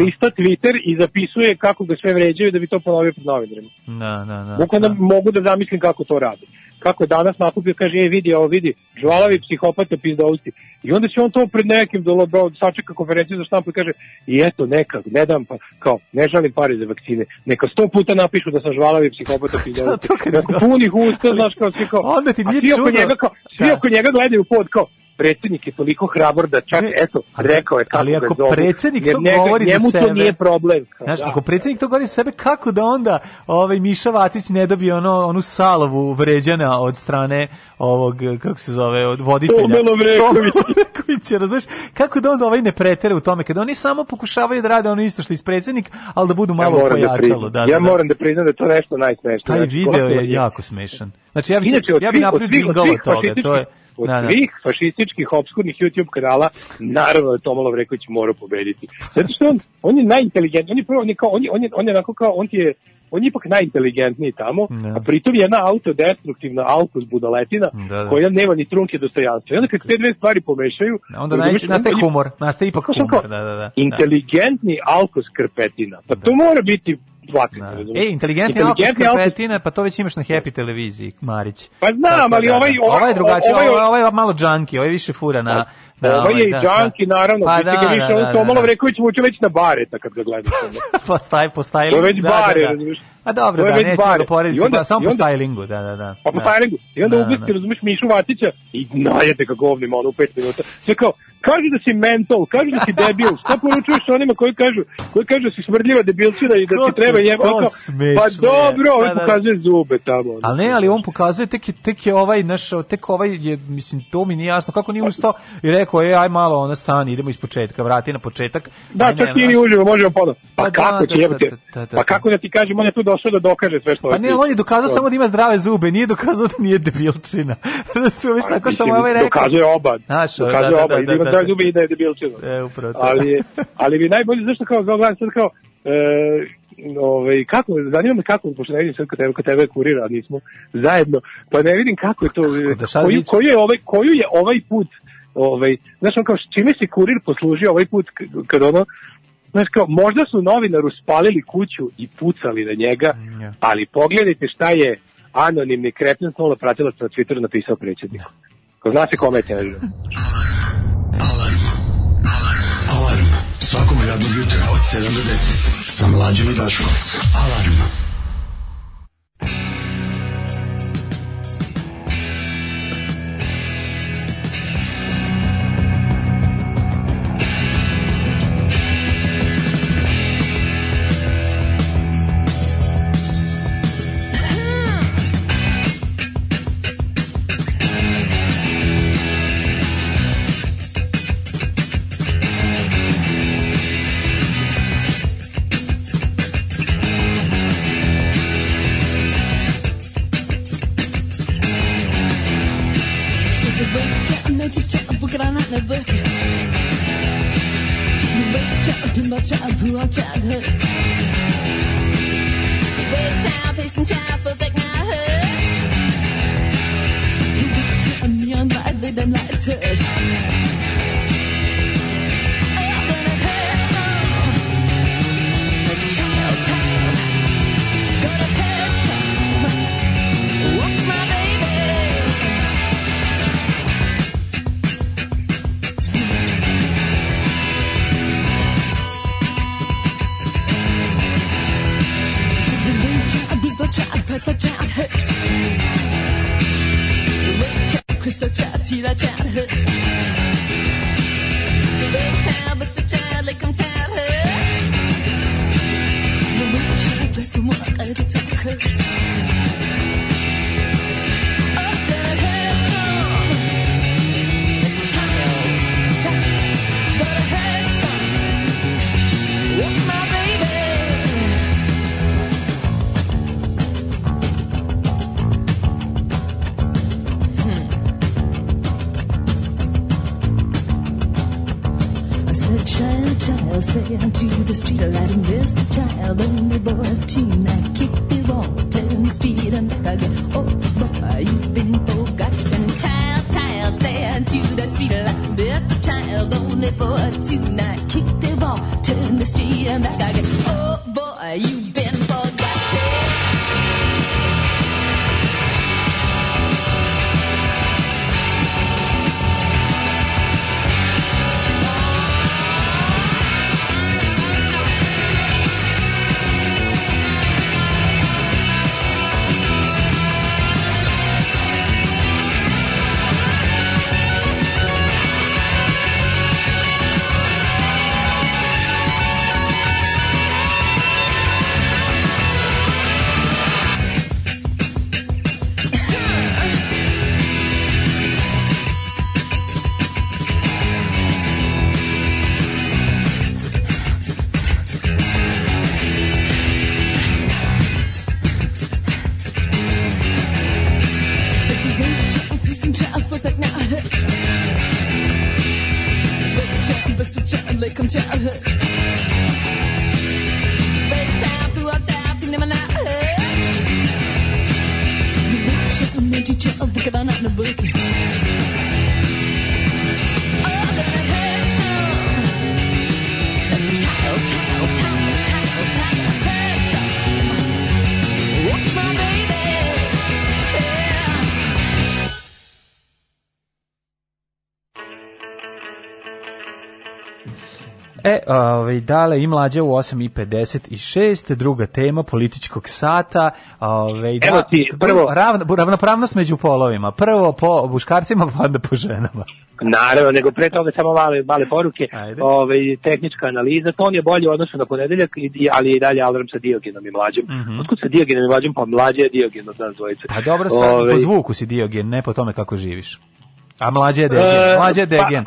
lista Twitter i zapisuje kako ga sve vređaju da bi to ponovio pred novinarima. Da, da, da. Bukvalno da. mogu da zamislim kako to radi. Kako je danas nakupio, kaže, e, vidi, ovo vidi, žvalavi psihopata pizdousti. I onda će on to pred nekim da sačeka konferenciju za štampu i kaže, i eto, neka, ne dam, pa, kao, ne žalim pare za vakcine. Neka sto puta napišu da sam žvalavi psihopata Neko go- punih usta, znaš, kao, svi kao, Onda ti a nije svi oko njega, kao, svi Da. oko njega gledaju pod, kao, predsjednik je toliko hrabar da čak, Ne, eto, rekao je kako ali ga ako zovu, predsjednik jer to njega- govori za njemu sebe- to nije problem. Znaš, da. ako predsjednik to govori za sebe, kako da onda ovaj Miša Vacić ne dobije ono, onu salovu vređana od strane ovog, kako se zove, od voditelja. Tome Lovreković. Tome Lovrekovića, razumeš? Kako da onda ovaj ne pretere u tome, kada oni samo pokušavaju da rade ono isto što i predsjednik, ali da budu malo ja da pojačalo. priznam, Da, ja da, da. moram da priznam da je to nešto najsmešnije. Taj Znači, video gotovo je jako smešan. Znači, ja bi, Inače, ja bi svih- od napravio od toga. To je, Od da, da. svih fašističkih obskurnih YouTube kanala, naravno da Tomo Lovreković mora pobediti. Zato što on, on je najinteligentniji, on je prvo, on je, kao, on je, on je, on je onako kao, on ti je, on je ipak najinteligentniji tamo, Da. a pritom je jedna autodestruktivna alkus budaletina Da, da. koja nema ni trunke dostojanstva. I onda kad te dve stvari pomešaju, Onda razumeš, naj- nastaje humor, nastaje ipak humor. Da, da, da. da. Inteligentni alkos krpetina. Pa to mora biti plakanje, Da. E, inteligentni alkos- Karpetina, pa to već imaš na Happy televiziji, Marić. Pa znam, ali da, ovaj- da. ovaj- ovaj je drugačiji, ovaj- ovaj, ovaj je malo džanki, ovaj više fura na... na Ovo je i da, džanki, da. naravno, Pa pa, da, da, da, da, da. Lovreković vuče već na bareta kad ga gledaš. ono. Postaje, postaje. To je već bare, razumiješ. A dobro, da, nećemo ga porediti, onda- ba- samo po onda- stylingu, da, da, da. Pa po da. stylingu. I onda Da, da, ubiti, da. razumiješ, Mišu Vatića i najete ga govnima, ono, u pet minuta. Sve kao, kažu da si mental, kažu da si debil. Šta poručuješ onima koji kažu, koji kažu da si smrdljiva debilčina i da Kako ti treba je jeba? kao, Pa dobro, ovaj Da, da, da. pokazuje zube tamo. ono. Ali ne, ali on pokazuje tek je, tek je ovaj naš tek ovaj je mislim to mi nije jasno kako nije ustao i rekao je aj malo ona stani idemo iz početka vrati na početak. Da, čak ti ni uživo, možemo ponovno. Pa, Pa da, kako da, da, da, da, Pa da. kako da ti kažem, on je tu došao da dokaže sve što Pa ne, on je dokazao samo da ima zdrave zube, nije dokazao da nije debilčina. Razumeš tako što mu ovaj rekao. Dokazuje oba. Znaš, da, dokazuje da, oba. da, I da ima da, zdrave da. zube i da je debilčina. E, upravo to. ali, ali mi najbolje, zašto kao, kao gledam sad kao, e, ovaj, kako, zanima me kako, pošto ne vidim sad kod tebe, kod tebe je kurir, a nismo zajedno, pa ne vidim kako je to, da sad koju, koju, je ovaj, koju je ovaj put, ovaj, znaš, on kao, čime se kurir poslužio ovaj put, kad ono, Znaš kao, možda su novinaru spalili kuću i pucali na njega, ja. ali pogledajte šta je anonimni kreten snola pratilac na Twitteru napisao predsjedniku. Ko zna se kome je. Alarm svakog radnog jutra od 7 do 10 sa mlađim i Daškom. Alarm. lick them childhoods. Bedtime, through our time, through them and our hoods. The righteous, the minty child, book it on out. Ovaj, dale i mlađa u 8.56, druga tema političkog sata. Ovaj, da, Evo ti, prvo- ravna- ravnopravnost među polovima. Prvo po muškarcima, pa onda po ženama. Naravno, nego pre toga samo male, male poruke, ovaj, tehnička analiza, to on je bolje u odnosu na ponedeljak, ali je i dalje alarm sa Diogenom i mlađom. Mhm. Otkud sa Diogenom i mlađom? Pa mlađe je Diogen od nas dvojice. Pa dobro, sad i Ovaj, po zvuku si diogen, ne po tome kako živiš. A mlađe je degen, E, mlađe je pa- degen.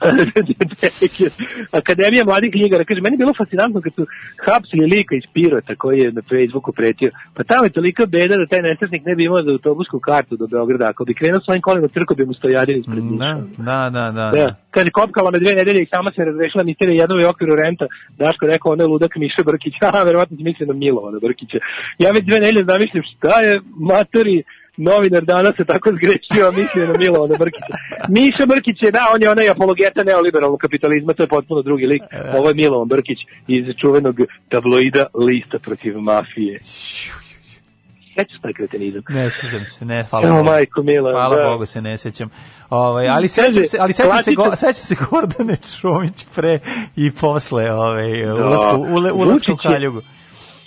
Akademija mladih knjigara, kaže, meni je bilo fascinantno kad su hapsili lika iz Pirota koji je na Facebooku pretio. Pa tamo je tolika beda da taj nesretnik ne bi imao za autobusku kartu do Beograda. Ako bi krenuo svojim kolima, crko bi mu stojadin ispred Niša. Da, da, da. da. Da. Kaže, kopkala me dve nedelje i sama se razrešila misterija u okviru renta. Daško rekao, ono je ludak Miša Brkić. A, verovatno si mislio na Milovana Brkića. Ja već dve nedelje zamišljam šta je matori novinar danas se tako zgrešio, a mislio na Milovana Brkića. Miša Brkić je, da, on je onaj apologeta neoliberalnog kapitalizma, to je potpuno drugi lik. Ovo je Milovan Brkić iz čuvenog tabloida lista protiv mafije. Sećaš taj kretenizam? Ne sjećam se, ne, hvala Evo, Bogu. majko mila, Hvala da. Bogu se ne sjećam. Ovaj, ali sećam se, ali sećam se, go, sećam se Gordane Čomić pre i posle ovaj, Da. ulasku, ule, ulasku u Vučić je- Kaljugu.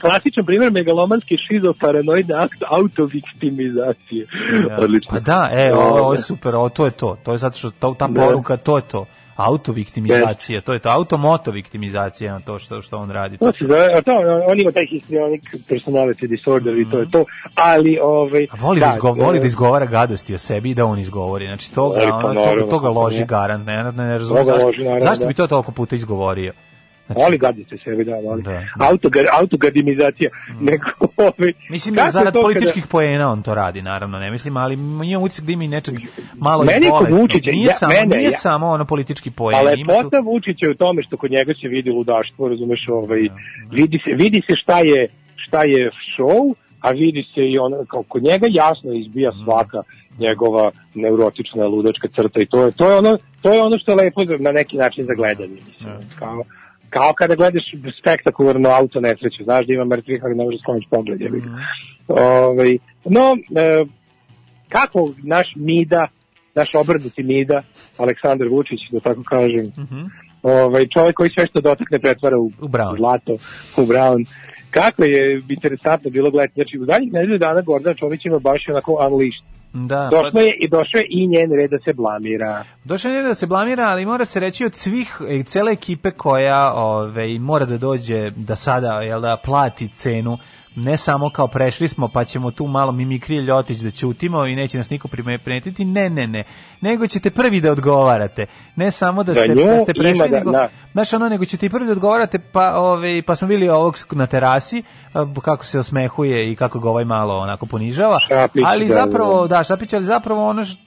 Klasičan primjer megalomanski šizoparanoidne akt autoviktimizacije. Da. Odlično. Pa da, e, ovo, ovo je super, ovo, to je to. To je zato što to, ta Da. poruka, to je to. Autoviktimizacija, to je to. Automotoviktimizacija na to što, što on radi. To se zove, a to, on ima taj histrionic personality disorder i to je to, ali ovaj... A voli da, izgo, voli da izgovara gadosti o sebi i da on izgovori. Znači, to ga, pa ono, to, to ga loži ne. garant. Ne, ne, ne razumem zašto, zašto da. bi to toliko puta izgovorio. Voli gadite sebi, da, voli. Da. Autoga, autogadimizacija. Nego, ovaj, Mislim, je zarad to kada- političkih poena on to radi, naravno, ne mislim, ali imam utisak da ima i nečeg malo Meni i kod bolesnog. Vučića, Nije, ja- samo, mene, nije ja- samo ono politički poen. A ima tu- lepota Vučića je u tome što kod njega se vidi ludaštvo, razumeš, ovaj, vidi, se, vidi se šta je, šta je show, a vidi se i ono, kao kod njega jasno izbija svaka njegova neurotična ludačka crta i to je, to je ono to je ono što je lepo na neki način za gledanje mislim. Kao, kao kada gledaš spektakularno auto nesreću, znaš da ima mrtvih, ali ne možeš skloniš pogled. jebi ga. Ovaj, no, e, kako naš Mida, naš obrnuti Mida, Aleksandar Vučić, da tako kažem, ovaj, čovjek koji sve što dotakne pretvara u, u brown. zlato, u brown. Kako je interesantno bilo gledati, znači u zadnjih nedelju dana Gordana Čomić ima baš onako unleashed. Da, pa- Došlo je i došao je i njen red da se blamira. Došao je da se blamira, ali mora se reći od svih, e, cele ekipe koja ove, mora da dođe da sada jel da, plati cenu ne samo kao prešli smo pa ćemo tu malo mimikrije ljotić da ćutimo i neće nas niko primetiti, ne, ne, ne, nego ćete prvi da odgovarate, ne samo da Da ste, nju da ste prešli, da- nego, da. znaš ono, nego ćete i prvi da odgovarate, pa, ove, pa smo bili ovog na terasi, kako se osmehuje i kako ga ovaj malo onako ponižava, Šapić, ali da, zapravo, da, Šapić, ali zapravo ono š-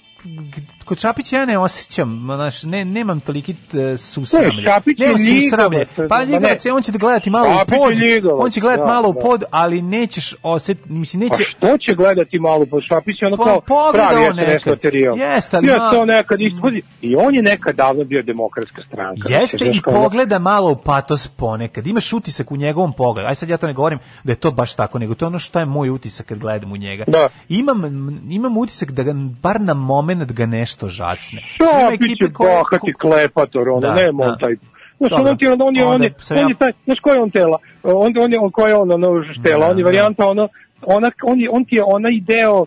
kod Šapića ja ne osjećam, znaš, ne, nemam toliki t, susramlje. Ne, Šapić je susramlje. Pa ne. je, on će da gledati malo u pod, on će gledati da, malo u da. pod, ali nećeš osjetiti, mislim, neće... Pa što će gledati malo, pa Šapić je ono Pa kao pogleda pravi on SNS materijal. Jeste, ali Ja to nekad ispodi. I on je nekad davno bio demokratska stranka. Jeste Znači, i kao pogleda malo u patos ponekad. Imaš utisak u njegovom pogledu. Aj sad ja to ne govorim da je to baš tako, nego to je ono što je moj utisak kad gledam u njega. Da. Imam, imam utisak da ga, bar na moment ga nešto žacne. Ima Šapić ekipe je koje- bahati klepator, ono, Da, nema da. on taj... Znaš, Dobro. on, ti, on, on je, on je, on je taj, znaš ko je on tela? On, on je, on, ko je on, ono, štela, Da, on je da. varijanta, ono, ona, on, je, on ti je onaj deo,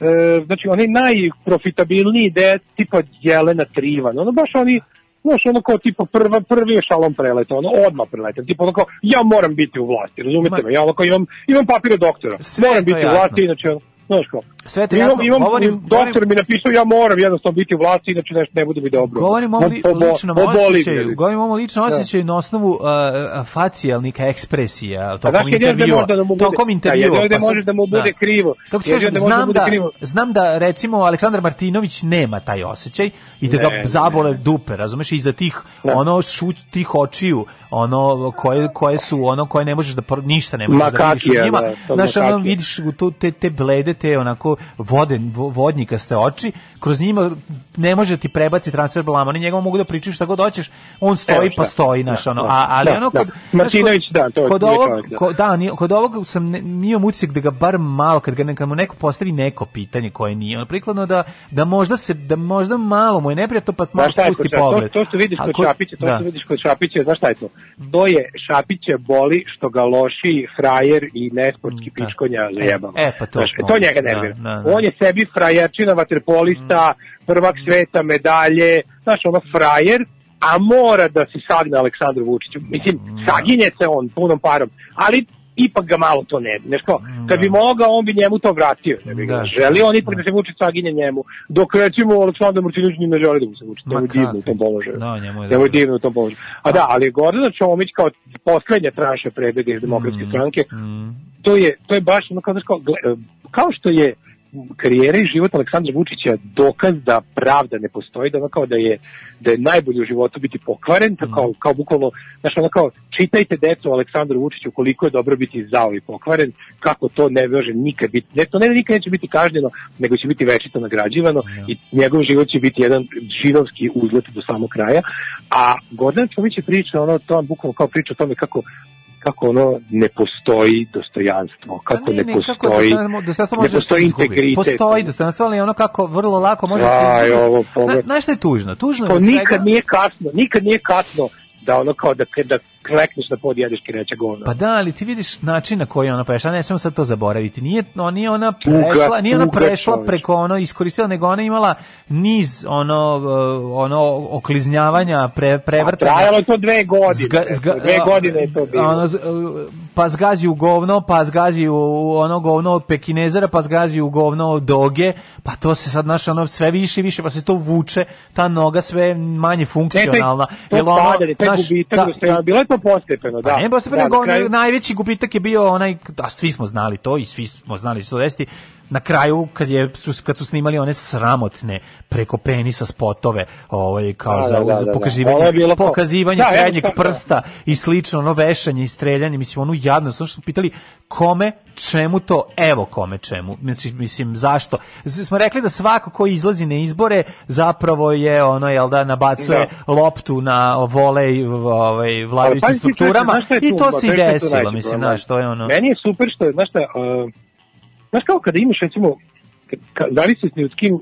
e, znači, onaj najprofitabilniji deo tipa Jelena Trivan, ono, baš oni, Znaš, ono kao tipa prva, prvi je šalom preleta, ono odmah preleta, tipa ono kao, ja moram biti u vlasti, razumete me, ja ono kao imam, imam papire doktora, Sve moram biti u jasno. vlasti, inače, ono, znaš kao, Sve imam, jasno. imam, Govorim- doktor mi napisao, ja moram jednostavno biti u vlasti, inače nešto ne bude mi dobro. Govorim o li, ličnom osjećaju, me. govorim o ličnom Da. osjećaju na osnovu uh, facijalnika ekspresija tokom intervjua. da bude, Tokom da, intervjua. da pa može da mu bude da. krivo. Kako ti kažem, da da znam bude da, znam da recimo Aleksandar Martinović nema taj osjećaj i da ga zabole dupe, razumeš, iza tih ono šuć tih očiju, ono koje koje su ono koje ne možeš da ništa ne možeš da vidiš Makakija, njima. da, makakija. vidiš tu te te blede te onako vode, vo- vodnikaste oči, kroz njima ne može ti prebaci transfer blama, oni njegov mogu da pričaju šta god hoćeš, on stoji Evo pa šta. stoji, naš, Da, ono, da. a, ali Da, ono da. kod... Martinović, da, to kod ovog, čovjek, da. ko- da, nije, kod ovog sam imam utisak da ga bar malo, kad ga kad mu neko postavi neko pitanje koje nije, ono, prikladno da, da možda se, da možda malo mu je neprijatno, pa malo spusti kod Šapića? pogled. To, to što vidiš kod kod- Šapića, to da. što vidiš kod Šapića, znaš šta je to? To je Šapića boli što ga loši frajer i nesportski pičkonja zajebava. E, pa to Znaš, može. to njega Da, nervira. da, da. On je sebi frajerčina, vaterpolista, prvak sveta, medalje, znaš, ono frajer, a mora da se sagne Aleksandru Vučiću. Mislim, saginje se on punom parom, ali ipak ga malo to ne, znaš kao, kad bi mogao, on bi njemu to vratio. Ne bi ga Da. želi on ipak da se Vučić saginje njemu, dok recimo Aleksandar Martinović ni ne želi da mu se Vučić, njemu je divno u tom položaju. Da, njemu je Njemu je dobro. divno u tom položaju. A da, ali Gordana Čomić kao poslednja tranša prebega iz demokratske Mm, stranke, to je, to je baš ono kao, znaš, kao, kao što je karijera i život Aleksandra Vučića dokaz da pravda ne postoji, da ono kao da je da je najbolje u životu biti pokvaren, to kao, kao bukvalno, znaš, ono kao, čitajte decu Aleksandru Vučiću koliko je dobro biti zao i pokvaren, kako to ne može nikad biti, ne, to ne da nikad neće biti kažnjeno, nego će biti večito nagrađivano i njegov život će biti jedan židovski uzlet do samog kraja, a Gordana Čomić je priča, ono, to vam bukvalno kao priča o tome kako kako ono ne postoji dostojanstvo, kako ne, Pa Ne, kako postoji dostojanstvo- dostojanstvo ne može se postoji integritet. Postoji dostojanstvo, ali ono kako vrlo lako može Aj, se izgubi. ovo, Zna- pogled. Znaš šta je tužno? Tužno je svega- nikad nije kasno, nikad nije kasno da ono kao da, da klekneš na pod jedeš kireća govna. Pa da, ali ti vidiš način na koji ona prešla, ne smemo sad to zaboraviti. Nije, no, nije ona prešla, Tuga, nije ona tuga, prešla čoveče. preko ono iskoristila, nego ona imala niz ono uh, ono okliznjavanja, pre, prevrtanja. A trajalo je to dve godine, dve godine je to bilo. Ono, uh, pa zgazi u govno, pa zgazi u ono govno od Pekinezera, pa zgazi u govno od Doge, pa to se sad naš ono sve više i više, pa se to vuče, ta noga sve manje funkcionalna. to Jel ono, padanje, taj gubitak ta- bilo je to postepeno, da. Pa ne postepeno, Da, nego kraju- najveći gubitak je bio onaj, a svi smo znali to i svi smo znali da će se to desiti, na kraju kad je su kad su snimali one sramotne preko penisa spotove ovaj kao Da, za, da, da, za da. pokazivanje kao- pokazivanje Da, srednjeg jednostavno, prsta i slično ono vešanje i streljanje mislim onu jadnost. Ono što smo pitali kome čemu to? Evo kome čemu. Mislim, mislim zašto? Smo rekli da svako ko izlazi na izbore zapravo je ono jel da nabacuje loptu na volej ovaj vladajućim strukturama i to se desilo mislim znaš to je ono Meni je super što je, znaš šta, uh, znaš kao kada imaš recimo, ka- zavisi s kim,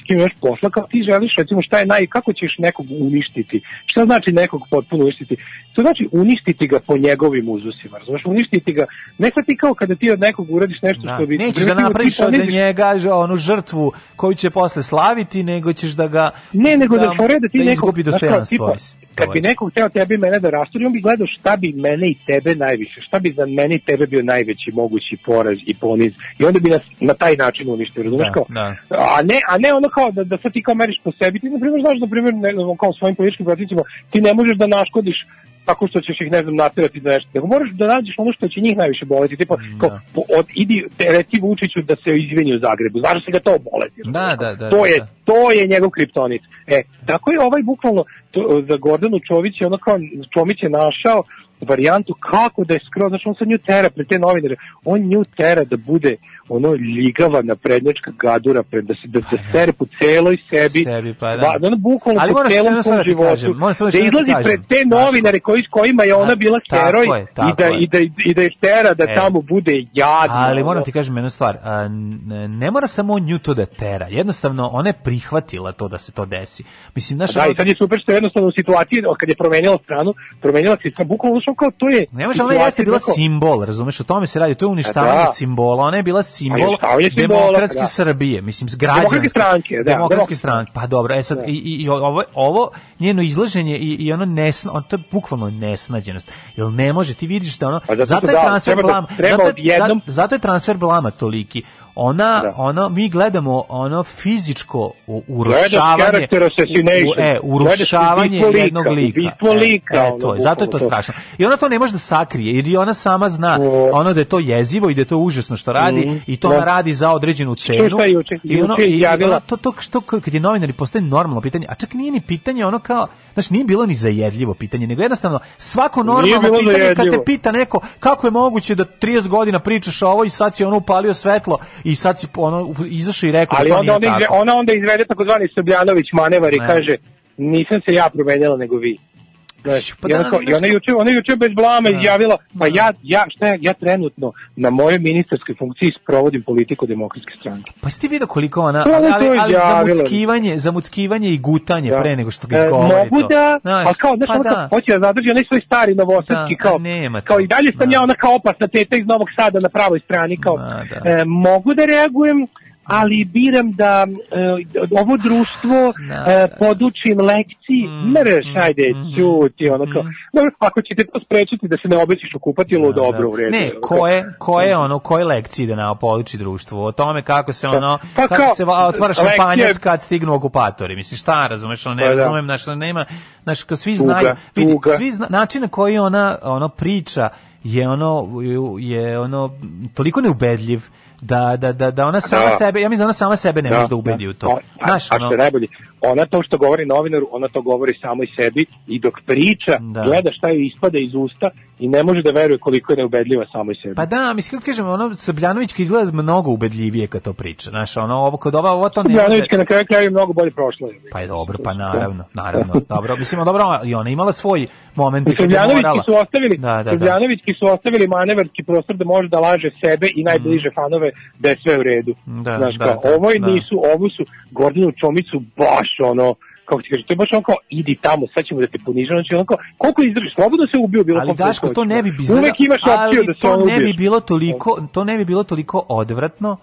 s kim imaš posla, kao ti želiš recimo šta je naj, kako ćeš nekog uništiti, šta znači nekog potpuno uništiti, to znači uništiti ga po njegovim uzusima, razumeš, uništiti ga, ne sad ti kao kada ti od nekog uradiš nešto Da. što bi... Nećeš da napraviš od njega onu žrtvu koju će posle slaviti, nego ćeš da ga Ne, nego da, fore da ti da nekog, izgubi dostojanstvo. Kad bi neko hteo tebi i mene da rasturi, on bi gledao šta bi mene i tebe najviše, šta bi za mene i tebe bio najveći mogući poraz i poniz. I onda bi nas na taj način uništio, razumeš Da, kao? da. A ne, a ne ono kao da, da sad ti kao meriš po sebi, ti na primjer znaš, na primjer, ne, kao svojim političkim protivnicima, ti ne možeš da naškodiš tako što ćeš ih, ne znam, naterati za nešto. Nego moraš da nađeš ono što će njih najviše boleti. Tipa, kao, po, od, idi, te, reci Vučiću da se izvini u Zagrebu. Znaš da se ga to boleti. Da, da, da. To da, je da. to je njegov kriptonit. E, tako je ovaj bukvalno to, za Gordanu Čović je ono kao Čomić je našao varijantu kako da je skroz, znači on sad nju tera pred te novinare, on nju tera da bude ono ligava naprednjačka gadura, pred, da se da, da sere po celoj sebi, Sebi, pa da. da, da ono bukvalno Ali po celom svom da životu, kažem, da da izlazi kažem. pred te novinare koji, s kojima je ona bila heroj je, i, da, i, da, i da je tera da E. tamo bude jadno. Ali moram ti kažem jednu stvar, a, ne mora samo nju to da tera, jednostavno ona je prihvatila to da se to desi. Mislim, znaš, Da, i sad je super što je jednostavno u situaciji, kad je promenila stranu, promenila se bukvalno što kao to je... Ne može, ona jeste bila kako- simbol, razumeš, o tome se radi, to je uništavanje da. simbola, ona je bila simbol simbola, demokratske da. Srbije, mislim, građanske. Demokratske stranke, da, Demokratske demokratske stranke, pa dobro, e sad, i, i, i ovo, ovo njeno izlaženje i, i ono nesna, on, to je bukvalno nesnađenost, jer ne može, ti vidiš da ono, Pa zato zato što je da, transfer da- blama, zato, je- zato je transfer blama toliki, ona, Da. ono, mi gledamo ono fizičko urušavanje, u- e, urušavanje ubistvo jednog lika, lika. E, lika, e, ono, to je, zato je to to. strašno. I ona to ne može da sakrije, jer i ona sama zna ono da je to jezivo i da je to užasno što radi Mhm. i to Da. ona radi za određenu cenu. juče? I ono, Juče i izjavila- ono, to, to što kad je novinari postaje normalno pitanje, a čak nije ni pitanje ono kao, znaš, nije bilo ni zajedljivo pitanje, nego jednostavno svako normalno pitanje kad te zajedljivo. pita neko kako je moguće da 30 godina pričaš ovo i sad si ono upalio svetlo i sad si ono izašao i rekao Ali da to onda ona, izve- ona onda izvede takozvani Srbljanović manevar i Ne. kaže nisam se ja promenjala nego vi. Znaš, Pa i ona, da, kao- i znaš ona kao- juče, ona juče bez blama Da. izjavila, pa ja, ja, šta ja, ja trenutno na mojoj ministarskoj funkciji sprovodim politiku demokratske stranke. Pa si ti vidio koliko ona, To ali, ona to ali, ali izjavila. zamuckivanje, zamuckivanje i gutanje Da. pre nego što ga E, izgovori mogu to. da, Znaš, ali kao, znaš, pa ono kao, da. hoće da zadrži onaj svoj stari novosadski, Da, kao, nema kao i dalje sam Da. ja ona kao opasna teta iz Novog Sada na pravoj strani, kao, Da, da. e, mogu da reagujem, ali biram da e, ovo društvo e, podučim lekciji, Mm, mreš, ajde, ćuti, ono kao, dobro, ako ćete to sprečiti da se ne obesiš u kupatilu, dobro, u redu. Ne, ono, ko je, ko je ono, koje lekcije ide na poliči društvu? O tome kako se ono, Pa kako kao, se va- otvara šampanjac kad stignu okupatori. Mislim, šta, razumeš, ono, ne Pa da. razumem, znaš, ono, nema, znaš, kad svi Tuga, znaju, vidi, tuga. svi zna, način na koji ona, ono, priča je ono, je ono, toliko neubedljiv, da, da, da, da ona sama Da. sebe, ja mislim da ona sama sebe ne može da ubedi u to. A, Znaš, a ono, što je najbolje, ona to što govori novinaru, ona to govori samo i sebi i dok priča, Da. gleda šta joj ispada iz usta i ne može da veruje koliko je neubedljiva samo i sebi. Pa da, mislim, kako kažem, ono, Srbljanovićka izgleda mnogo ubedljivije kad to priča. Znaš, ono, ovo, kod ova, ovo to ne može... Bjanovićka na kraju kraju je mnogo bolje prošla. Pa je dobro, pa naravno, naravno. Dobro, mislim, dobro, i ona imala svoj moment kad je Srbljanovićki su ostavili, Da, da, da. Srbljanovićki su ostavili manevarski prostor da može da laže sebe i najbliže fanove da je sve u redu. Mm. Da, Znaš, da, kao, da, ovo da. nisu, ovo su Gordinu Čomicu baš ono, kako ti kažeš, to je baš ono kao, idi tamo, sad ćemo da te ponižamo, znači ono kao, koliko izdržiš, slobodno se ubio bilo Ali Daško, to ne bi bi Uvek imaš opciju da se to ne bi bilo toliko, to ne bi bilo toliko odvratno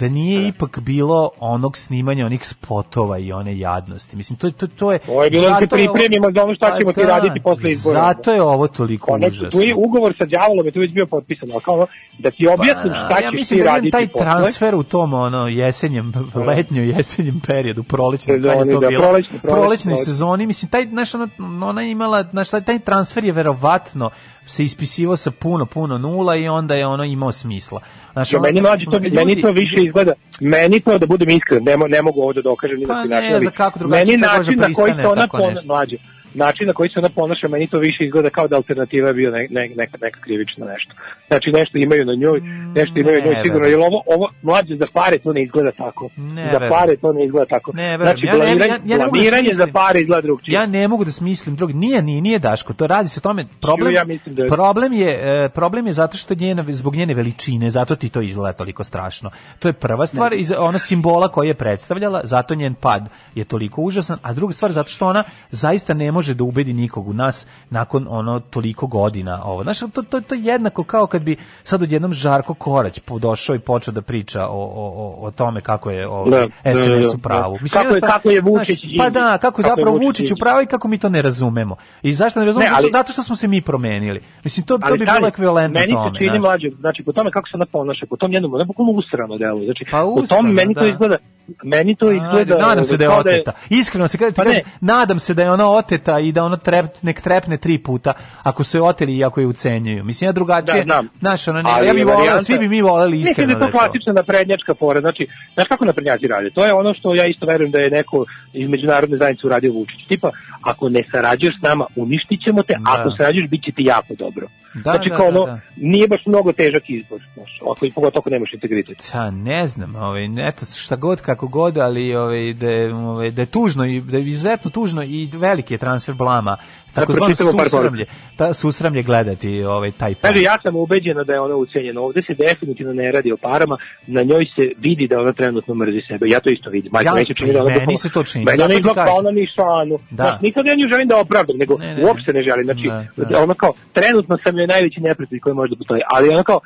da nije ipak bilo onog snimanja onih spotova i one jadnosti. Mislim, to, to, to je... Ovo je bilo da pripremimo za ono šta Pa ćemo ti da, raditi posle izbora. Zato je ovo toliko Ono, užasno. tu je ugovor sa đavolom je tu već bio potpisan, kao da ti objasnim šta Pa, ja ćeš ti da raditi taj posle. transfer u tom ono jesenjem, letnjo jesenjem periodu, prolećnom, kad je to da, bilo, prolećni, prolećni, prolećnoj sezoni, mislim, taj, znaš, ona, ona imala, taj, taj transfer je verovatno se ispisivao sa puno, puno nula i onda je ono imao smisla. Znaš, Ja, ono- meni mlađe to, ljudi- meni to više izgleda, meni to da budem iskren, ne, ne mogu ovo da dokažem ni Pa na koji ne, način, ali za kako drugačije meni način na koji se ona nešto. mlađe, način na koji se ona ponaša, meni to više izgleda kao da alternativa je bio ne, ne, neka, neka krivična nešto. Znači nešto imaju na njoj, nešto imaju na njoj ne sigurno, jer ovo, ovo mlađe za pare to ne izgleda tako. Ne za pare to ne izgleda tako. Ne, znači, Ja ne- ja- ja ne mogu da za pare izgleda drugčije. Ja ne mogu da smislim drugi. Nije, nije, nije Daško. To radi se o tome. Problem, Ja mislim da je- problem je e, problem je zato što njena zbog njene veličine, zato ti to izgleda toliko strašno. To je prva stvar iz ona simbola koji je predstavljala, zato njen pad je toliko užasan, a druga stvar zato što ona zaista ne može da ubedi nikog u nas nakon ono toliko godina ovo. Znaš, to, to, to je jednako kao kad bi sad odjednom Žarko Korać došao i počeo da priča o, o, o, o tome kako je o Da, da, SNS u da, pravu. da. Kako je- kako je Vučić znaš, Pa da, kako Kako zapravo Vučić Vučić u pravu i kako mi to ne razumemo. I zašto ne razumemo? Ne, ali- zato što smo se mi promenili. Mislim, to, to bi bilo ekvivalentno meni tome. se čini znaš. mlađe, znači po tome kako se ona ponaša, po tom jednom, ona bukvalno usrano delo. Znači, Pa po usrano, tom meni to da. izgleda, meni to izgleda... Ajde, nadam se da je oteta. Iskreno se kada ti Pa nadam se da je ona oteta i da ona trep, nek trepne tri puta ako su je oteli i ako je ucenjuju. Mislim, ja drugačije, Da, znam. znaš, ono, ne, Ali ja bi varijanta- svi bi mi voleli Mislim iskreno to da je to. klasična naprednjačka fora. Znači, znaš kako naprednjaci rade? To je ono što ja isto verujem da je neko iz međunarodne zajednice uradio Vučić. Tipa, ako ne sarađuješ s nama, uništit ćemo te, Da. ako sarađuješ, bit će ti jako dobro. Da, znači, da, kao da, ono, da. nije baš mnogo težak izbor. Znaš, ako, i pogotovo ako nemaš integritet. Ja ne znam, ovaj eto šta god kako god, ali ovaj da je, ovaj, da je tužno i da je izuzetno tužno i veliki je transfer blama. Tako zvano pročitamo par susramlje, ta susramlje gledati ovaj taj pad. Kaže, ja sam ubeđena da je ona ucenjena. Ovde se definitivno ne radi o parama, na njoj se vidi da ona trenutno mrzi sebe. Ja to isto vidim. Majko, Ja- se čini da ona meni se to čini, Meni ona izgleda kao kažem. ona ni šanu. Da. Znaš, nikad ja nju želim da opravdam, nego Ne, ne, uopšte ne želim. Znači, Da, da. ona kao, trenutno sam joj najveći neprijatelj koji može da postoji. Ali ona kao,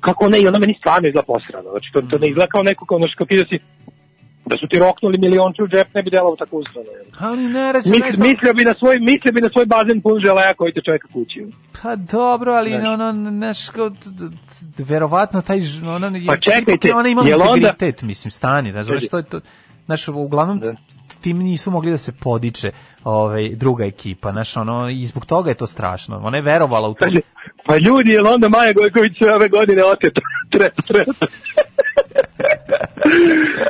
kako ne, i ona meni stvarno izgleda posrano. Znači, to, to ne izgleda kao neko, kao, znaš, kao ti da si da su ti roknuli milionče u džep, ne bi delalo tako usrano. Ali ne, reći, Mis, mislio bi na svoj mislio bi na svoj bazen pun želeja koji te čeka kući. Pa dobro, ali Znaš. ono, neš, kao, verovatno taj, ono, je- Pa čekajte, je ona imala jel onda- integritet, mislim, stani, razumeš, to je to, znaš, uglavnom, tim nisu mogli da se podiče ovaj, druga ekipa, znaš, ono, i zbog toga je to strašno, ona je verovala u to. Kaže, pa ljudi, jel onda Maja Gojković sve ove godine oteta? Treba, treba.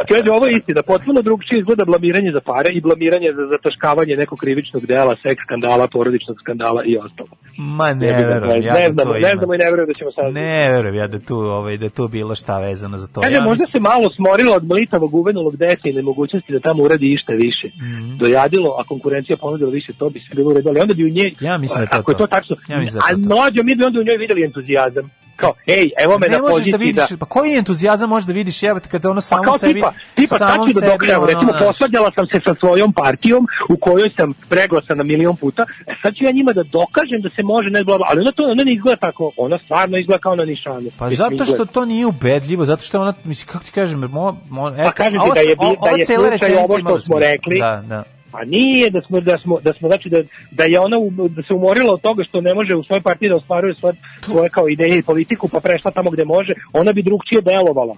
Kaže, ovo je istina, potpuno drugčije izgleda blamiranje za pare i blamiranje za zataškavanje nekog krivičnog dela, seks skandala, porodičnog skandala i ostalo. Ma ne Ne, verujem ja ne da to ne ima. znamo i ne verujem da ćemo sad. Ne verujem ja da tu, ovaj, da tu bilo šta vezano za to. Kaže, ja možda mislim- se malo smorila od mlitavog uvenulog desa i nemogućnosti da tamo uradi išta više. Mhm. Dojadilo, a konkurencija ponudila više, to bi se bilo u redu, ali onda bi u njej, Ja mislim da je to ako je to to. tačno, Ja mislim da a je to to. mlađo, mi bi onda u njoj videli entuzijazam. Kao, ej, evo me ne na poziciji da vidiš, pa koji entuzijazam možeš da vidiš jebate kada ono Pa samo kao sebi, tipa, tipa ću da dokažem, ono, recimo posvađala sam se sa svojom partijom u kojoj sam preglasana milion puta, e sad ću ja njima da dokažem da se može, ne bla bla, ali ona to ona ne izgleda tako, ona stvarno izgleda kao na nišanu. Pa zato što to nije ubedljivo, zato što ona, mislim, kako ti kažem, mo, mo, eto, Pa kažem ti da je, da je slučaj ovo što smo rekli, Da, da. A nije da smo da smo da smo znači da da je ona u- da se umorila od toga što ne može u svojoj partiji da ostvaruje svoje, svoje kao ideje i politiku pa prešla tamo gde može, ona bi drugčije delovala.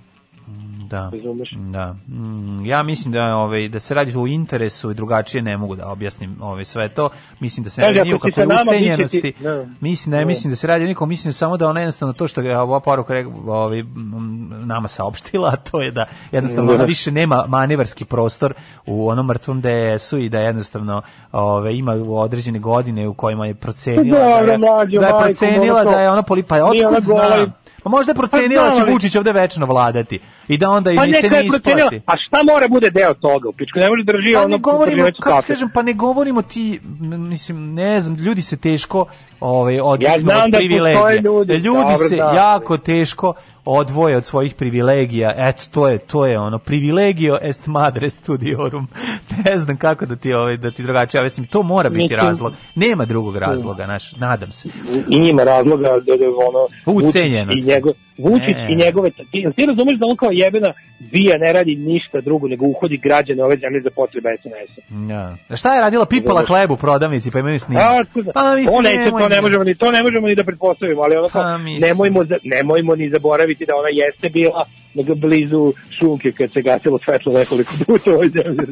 Da. Razumeš? Da. Mm, ja mislim da ovaj da se radi o interesu i drugačije ne mogu da objasnim ovaj sve to. Mislim da se ne radi ni o kakvoj ucenjenosti. da. Mislim ne Da. mislim da se radi o nikom, mislim samo da ona jednostavno to što je ova poruka ovaj nama saopštila, a to je da jednostavno Da. ona više nema manevarski prostor u onom mrtvom DS-u i da jednostavno ovaj ima određene godine u kojima je procenila da Dobro, je, da je procenila da je ona pa ona otkud gola i- znam. Pa možda je procenila Pa da će Vučić ovde večno vladati i da onda i Pa se ne isplati. a šta mora bude deo toga? U pičku ne može da drži Pa ono ne govorimo, kako kažem, pa ne govorimo ti, mislim, ne znam, ljudi se teško ovaj, odviknu Ja znam od da privilegija. postoje ljudi, dobro, se da. jako teško odvoje od svojih privilegija. Eto, to je, to je ono, privilegio est madre studiorum. ne znam kako da ti, ovaj, da ti drugačije objasnim. To mora biti Mislim- razlog. Nema drugog razloga, naš, nadam se. i njima razloga da, da ono Ucenjenost. i njegov Vučić Ne. i njegove ti, ti razumeš da on kao jebena bija ne radi ništa drugo nego uhodi građane ove zemlje za potrebe SNS-a. Ja. A Šta je radila pipala hleb u prodavnici, pa imaju snimak? Pa, mislim, to, ne, to, ne možemo ni to ne možemo ni da pretpostavimo, ali ono kao, Pa, nemojmo nemojmo ni zaboraviti da ona jeste bila nego blizu šunke kad se gasilo svetlo nekoliko puta u ovoj zemlji.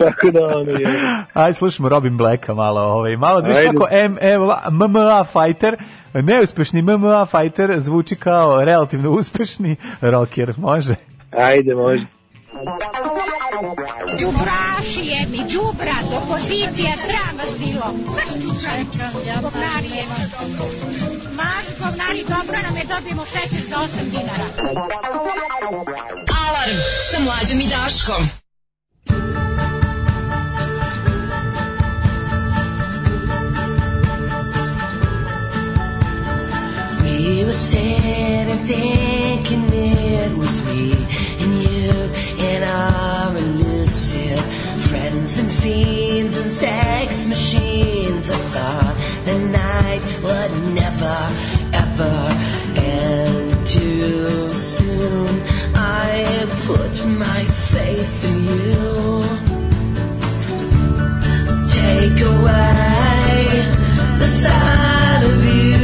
Tako da ono je. Aj, slušamo Robin Blacka malo, ovaj, malo Ajde. kako M, MMA fighter, neuspešni MMA fighter zvuči kao relativno uspešni rocker, može? Ajde, može. Đubraši jedni, đubrat, opozicija, sram vas bilo. Maš čučaj, govnari jedni. Maš govnari, dobro nam je, dobijemo šećer za 8 dinara. Alarm sa mlađom i Daškom. We were sitting thinking it was me and you and our elusive friends and fiends and sex machines. I thought the night would never ever end too soon. I put my faith in you. Take away the side of you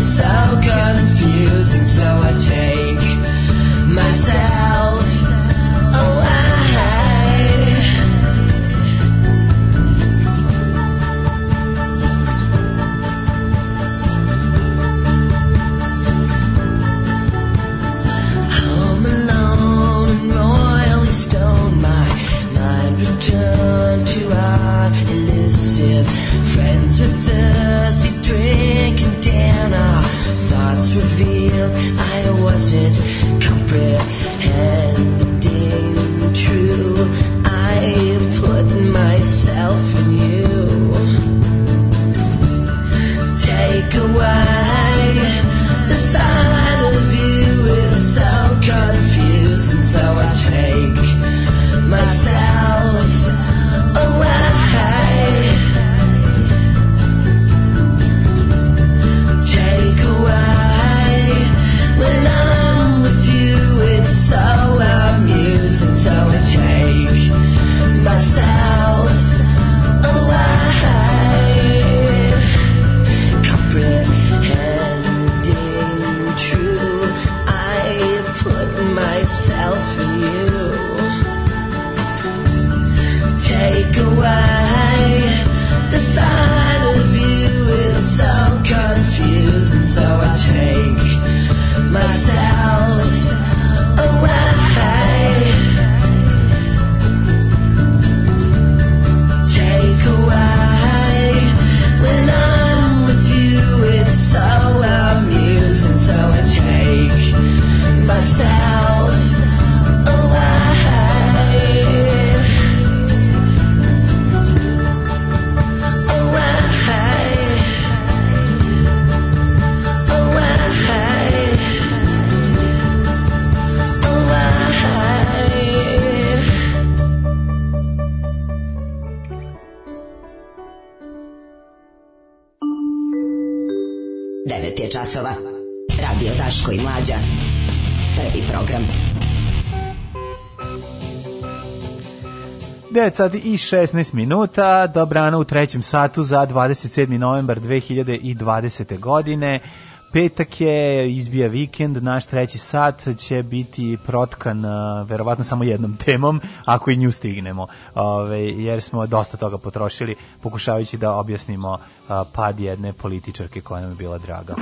so confusing, so I take myself away. Home alone and royally stoned, my mind returned to our elusive friends with thirsty drink and down our thoughts revealed I wasn't comprehending true. I put myself in you. Take away the side of you is so confusing, so I take myself je časova. Radio Daško i Mlađa. Prvi program. 9 sati i 16 minuta, dobrano u trećem satu za 27. novembar 2020. godine. Petak je, izbija vikend, naš treći sat će biti protkan verovatno samo jednom temom, ako i nju stignemo, Ove, jer smo dosta toga potrošili pokušavajući da objasnimo uh, pad jedne političarke koja nam je bila draga.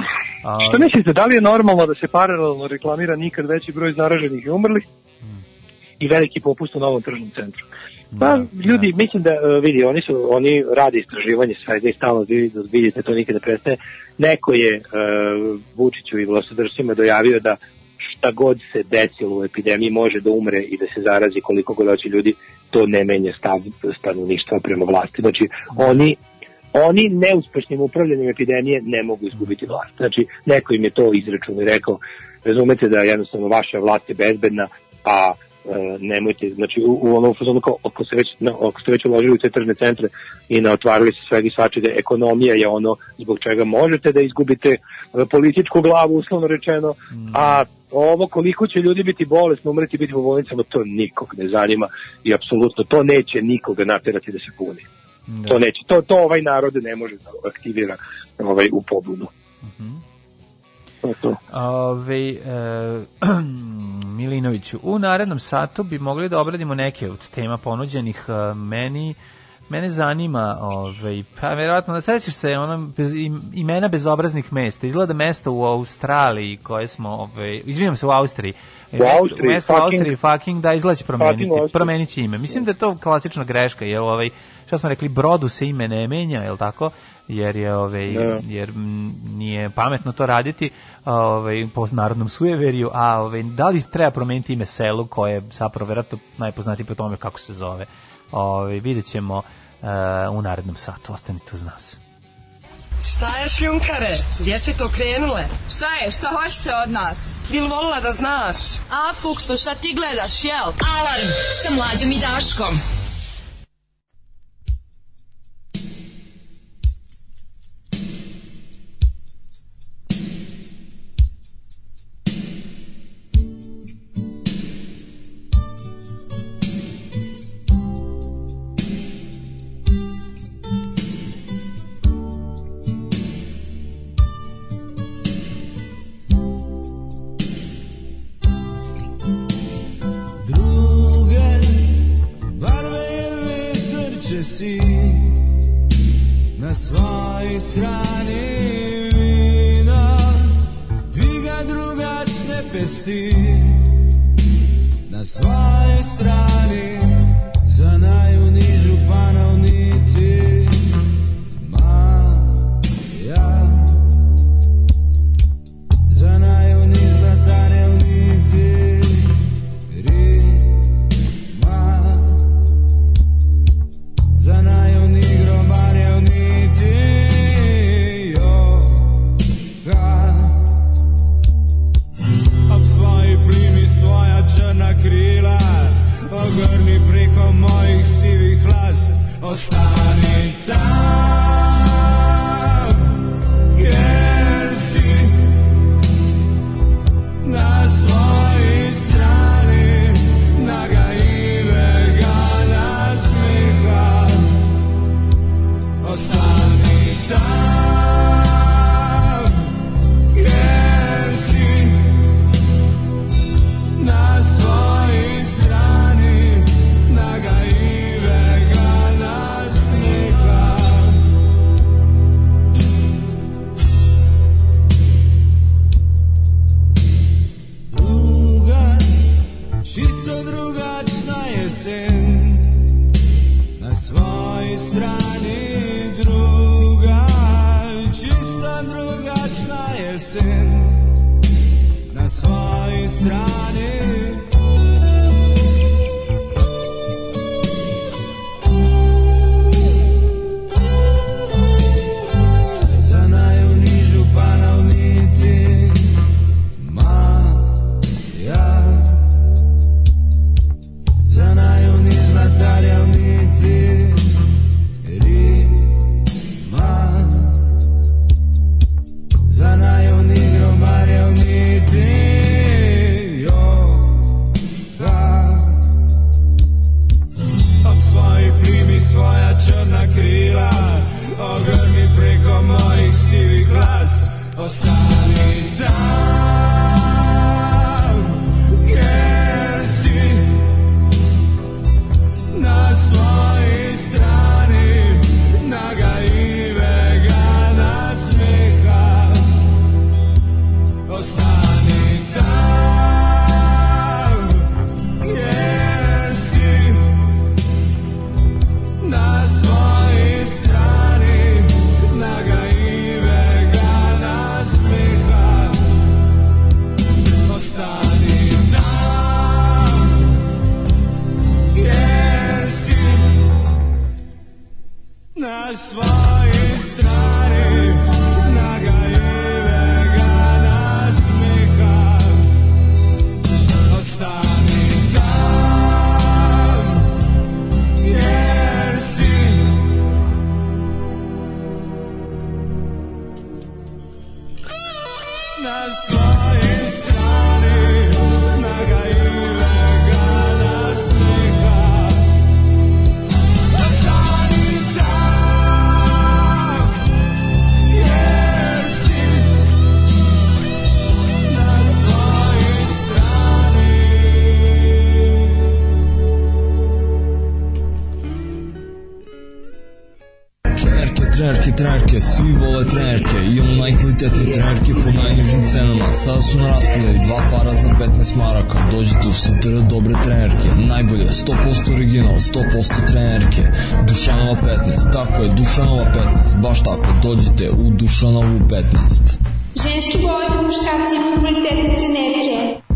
A, Što mislite, da li je normalno da se paralelno reklamira nikad veći broj zaraženih i umrlih i veliki popust u novom tržnom centru? Pa, ljudi, mislim da, e, vidi, oni su, oni rade istraživanje sve i stalno vidite, to nikada prestaje. Neko je uh, Vučiću i vlastodržcima dojavio da šta god se desilo u epidemiji može da umre i da se zarazi koliko god hoće ljudi, to ne menja stav stanovništva prema vlasti. Znači, oni oni neuspešnim upravljanjem epidemije ne mogu izgubiti vlast. Znači, neko im je to izračun i rekao, razumete da jednostavno vaša vlast je bezbedna, a e, nemojte, znači u, u onom fazonu kao ako, se već, na, ako ste već uložili u te tržne centre i naotvarili se svega i svačega, ekonomija je ono zbog čega možete da izgubite e, političku glavu, uslovno rečeno, a ovo koliko će ljudi biti bolesno, umreti biti po bolnicama, to nikog ne zanima i apsolutno to neće nikoga naterati da se puni. To neće, to, to ovaj narod ne može da aktivira ovaj, u pobunu. Je to. Ove, e, Milinoviću, u narednom satu bi mogli da obradimo neke od tema ponuđenih e, meni Mene zanima, ovaj, pa verovatno da sećaš se ono bez, im- imena bezobraznih mesta. Izgleda mesta u Australiji koje smo, ovaj, izvinjam se u Austriji. U Austriji, mesto u Austriji fucking da će promeniti, Fucking Austriji. promenit će ime. Mislim da je to klasična greška, jer ovaj šta smo rekli, brodu se ime ne menja, je tako? Jer je ovaj Da. jer nije pametno to raditi ovaj po narodnom sujeveriju, a ovaj da li treba promeniti ime selu koje je zapravo verovatno najpoznatije po tome kako se zove. Ovaj videćemo uh, u narednom satu. Ostanite uz nas. Šta je šljunkare? Gdje ste to krenule? Šta je? Šta hoćete od nas? Bil volila da znaš? A, Fuksu, šta ti gledaš, jel? Alarm sa Mlađom i Daškom. Si na svojoj strani vina Dviga drugačne pesti na svojoj strani za najunižu Ostani tam su na rasprodaju, dva para za 15 maraka. Dođite u Santara dobre trenerke, najbolje, 100% original, 100% trenerke. Dušanova 15, tako je, Dušanova 15, baš tako, dođite u Dušanovu 15. Ženski boli po muškarci kvalitetne trenerke.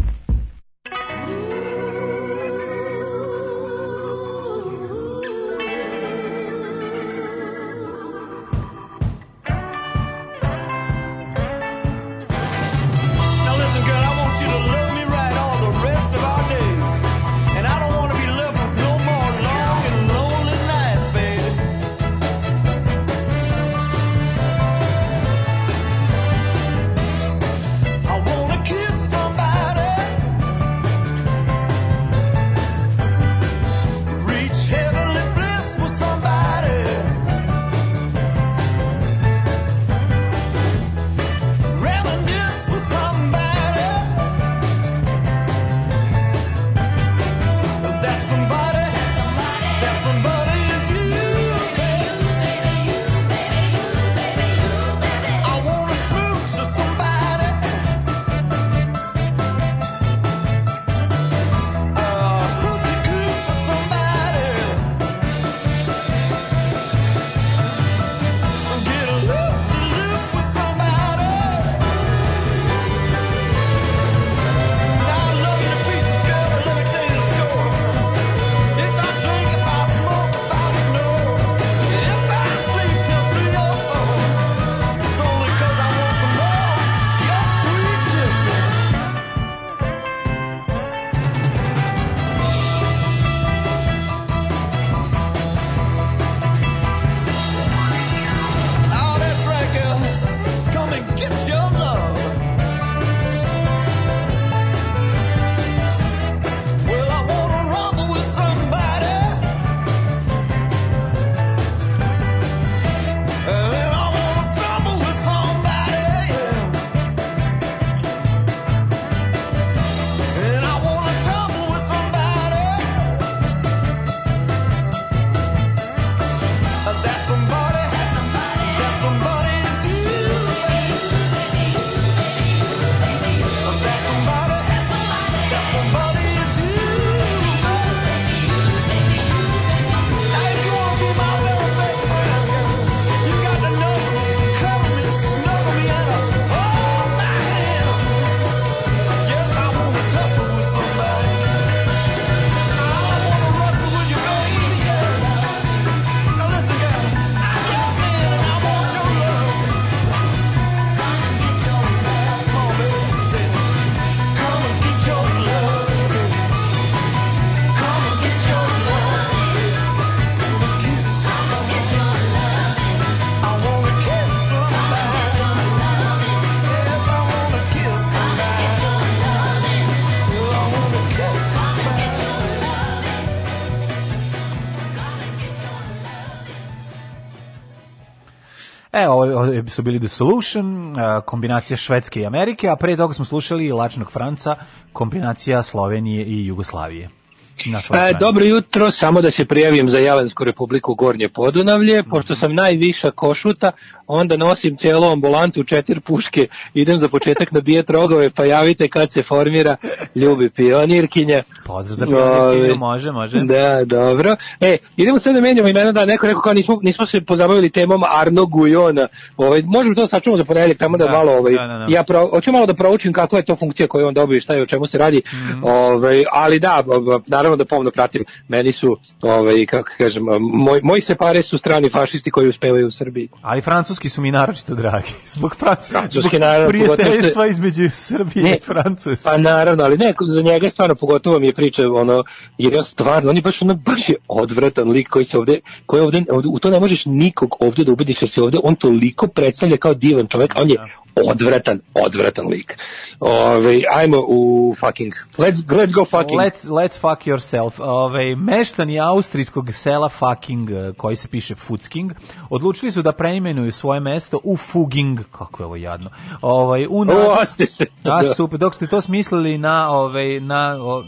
E, ovo, su bili The Solution, a, kombinacija Švedske i Amerike, a pre toga smo slušali Lačnog Franca, kombinacija Slovenije i Jugoslavije. Na E, dobro jutro, samo da se prijavim za Jelensku republiku Gornje Podunavlje, pošto sam najviša košuta, onda nosim cijelu ambulantu, četiri puške, idem za početak nabijet rogove, pa javite kad se formira ljubi pionirkinja. Pozdrav za pionirkinju, Ove, može, može. Da, dobro. E, idemo sad da menjamo imena, da neko rekao kao nismo, nismo se pozabavili temom Arno Gujona. Ovaj, možemo to sačuvamo za ponedjeljak, tamo da, Da, malo, ovaj, da, da, da. ja pro, hoću malo da proučim kako je to funkcija koju on dobio i šta je o čemu se radi. Mhm. Ovaj, ali da, b- naravno da pomno pratim. Meni su, ovaj, kako kažem, moj, moji separe su strani fašisti koji uspevaju u Srbiji. Ali francuski su mi naročito dragi. Zbog, Francu, Francuski, zbog naravno, prijateljstva između Srbije Ne, i Francuske. Pa naravno, ali ne, za njega stvarno pogotovo mi je priča ono jer on stvarno, on je baš ono baš je odvratan lik koji se ovde koji ovde, ovde u to ne možeš nikog ovde da ubediš jer se ovde on toliko predstavlja kao divan čovjek, a on je odvratan, odvratan lik. Ove, ajmo u fucking let's let's go fucking Let's, let's fuck yourself. Ove, meštani austrijskog sela fucking, eh, koji se piše Futsking, odlučili su da preimenuju svoje mesto u Fuging, kako je ovo jadno, ovaj, u ste se. Da, super, dok ste to smislili na, ovaj, na, o,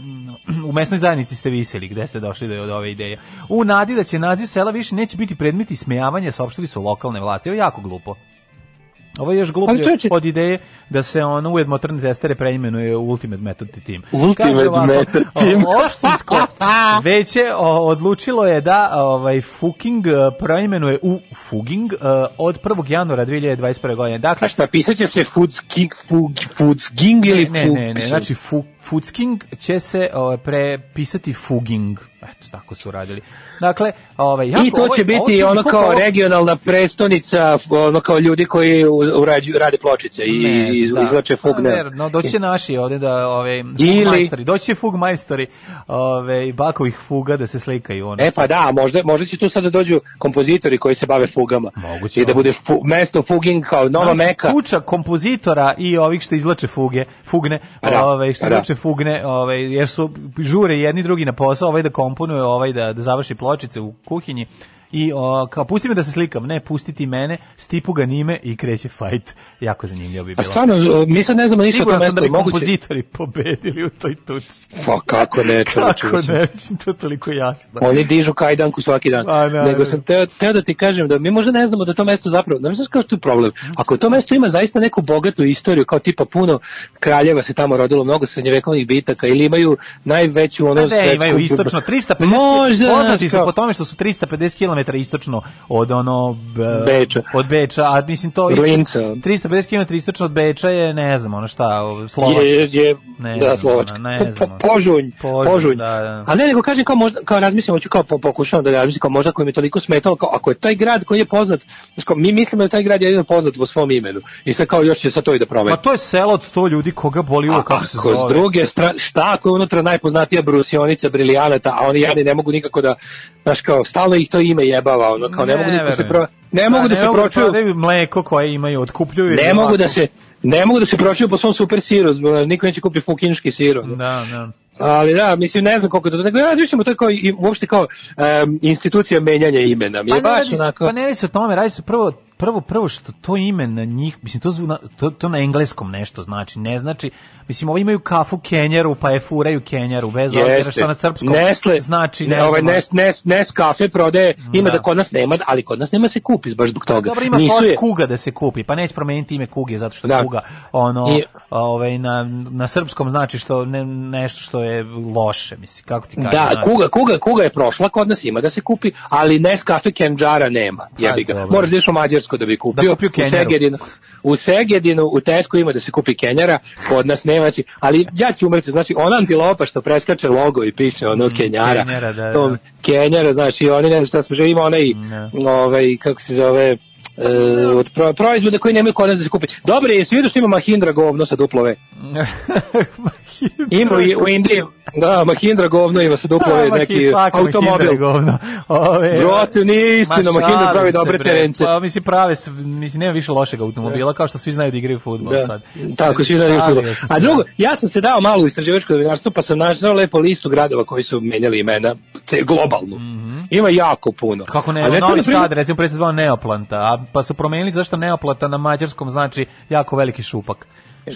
u mesnoj zajednici ste viseli, gde ste došli do, do ove ideje. U nadi da će naziv sela više neće biti predmet ismejavanja, saopštili su lokalne vlasti. Ovo je jako glupo. Ovo je još gluplje čoveče- od ideje da se ono ujedno motorne testere preimenuje u Ultimate Method Team. Ultimate Kaže ovako, Method Team. o- Opštinsko veće o, odlučilo je da ovaj Fuking eh, preimenuje u Fuging eh, od 1. januara 2021. godine. Dakle, A šta, pisat će se Foods King, Fug, Foods King ili ne, Fug- ne, ne, znači fu, Foodsking će se ovaj, prepisati Fuging. Eto, tako su radili. Dakle, ovaj, jako, I to ovo- će ovo biti ti ono kao ovo- regionalna prestonica, ono kao ljudi koji u- urađuju, rade pločice i Ne, iz, da. izlače fugne. Pa, ver, No, doći će naši ovde da, ove, Ili- fugmajstori, doći će fugmajstori, ove, bakovih fuga da se slikaju. Ono, E pa da, možda, možda će tu sad da dođu kompozitori koji se bave fugama. Moguće, I da bude fu, mesto fuging kao nova Znaš, meka. Kuća kompozitora i ovih što izlače fuge, fugne, A da, ovaj što a da. izlače fugne, ovaj jer su žure jedni drugi na posao, ovaj da komponuje, ovaj da, da završi pločice u kuhinji. I o, kao pusti me da se slikam, ne pustiti mene, stipu ga nime i kreće fight. Jako zanimljivo bi A bilo. stvarno, o, mi sad ne znamo ništa o tom sam mestu. da bi moguće- kompozitori pobedili u toj tuči. Pa kako ne, čovječe, Kako ne, mislim, to je toliko jasno. Oni dižu kajdanku svaki dan. Pa, da, Nego da. sam teo, teo da ti kažem da mi možda ne znamo da to mesto zapravo, ne znaš kao što je problem. Ako to mesto ima zaista neku bogatu istoriju, kao tipa puno kraljeva se tamo rodilo, mnogo srednjevekovnih bitaka, ili imaju najveću ono Pa ne, imaju istočno 350 Možda, poznati su po tome što su 350 km istočno od ono Beča. od Beča, a mislim to Linca. 350 km istočno od Beča je ne znam, ono šta, Slovačka. je, je Ne da, znam, Slovačka. ne Po- znam, po- požunj, Požunj, požunj. da, da. A ne, nego kažem kao možda, kao razmislim, hoću kao po, pokušavam da razmislim, kao možda koji mi je toliko smetalo, kao ako je taj grad koji je poznat, kao, mi mislimo da je taj grad jedino poznat po svom imenu. I sad kao još će sad to i da promeni. Ma to je selo od 100 ljudi koga boli A kako se ako s zove. druge strane, šta ako je unutra najpoznatija brusionica briljanata, a oni jadni ne mogu nikako da, znaš kao, stalno ih to ime jebava, ono, kao ne, mogu nikako se pro, ne Pa, mogu da se mogu pročuju, prodaju mleko koje imaju, otkupljuju. ne mogu da se, ne mogu da se pročuju po svom super siru, niko neće kupiti fukinški sir. Da, da. Ali da, mislim, ne znam koliko to, nego ja razmišljam, to je kao, i, uopšte kao em, institucija menjanja imena, mi je Pa ne, baš radi onako... pa ne radi se o tome, radi se prvo prvo prvo što to ime na njih, mislim to zvu na, to, to na engleskom nešto znači, ne znači, mislim ovi imaju kafu Kenjaru, pa je furaju Kenjaru, bez obzira što na srpskom Nestle, znači, ne, ne, ovaj Nes, Nes, Nes kafe prodaje, ima Da. da. kod nas nema, ali kod nas nema se kupi baš zbog toga. Dobro, ima Nisu je, kuga da se kupi, pa neće promeniti ime kuge zato što Da. kuga ono I- ovaj na na srpskom znači što ne, nešto što je loše, mislim kako ti kažem. Da, znači. kuga, kuga, kuga je prošla, kod nas ima da se kupi, ali Nes kafe Kenđara nema. Jebi ga. Moraš da ideš u Mađarsku da bi kupio. Da kupio u Kenjaru. Segedinu, u Segedinu, u Tesku ima da se kupi Kenjara, kod nas nema. Znači, ali ja ću umreti, znači ona antilopa što preskače logo i piše ono Kenjara. Mm, Kenjara, da, to, da. Kenjara, znači oni ne znam šta smo, ima onaj, ovaj, kako se zove, e, od pro, proizvoda koji nemaju kod nas da se kupi. Dobro, jesi vidio što ima Mahindra govno sa duplo V? Ima i u Indiji, da, Mahindra govno ima se duplo A, neki automobil. Mahindra govno. Ove, Brate, nije istina, ma Mahindra pravi se, dobre bre. terence. Pa, mislim, prave, mislim, nema više lošeg automobila, kao što svi znaju da igraju fudbal Da, sad. tako svi znaju Šalio fudbal. sam se, A drugo, da. ja sam se dao malo u istraživačko novinarstvo, pa sam našao lepo listu gradova koji su menjali imena, ce- globalnu. Ima jako puno. Kako ne, recimo, Novi Sad, recimo, pre se zvao Neoplanta, a pa su promenili zašto Neoplanta na mađarskom znači jako veliki šupak.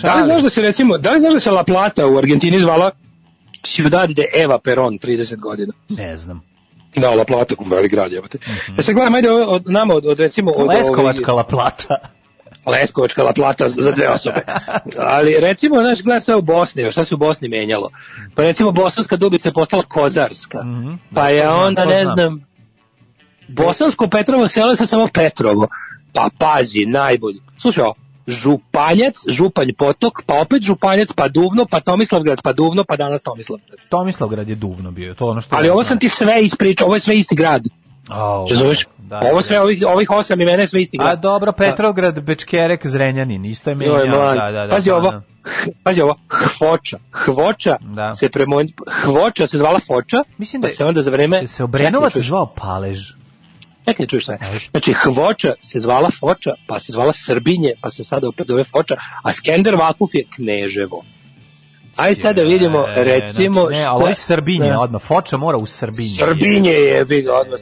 Da li znaš da se recimo, da li znaš da se La Plata u Argentini zvala Ciudad de Eva Perón 30 godina? Ne znam. Da, La Plata, velik grad, jebate. Ja sad gledam, ajde od, nama, od, od recimo... Od, Leskovačka La Plata. Leskovačka La Plata za dve osobe. Ali recimo, znaš, gleda sve u Bosni, šta se u Bosni menjalo. Pa recimo Bosanska Dubica je postala Kozarska. Pa je to znam, onda, ne znam. Bosansko Petrovo selo je sad samo Petrovo. Pa pazi, najbolji. Slušaj, ovo, Županjac, Županj potok, pa opet Županjac, pa Duvno, pa Tomislavgrad, pa Duvno, pa danas Tomislavgrad. Tomislavgrad je duvno bio, to ono što... Ali ovo sam ti sve ispričao, ovo je sve isti grad. Au, Razumeš? da, ovo da. sve, ovih, ovih osam imena je sve isti grad. A dobro, Petrograd, Bečkerek, Zrenjanin, isto je menjao. Da, da, da, pazi pa, ovo, da. pazi ovo, Hvoča. Hvoča Da. se premo, Hvoča se zvala Foča, Mislim pa da je- se onda za vreme... Se Obrenovac zvao Palež. Čekaj, čuješ šta je. Znači, Hvoča se zvala Foča, pa se zvala Srbinje, pa se sada opet zove Foča, a Skender Vakuf je Kneževo. Aj sad da vidimo, recimo... znači, ne, ali ovo je Srbinje, Da. odmah. Foča mora u Srbinje. Srbinje je, ga, odmah.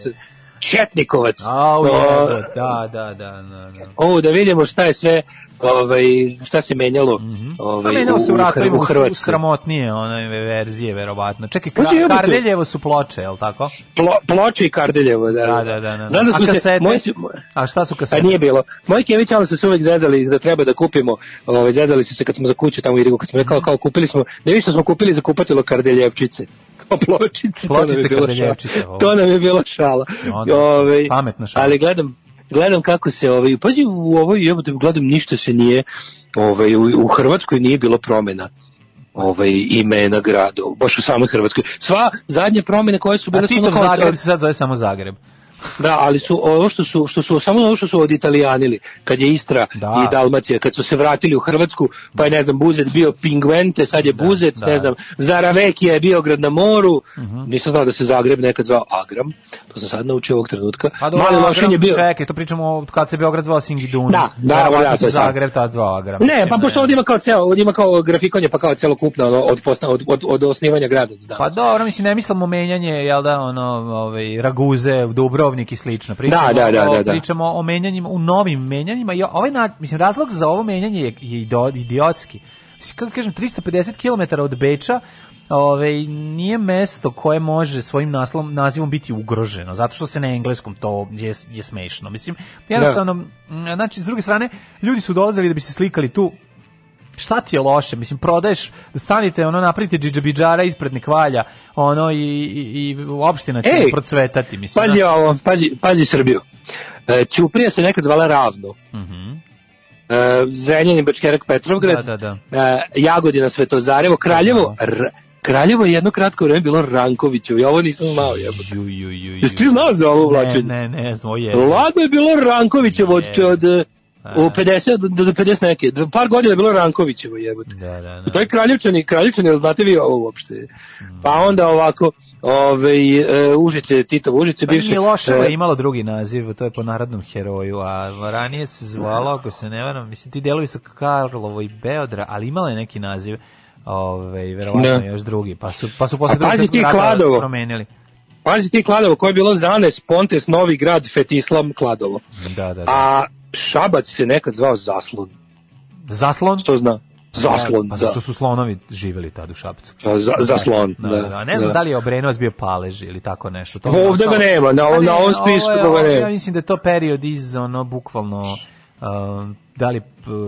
Četnikovac. O, jebote, da, da, da, da. da. Ovo da vidimo šta je sve, ovaj, šta se menjalo ovaj, Pa menjalo se u u, ratovima u u, u Hrvatskoj. sramotnije one verzije, verovatno. Čekaj, Ka- jebote. Kardeljevo su ploče, je li tako? Plo, ploče i Kardeljevo, da. Da, da, da. da. Znam da smo A se, kasete? moji su- A šta su A kasete? nije bilo. Moji Kević ali su se uvek zezali da treba da kupimo, ovaj, zezali su se kad smo za kuću tamo u Irigu, kad smo rekao kao kupili smo, ne što smo kupili za kupatilo Kardeljevčice. Kao pločice, to nam je Pločice šala. To nam je bila šala. Onda, Ovaj, pametna šala. Ali gledam, gledam kako se ovaj pazi u ovoj jebote gledam ništa se nije ovaj u, u Hrvatskoj nije bilo promena ovaj imena grada baš u samoj Hrvatskoj sva zadnje promene koje su bile kao- Zagreb se sad zove samo Zagreb. Da, ali su ovo što su što su samo ovo što su od Italijanili, kad je Istra Da. i Dalmacija, kad su se vratili u Hrvatsku, pa je ne znam Buzet bio Pingvente, sad je Buzet, da. ne znam, Zaravekija je bio grad na moru. Mhm. Nisam znao da se Zagreb nekad zvao Agram, to sam sad naučio ovog trenutka. Pa dobro, Mali Lošinj je bio Čekaj, to pričamo kad se Beograd zvao Singidun. Da, da, da, to se. Zagreb tad zvao Agram. Ne, pa pošto ovdje ima kao ceo, ovdje ima kao grafikonje, pa kao celokupno ono, od, posna, od, od, od osnivanja grada do danas. Pa dobro, mislim, ne mislimo menjanje, jel da, ono, ovaj, Raguze, Dubrovnik i slično. Pričamo, Da, da, da, da, da. pričamo o menjanjima, u novim menjanjima i ovaj, na, mislim, razlog za ovo menjanje je, je idiotski. Mislim, kako kažem, 350 km od Beča, ovaj, nije mesto koje može svojim naslovom, nazivom biti ugroženo, zato što se na engleskom to je, je smešno. Mislim, jednostavno, znači, s druge strane, ljudi su dolazili da bi se slikali tu šta ti je loše, mislim, prodaješ, stanite, ono, napravite džidžabidžara ispred nekvalja, ono, i, i, i opština će Ej, procvetati, mislim. Pazi da. ovo, pazi, pazi Srbiju. E, Ćuprija se nekad zvala Ravno. Mhm. E, Zrenjanin, Bačkerak, Petrovgrad. Da, da, E, Jagodina, Svetozarevo, Kraljevo. R- Kraljevo je jedno kratko vreme bilo Rankovićevo. Ja ovo nisam znao, jebote. Ju, ju, ju, ju. Jesi ti znao za ovo Ne, vlačenje? ne, ne, znam, ovo je. Ladno je bilo Rankovićevo od, od, u 50 do, do 50 neke. Par godina je bilo Rankovićevo, jebote. Da, da, da. To je Kraljevčani, Kraljevčani, znate vi ovo uopšte? Pa onda ovako, ovaj, e, Užice, Titovo Užice, Pa bivše... nije loše, e, imalo drugi naziv, to je po narodnom heroju, a ranije se zvalo, ako se ne varam, mislim, ti delovi su Karlovo i Beodra, ali imala je neki naziv, ovaj, verovatno Da. još drugi, pa su, pa su posle drugog promenili. Pazi ti Kladovo, koje je bilo Zanes, Pontes, Novi grad, Fetislam, Kladovo. Da, da, da. A Šabac se nekad zvao Zaslon. Zaslon? Što zna? Zaslon, Pa da. zato su slonovi živeli tad u Šapcu. Pa, za- zaslon, Da, da, da. Ne znam da. da li je Obrenovac bio palež ili tako nešto. To Ovde je ostalo- ga nema, na- Pa na ovom ovo spisku ga nema. Ja mislim da je to period iz ono bukvalno uh, da li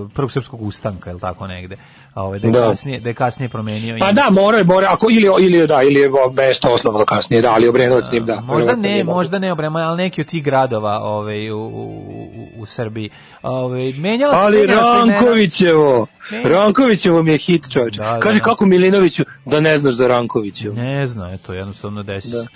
prvog srpskog ustanka ili tako negde. A Ovaj, da, je Da. kasnije, da je kasnije promenio. Pa ime. da, mora, mora, ako, ili, ili, da, ili je mesto osnovno kasnije, da, ali Obrenovac njim, da. Možda ne, možda ne Obrema, ali neki od tih gradova ovaj, u, u, u, u Srbiji. Ovaj, menjala se, Ali. Rankovićevo. Rankovićevo mi je hit čovječe. Da, da, Kaže da. kako Milinoviću da ne znaš za Rankovićevo. Ne znam, eto, jednostavno desi se.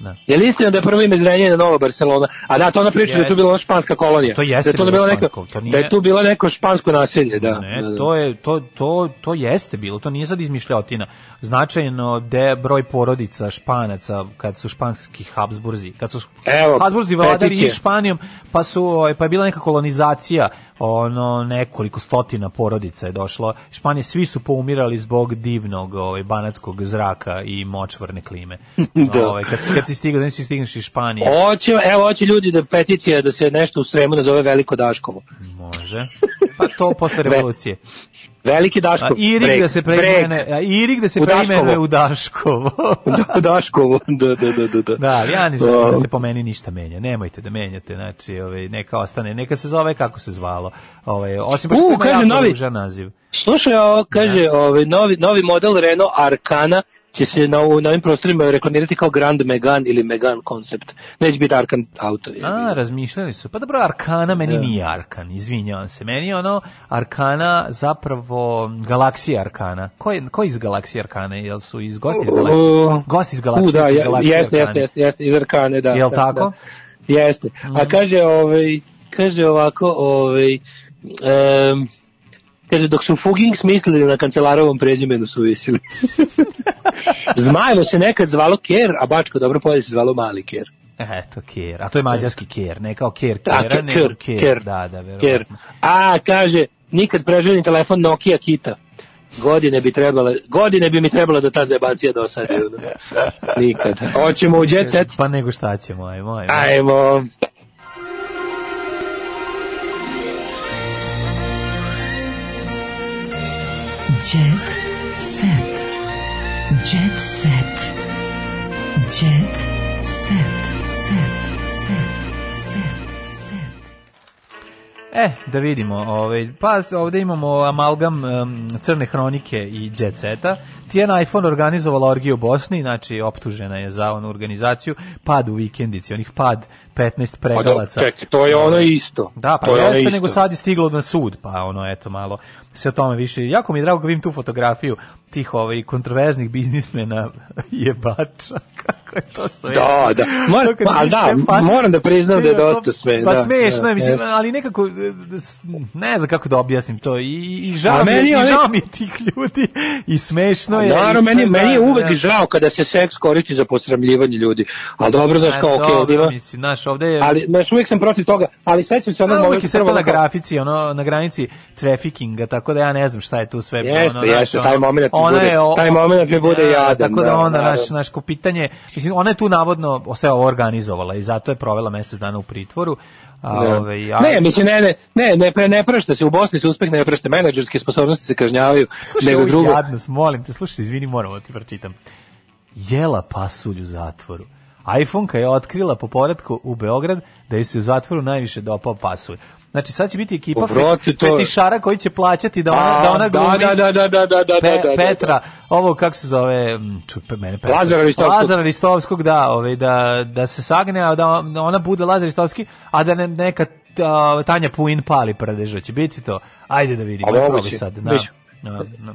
Da. Je li istina da je prvo ime Zrenjanina Nova Barcelona? A da, to ona priča da je tu bila ona španska kolonija. To jeste da je to bilo bila neka, špansko, to nije- da je tu bilo neko špansko naselje, da. Ne, da, da. to je to to to jeste bilo, to nije sad izmišljotina. Značajno de broj porodica Španaca kad su španski Habsburzi, kad su Evo, Habsburzi vladali Španijom, pa su ovaj, pa je bila neka kolonizacija, ono nekoliko stotina porodica je došlo. Španije svi su poumirali zbog divnog ovaj banatskog zraka i močvarne klime. Da. Ovaj kad si- kad si stigao, da si stigneš iz Španije. Hoće, evo, hoće ljudi da peticija da se nešto u Sremu nazove Veliko Daškovo. Može. Pa to posle revolucije. Veliki Daškov. A Irig da se preimenuje, a Irig da se U Daškovo. u Daškovo. u Daškovu, da, da, da, da. Da, Da, ali ja ne želim da se po meni ništa menja. Nemojte da menjate, znači, ovaj neka ostane, neka se zove kako se zvalo. Ovaj osim baš U, što ima kaže novi- naziv. Slušaj, ovo kaže, ovaj, novi, novi model Renault Arcana će se na, na ovim prostorima reklamirati kao Grand Megane ili Megane Concept. Neće biti Arcan auto. je. A, razmišljali su. Pa dobro, Arkana meni Da. nije Arkan, izvinjavam se. Meni je ono Arkana zapravo galaksija Arkana. Ko je, ko je iz galaksije Arkane? Jel su iz gosti iz galaksije? Gosti iz galaksije da, su je- galaksije jeste, jeste, Arkane. jeste, jeste, iz Arkane, da. Jel da, tako? Da. Jeste. A kaže, ovaj, kaže ovako, ovaj, em, kaže, dok su Fuging smislili na kancelarovom prezimenu su visili. Zmajevo se nekad zvalo Ker, a Bačko dobro polje se zvalo Mali Ker. Eto, Ker. A to je mađarski Ker, ne kao Ker A, Kera, Ker, nego Ker, Ker. Ker, Da, da, Ker. A, kaže, nikad preželjeni telefon Nokia Kita. Godine bi trebale, godine bi mi trebalo da ta zebancija dosadi. Nikad. Hoćemo u jet set? Pa nego šta ćemo, ajmo, ajmo. Ajmo. Jet set. Jet E, da vidimo, ovaj, pa ovde imamo amalgam um, crne hronike i jet seta. IPhone organizovala orgiju u Bosni, znači optužena je za onu organizaciju, pad u vikendici, onih pad 15 predalaca. Pa čekaj, to je ono isto. Da, pa To je jeste, isto. nego sad je stiglo na sud, pa ono, eto, malo se o tome više. Jako mi je drago kad vidim tu fotografiju tih ovaj, kontroverznih biznismena jebača, je to sve. Da, da. Kad pa, da, fotke, moram da priznam da je to- dosta sve. Pa da, smešno da, je, mislim, ali nekako, e, ne znam kako da objasnim to, i, i žao, mi je, meni i je žao mi je tih ljudi, i smešno je. Naravno, meni, meni je uvek žao kada se seks koristi za posramljivanje ljudi. Ali dobro, znaš kao, okej, ovdje ima- mislim, znaš, ovde je... Ali, znaš, uvijek sam protiv toga, ali sećam se onog momenta je sve to prvo na grafici, ono, na granici trafikinga, tako da ja ne znam šta je tu sve. Jeste, jeste, taj moment bude- je o- taj moment mi bude Da, jadan, Tako da da, onda, naš, naš, ko pitanje, mislim, ona je tu navodno sve ovo organizovala i zato je provela mesec dana u pritvoru. A, Da. ovaj, a- Ne, mislim, ne, ne, ne, ne, pre- ne prašta se, u Bosni se uspeh ne prašta, menadžerske sposobnosti se kažnjavaju, Slušaj, nego drugo. jadnost, molim te, slušaj, izvini, moram da ti pročitam. Jela pasulj u zatvoru. iPhone-ka je otkrila po povratku u Beograd da je se u zatvoru najviše dopao pasulj. Znači sad će biti ekipa Pa, brate, fe- to- fetišara koji će plaćati da ona, A, da ona da, glumi da, da, da, da, da, da, Pe- da, da, Petra, ovo kako se zove, m, čuj, pe- mene Petra. Lazara Ristovskog. Lazara Ristovskog, da, ovaj, da, da se sagne, a da da ona bude Lazar Ristovski, a da ne, neka Tanja Puin pali prdežo. Će biti to? Ajde da vidimo. A Ajde, moguće, probaj sad. Da, biće. da, da.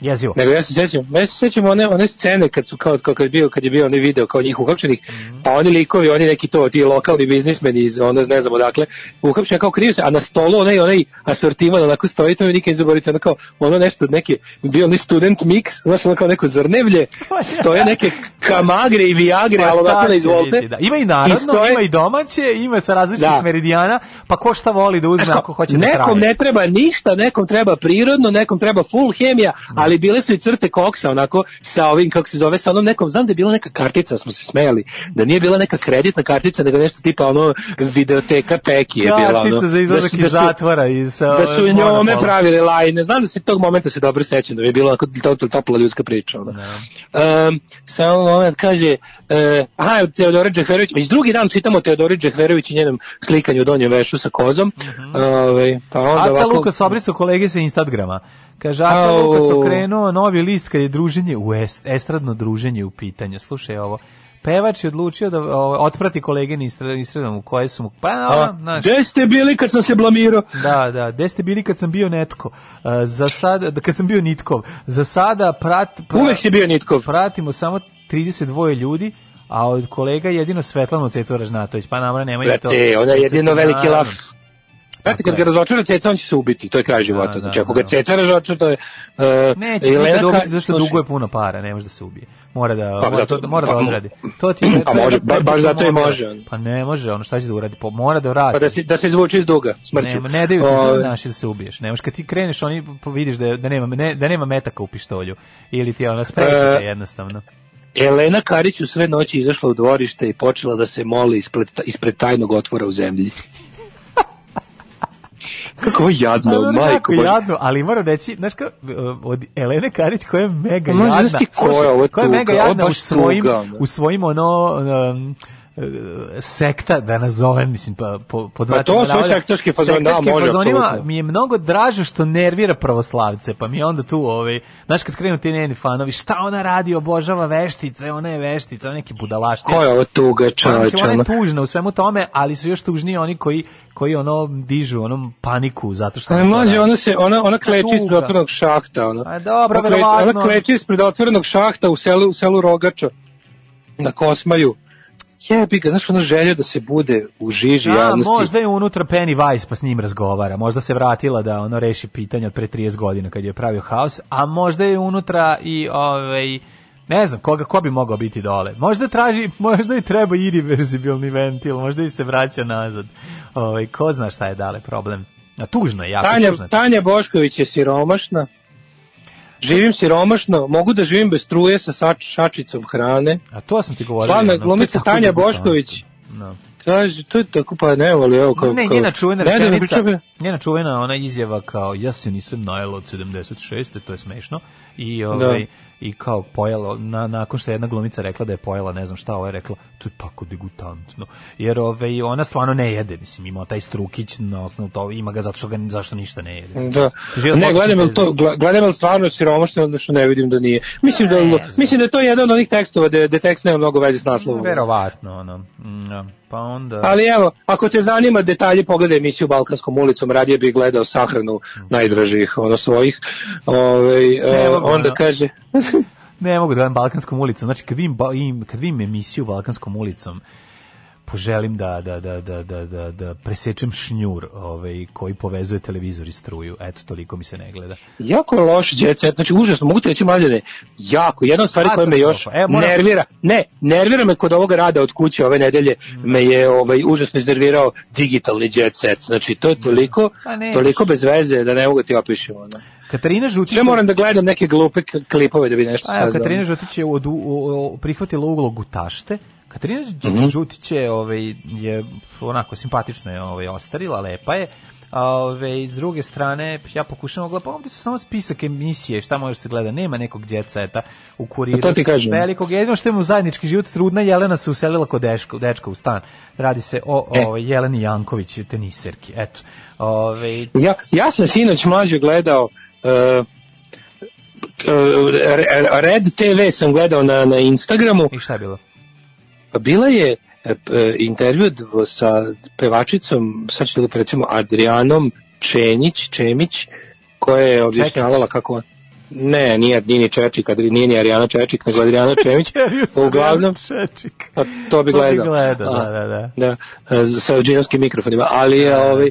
Jezivo. Nego ja se sećam, ja se sećam one, one scene kad su kao, kao kad, je bio, kad je bio onaj video kao njih uhapšenih, Mhm. pa oni likovi, oni neki to, ti lokalni biznismeni iz, onda ne znam odakle, uhapšeni kao kriju se, a na stolu onaj, onaj asortiman onako stoji, to mi nikad ne zaboravite, ono kao, ono nešto, neki, bio onaj student mix, znaš, ono kao neko zrnevlje, stoje neke kamagre i viagre, Pa ali onako na izvolte. biti, da. Ima i narodno, stoje- ima i domaće, ima sa različitih Da. meridijana, pa ko šta voli da uzme Znaš ako hoće da traje. nekom ne treba ništa, nekom treba prirodno, nekom treba full hemija, ali bile su i crte koksa onako sa ovim kako se zove sa onom nekom znam da je bila neka kartica smo se smejali da nije bila neka kreditna kartica nego nešto tipa ono videoteka peki je bila ono. Kartica za izlazak da iz zatvora i sa da su njome pravili lajne. Znam da se tog momenta se dobro sećam da je bila onako to, to, topla ljudska priča ono. Um, samo moment kaže uh, aha Teodora Džehverović već drugi dan čitamo Teodori Džehverović i njenom slikanju u donjem vešu sa kozom. Ovaj, pa onda Aca ovako Lukas obriso kolege sa Instagrama. Kaže, Au. Lukas okrenuo novi list kad je druženje u est, estradno druženje u pitanju. Slušaj ovo. Pevač je odlučio da o, otprati kolege na Instra- Instagramu koje su mu... Pa, A, znaš, gde ste bili kad sam se blamirao? Da, da, gde ste bili kad sam bio netko? Uh, za sada, da, kad sam bio nitkov. Za sada prat, pra- Uvek si bio nitkov. Pratimo samo 32 ljudi, a od kolega jedino Svetlanu Cecu Ražnatović, pa nama nemoj to. Brate, ona je jedino veliki laf. Brate, kad ga razočara ceca, on će se ubiti, to je kraj života. Da, da, znači, ako ga da. ceca razočara, to je... Uh, Neće se nikad ubiti zašto duguje puno para, ne može da se ubije. Mora da, Pa, mora, zato- to, mora da pa, odradi. To ti je, a to je može, ba- baš zato i može. Pa ne može, ono šta će da uradi, pa mora da vrati. Pa da se, da se izvuče iz duga, smrću. Ne, ne daju ti Ove, znaš da se ubiješ. Ne kad ti kreneš, oni vidiš da, da, nema, ne, da nema metaka u pištolju. Ili ti ona sprečite E, jednostavno. Elena Karić u sred noći izašla u dvorište i počela da se moli ispred, ispred tajnog otvora u zemlji. Kako ovo jadno, dobro, majko. Božja. jadno, ali moram reći, znaš kao, od Elene Karić koja je mega jadna. znaš ti ko je, slušaj, ovo je koja je mega jadna u svojim, u svojim ono, um, e, sekta, da nazovem, mislim, pa, po, po Pa to su sektaški fazoni, da, može, fazonima mi je mnogo draže što nervira pravoslavce, pa mi je onda tu, ovaj, znaš, kad krenu ti njeni fanovi, šta ona radi, obožava veštice, ona je veštica, ona je neki budalaštine. Ko je ovo tuga, Pa, čoveče? mislim, ona je tužna u svemu tome, ali su još tužniji oni koji koji ono dižu onom paniku zato što mlađe, radi. ona se ona ona kleči ispred otvorenog šahta, ona. A dobro, verovatno. Ona kleči ispred otvorenog šahta u selu u selu Rogača na Kosmaju. Jebi ga, znaš, ona želja da se bude u žiži A, javnosti. možda je unutra Pennywise pa s njim razgovara. Možda se vratila da ono reši pitanje od pre 30 godina kad je pravio haos, a možda je unutra i ovaj ne znam, koga, ko bi mogao biti dole. Možda traži, možda i treba irreverzibilni ventil, možda i se vraća nazad. Ovaj, ko zna šta je dale problem. A tužno je, jako Tanja, tužno. Tanja Bošković je siromašna. Živim siromašno, mogu da živim bez struje sa sač, šačicom hrane. A to sam ti govorio. Slavna glumica Tanja. Bošković. No. Kaže, to je tako, pa ne voli, evo kao... ne, kao- njena čuvena Ne, da ne rečenica, pričam- njena čuvena ona izjava kao ja se nisam najela od 76. to je smešno. I ovaj Da. I kao pojela na, nakon što je jedna glumica rekla da je pojela ne znam šta, ovo je rekla to je tako degutantno. Jer ovaj ona stvarno ne jede, mislim ima taj strukić na osnovu to ima ga zato što ga zašto ništa ne jede. Da. Život Ne, gledam fotosinteze. to, gledam jel stvarno siromašno, odnosno ne vidim da nije. Mislim da, mislim da je to jedan od onih tekstova da, da tekst nema mnogo veze s naslovom. Verovatno ono. Mm, ja. Pa onda Ali evo, ako te zanima detalje, pogledaj emisiju Balkanskom ulicom, radije bih gledao sahranu najdražih ono svojih. Ovaj e, mogu, onda ono. kaže Ne mogu da gledam Balkanskom ulicom. Znači kad vidim ba- im, kad vidim emisiju Balkanskom ulicom, poželim da da da da da da da presečem šnjur, ovaj koji povezuje televizor i struju. Eto toliko mi se ne gleda. jako je loš jet set, znači užasno, mogu ti reći mlađane, jako, jedna od stvari koja me još. E, moram- nervira, ne, nervira me kod ovoga rada od kuće ove nedelje, me je ovaj, užasno iznervirao digitalni jet set, znači to je toliko, Pa nećeš. toliko bez veze da ne mogu ti opišem. Ono. Katarina Žutić Sve moram da gledam neke glupe klipove da bi nešto A evo, saznao. Katarina Žutić je od, u, u- prihvatila ulogu tašte. Katarina Mhm. Žutić je, ovaj, je onako simpatično je ovaj, ostarila, lepa je. A ove, s druge strane, ja pokušavam gledati, pa ovdje su samo spisak emisije, šta može se gleda, nema nekog djeceta u kuriru. Pa to ti kažem. Velikog, jedino što ima u zajednički život, trudna Jelena se uselila kod dečka, dečka u stan. Radi se o, E. o Jeleni Janković, teniserki, eto. Ove, Ja, ja sam sinoć mlađe gledao uh, uh, Red TV sam gledao na, na Instagramu. I šta je bilo? Bila je e, intervju sa pevačicom, sad ću da recimo Adrianom Čenjić, Čemić, koja je objašnjavala kako Ne, nije, nije ni Čečik, Adri- nije ni Arijana Čečik, nego Adriana Čemić. Uglavnom, Čečik. pa to bi To bi gledao. gledao, A, da, da, da. da, e, sa džinovskim mikrofonima, ali je, ovaj,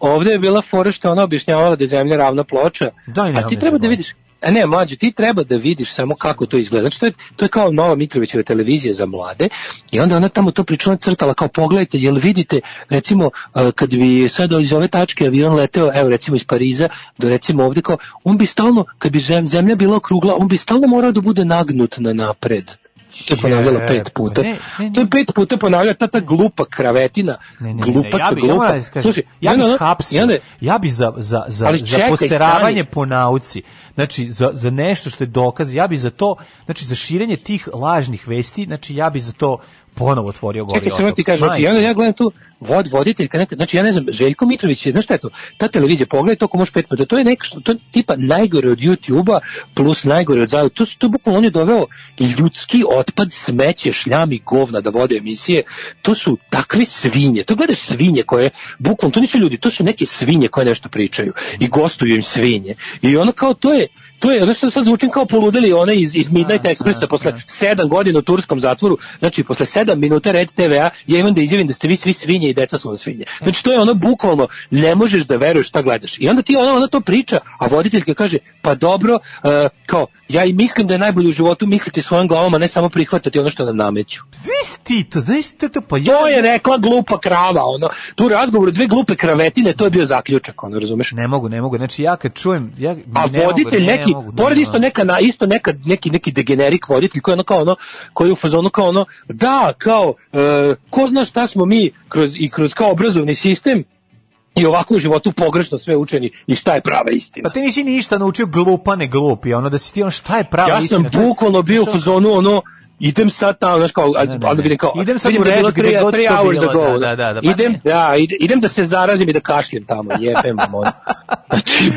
ovde je bila fora što ona objašnjavala da je zemlja ravna ploča, ne, a ti treba da vidiš, a ne, mlađe, ti treba da vidiš samo kako to izgleda. Znači, to je, to je kao nova Mitrovićeva televizija za mlade i onda ona tamo to pričala crtala kao pogledajte, jel vidite, recimo, e, kad bi sad iz ove tačke avion leteo, evo recimo iz Pariza, do recimo ovde kao, on bi stalno, kad bi zem- zemlja bila okrugla, on bi stalno morao da bude nagnut na napred. To je ponavljala pet puta. Ne, ne, To je pet puta ponavljala ta, ta glupa kravetina. Ne, ne, ne, glupaca, ja bi, glupa. ja, da kažem, Slušaj, ja bih ona- hapsio, i onda- ja bi za, za, za, Ali za čekaj, poseravanje stani. po nauci, znači za, za nešto što je dokaz, ja bi za to, znači za širenje tih lažnih vesti, znači ja bi za to ponovo otvorio gori Čekaj, samo ti kažem, znači, i onda ja gledam tu vod, voditeljka, neka, znači ja ne znam, Željko Mitrović je, znaš šta je to, ta televizija, pogledaj to ako možeš pet puta, to je nešto, to je tipa najgore od YouTube-a plus najgore od zadu, to, su- to bukvalno on je doveo ljudski otpad, smeće, šljami, govna da vode emisije, to su takve svinje, to gledaš svinje koje, bukvalno, to nisu ljudi, to su neke svinje koje nešto pričaju i gostuju im svinje. I ono kao to je, to je, znači sad zvučim kao poludeli ona iz, iz Midnight Expressa posle sedam godina u turskom zatvoru, znači posle sedam minuta Red TV-a ja imam da izjavim da ste vi svi svinje i deca su vam svinje. Znači to je ono bukvalno, ne možeš da veruješ šta gledaš. I onda ti ona, ona to priča, a voditeljka kaže, pa dobro, e, kao, ja i mislim da je najbolje u životu misliti svojom glavom, a ne samo prihvatati ono što nam nameću. Znaš ti to, znaš ti to, pa ja... To je rekla glupa krava, ono. Tu razgovor dve glupe kravetine, to je bio zaključak, ono, razumeš? Ne mogu, ne mogu. Znači ja kad čujem, ja A ne voditelj mogu, ne neki, mogu, ne pored mogu. isto neka na isto neka neki neki degenerik voditelj koji ono kao ono koji u fazonu kao ono da kao e, ko zna šta smo mi kroz i kroz kao obrazovni sistem i ovako u životu pogrešno sve učeni i šta je prava istina. Pa ti nisi ništa naučio glupa ne glupi, ono da si ti ono šta je pravo ja sam bukvalno bio u fazonu ono idem sad tamo, znaš kao, a- onda vidim kao, Idem sad u da red bilo gde god to hours bilo, ago. da, da, da, pa idem, da, ide- idem da se zarazim i da kašljem tamo, jebem vam ono. Znači,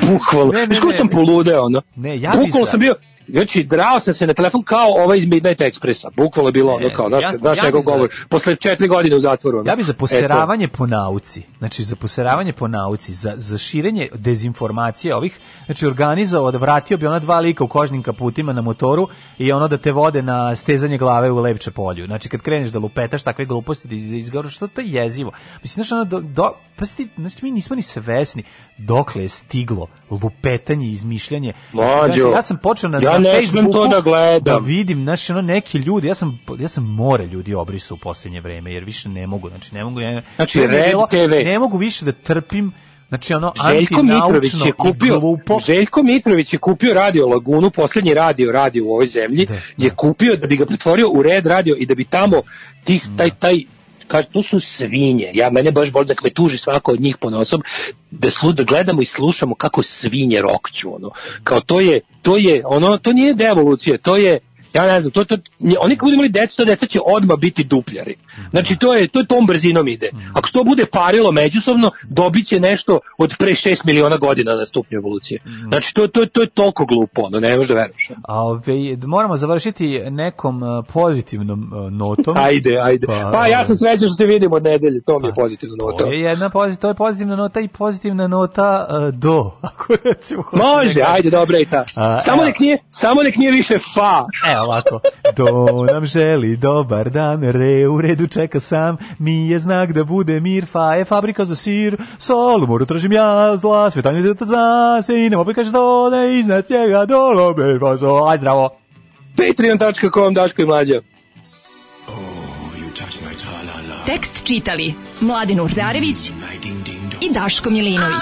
ne, znaš kako sam poludeo, ono. Ne, ja za- sam bio, Znači, drao sam se na telefon kao ovaj iz Midnight Expressa. Bukvalno je bilo ono Ne, kao, znaš, ja- znaš ja njegov za- govor. Posle četiri godine u zatvoru. Ja bi za Eto. poseravanje po nauci, znači za poseravanje po nauci, za, za širenje dezinformacije ovih, znači organizovao da vratio bi ona dva lika u kožnim kaputima na motoru i ono da te vode na stezanje glave u Lepče polju. Znači kad kreneš da lupetaš takve gluposti da iz- izgovoraš, što to je jezivo. Mislim, znači ono, do, do, pa ti, znači mi nismo ni svesni dokle je stiglo lupetanje, izmišljanje. Mlađo, Znači, ja sam počeo na, ja ne Facebooku to da gledam. da vidim, znači ono neki ljudi, ja sam ja sam more ljudi obrisu u posljednje vreme jer više ne mogu, znači ne mogu ja, Znači, Red bilo- TV. Ne mogu više da trpim Znači ono Željko Mitrović je kupio glupo. Željko Mitrović je kupio Radio Lagunu, poslednji radio radio u ovoj zemlji, je kupio da bi ga pretvorio u Red radio i da bi tamo ti taj taj kaže to su svinje. Ja mene baš boli da me tuži svako od njih ponosom da slu da gledamo i slušamo kako svinje rokću ono. Kao to je to je ono to nije devolucija, to je ja ne znam, to, to, oni kad budu imali decu, to deca će odmah biti dupljari. Znači, to je, to je tom brzinom ide. Ako se to bude parilo međusobno, dobit će nešto od pre 6 miliona godina na stupnju evolucije. Znači, to, to, to je toliko glupo, ono, ne možeš da veruješ. A ove, moramo završiti nekom uh, pozitivnom uh, notom. Ajde, ajde. Pa, ja sam srećan što se vidimo od nedelje, to mi je pozitivno nota. To je jedna pozitivna, to je pozitivna nota i pozitivna nota uh, do. Ako recimo Može, ajde, dobra i ta. A, Samo nek nije, samo nek nije više fa. Evo ovako. Do nam želi dobar dan, re u redu čeka sam, mi je znak da bude mir, fa je fabrika za sir, sol moru tražim ja, zla, svetanje zeta za, se i nema prikaže do, da iznad njega dolo, be, pa zo, aj zdravo. Patreon.com, Daško i Mlađa. Tekst čitali Mladin Urdarević i Daško Milinović.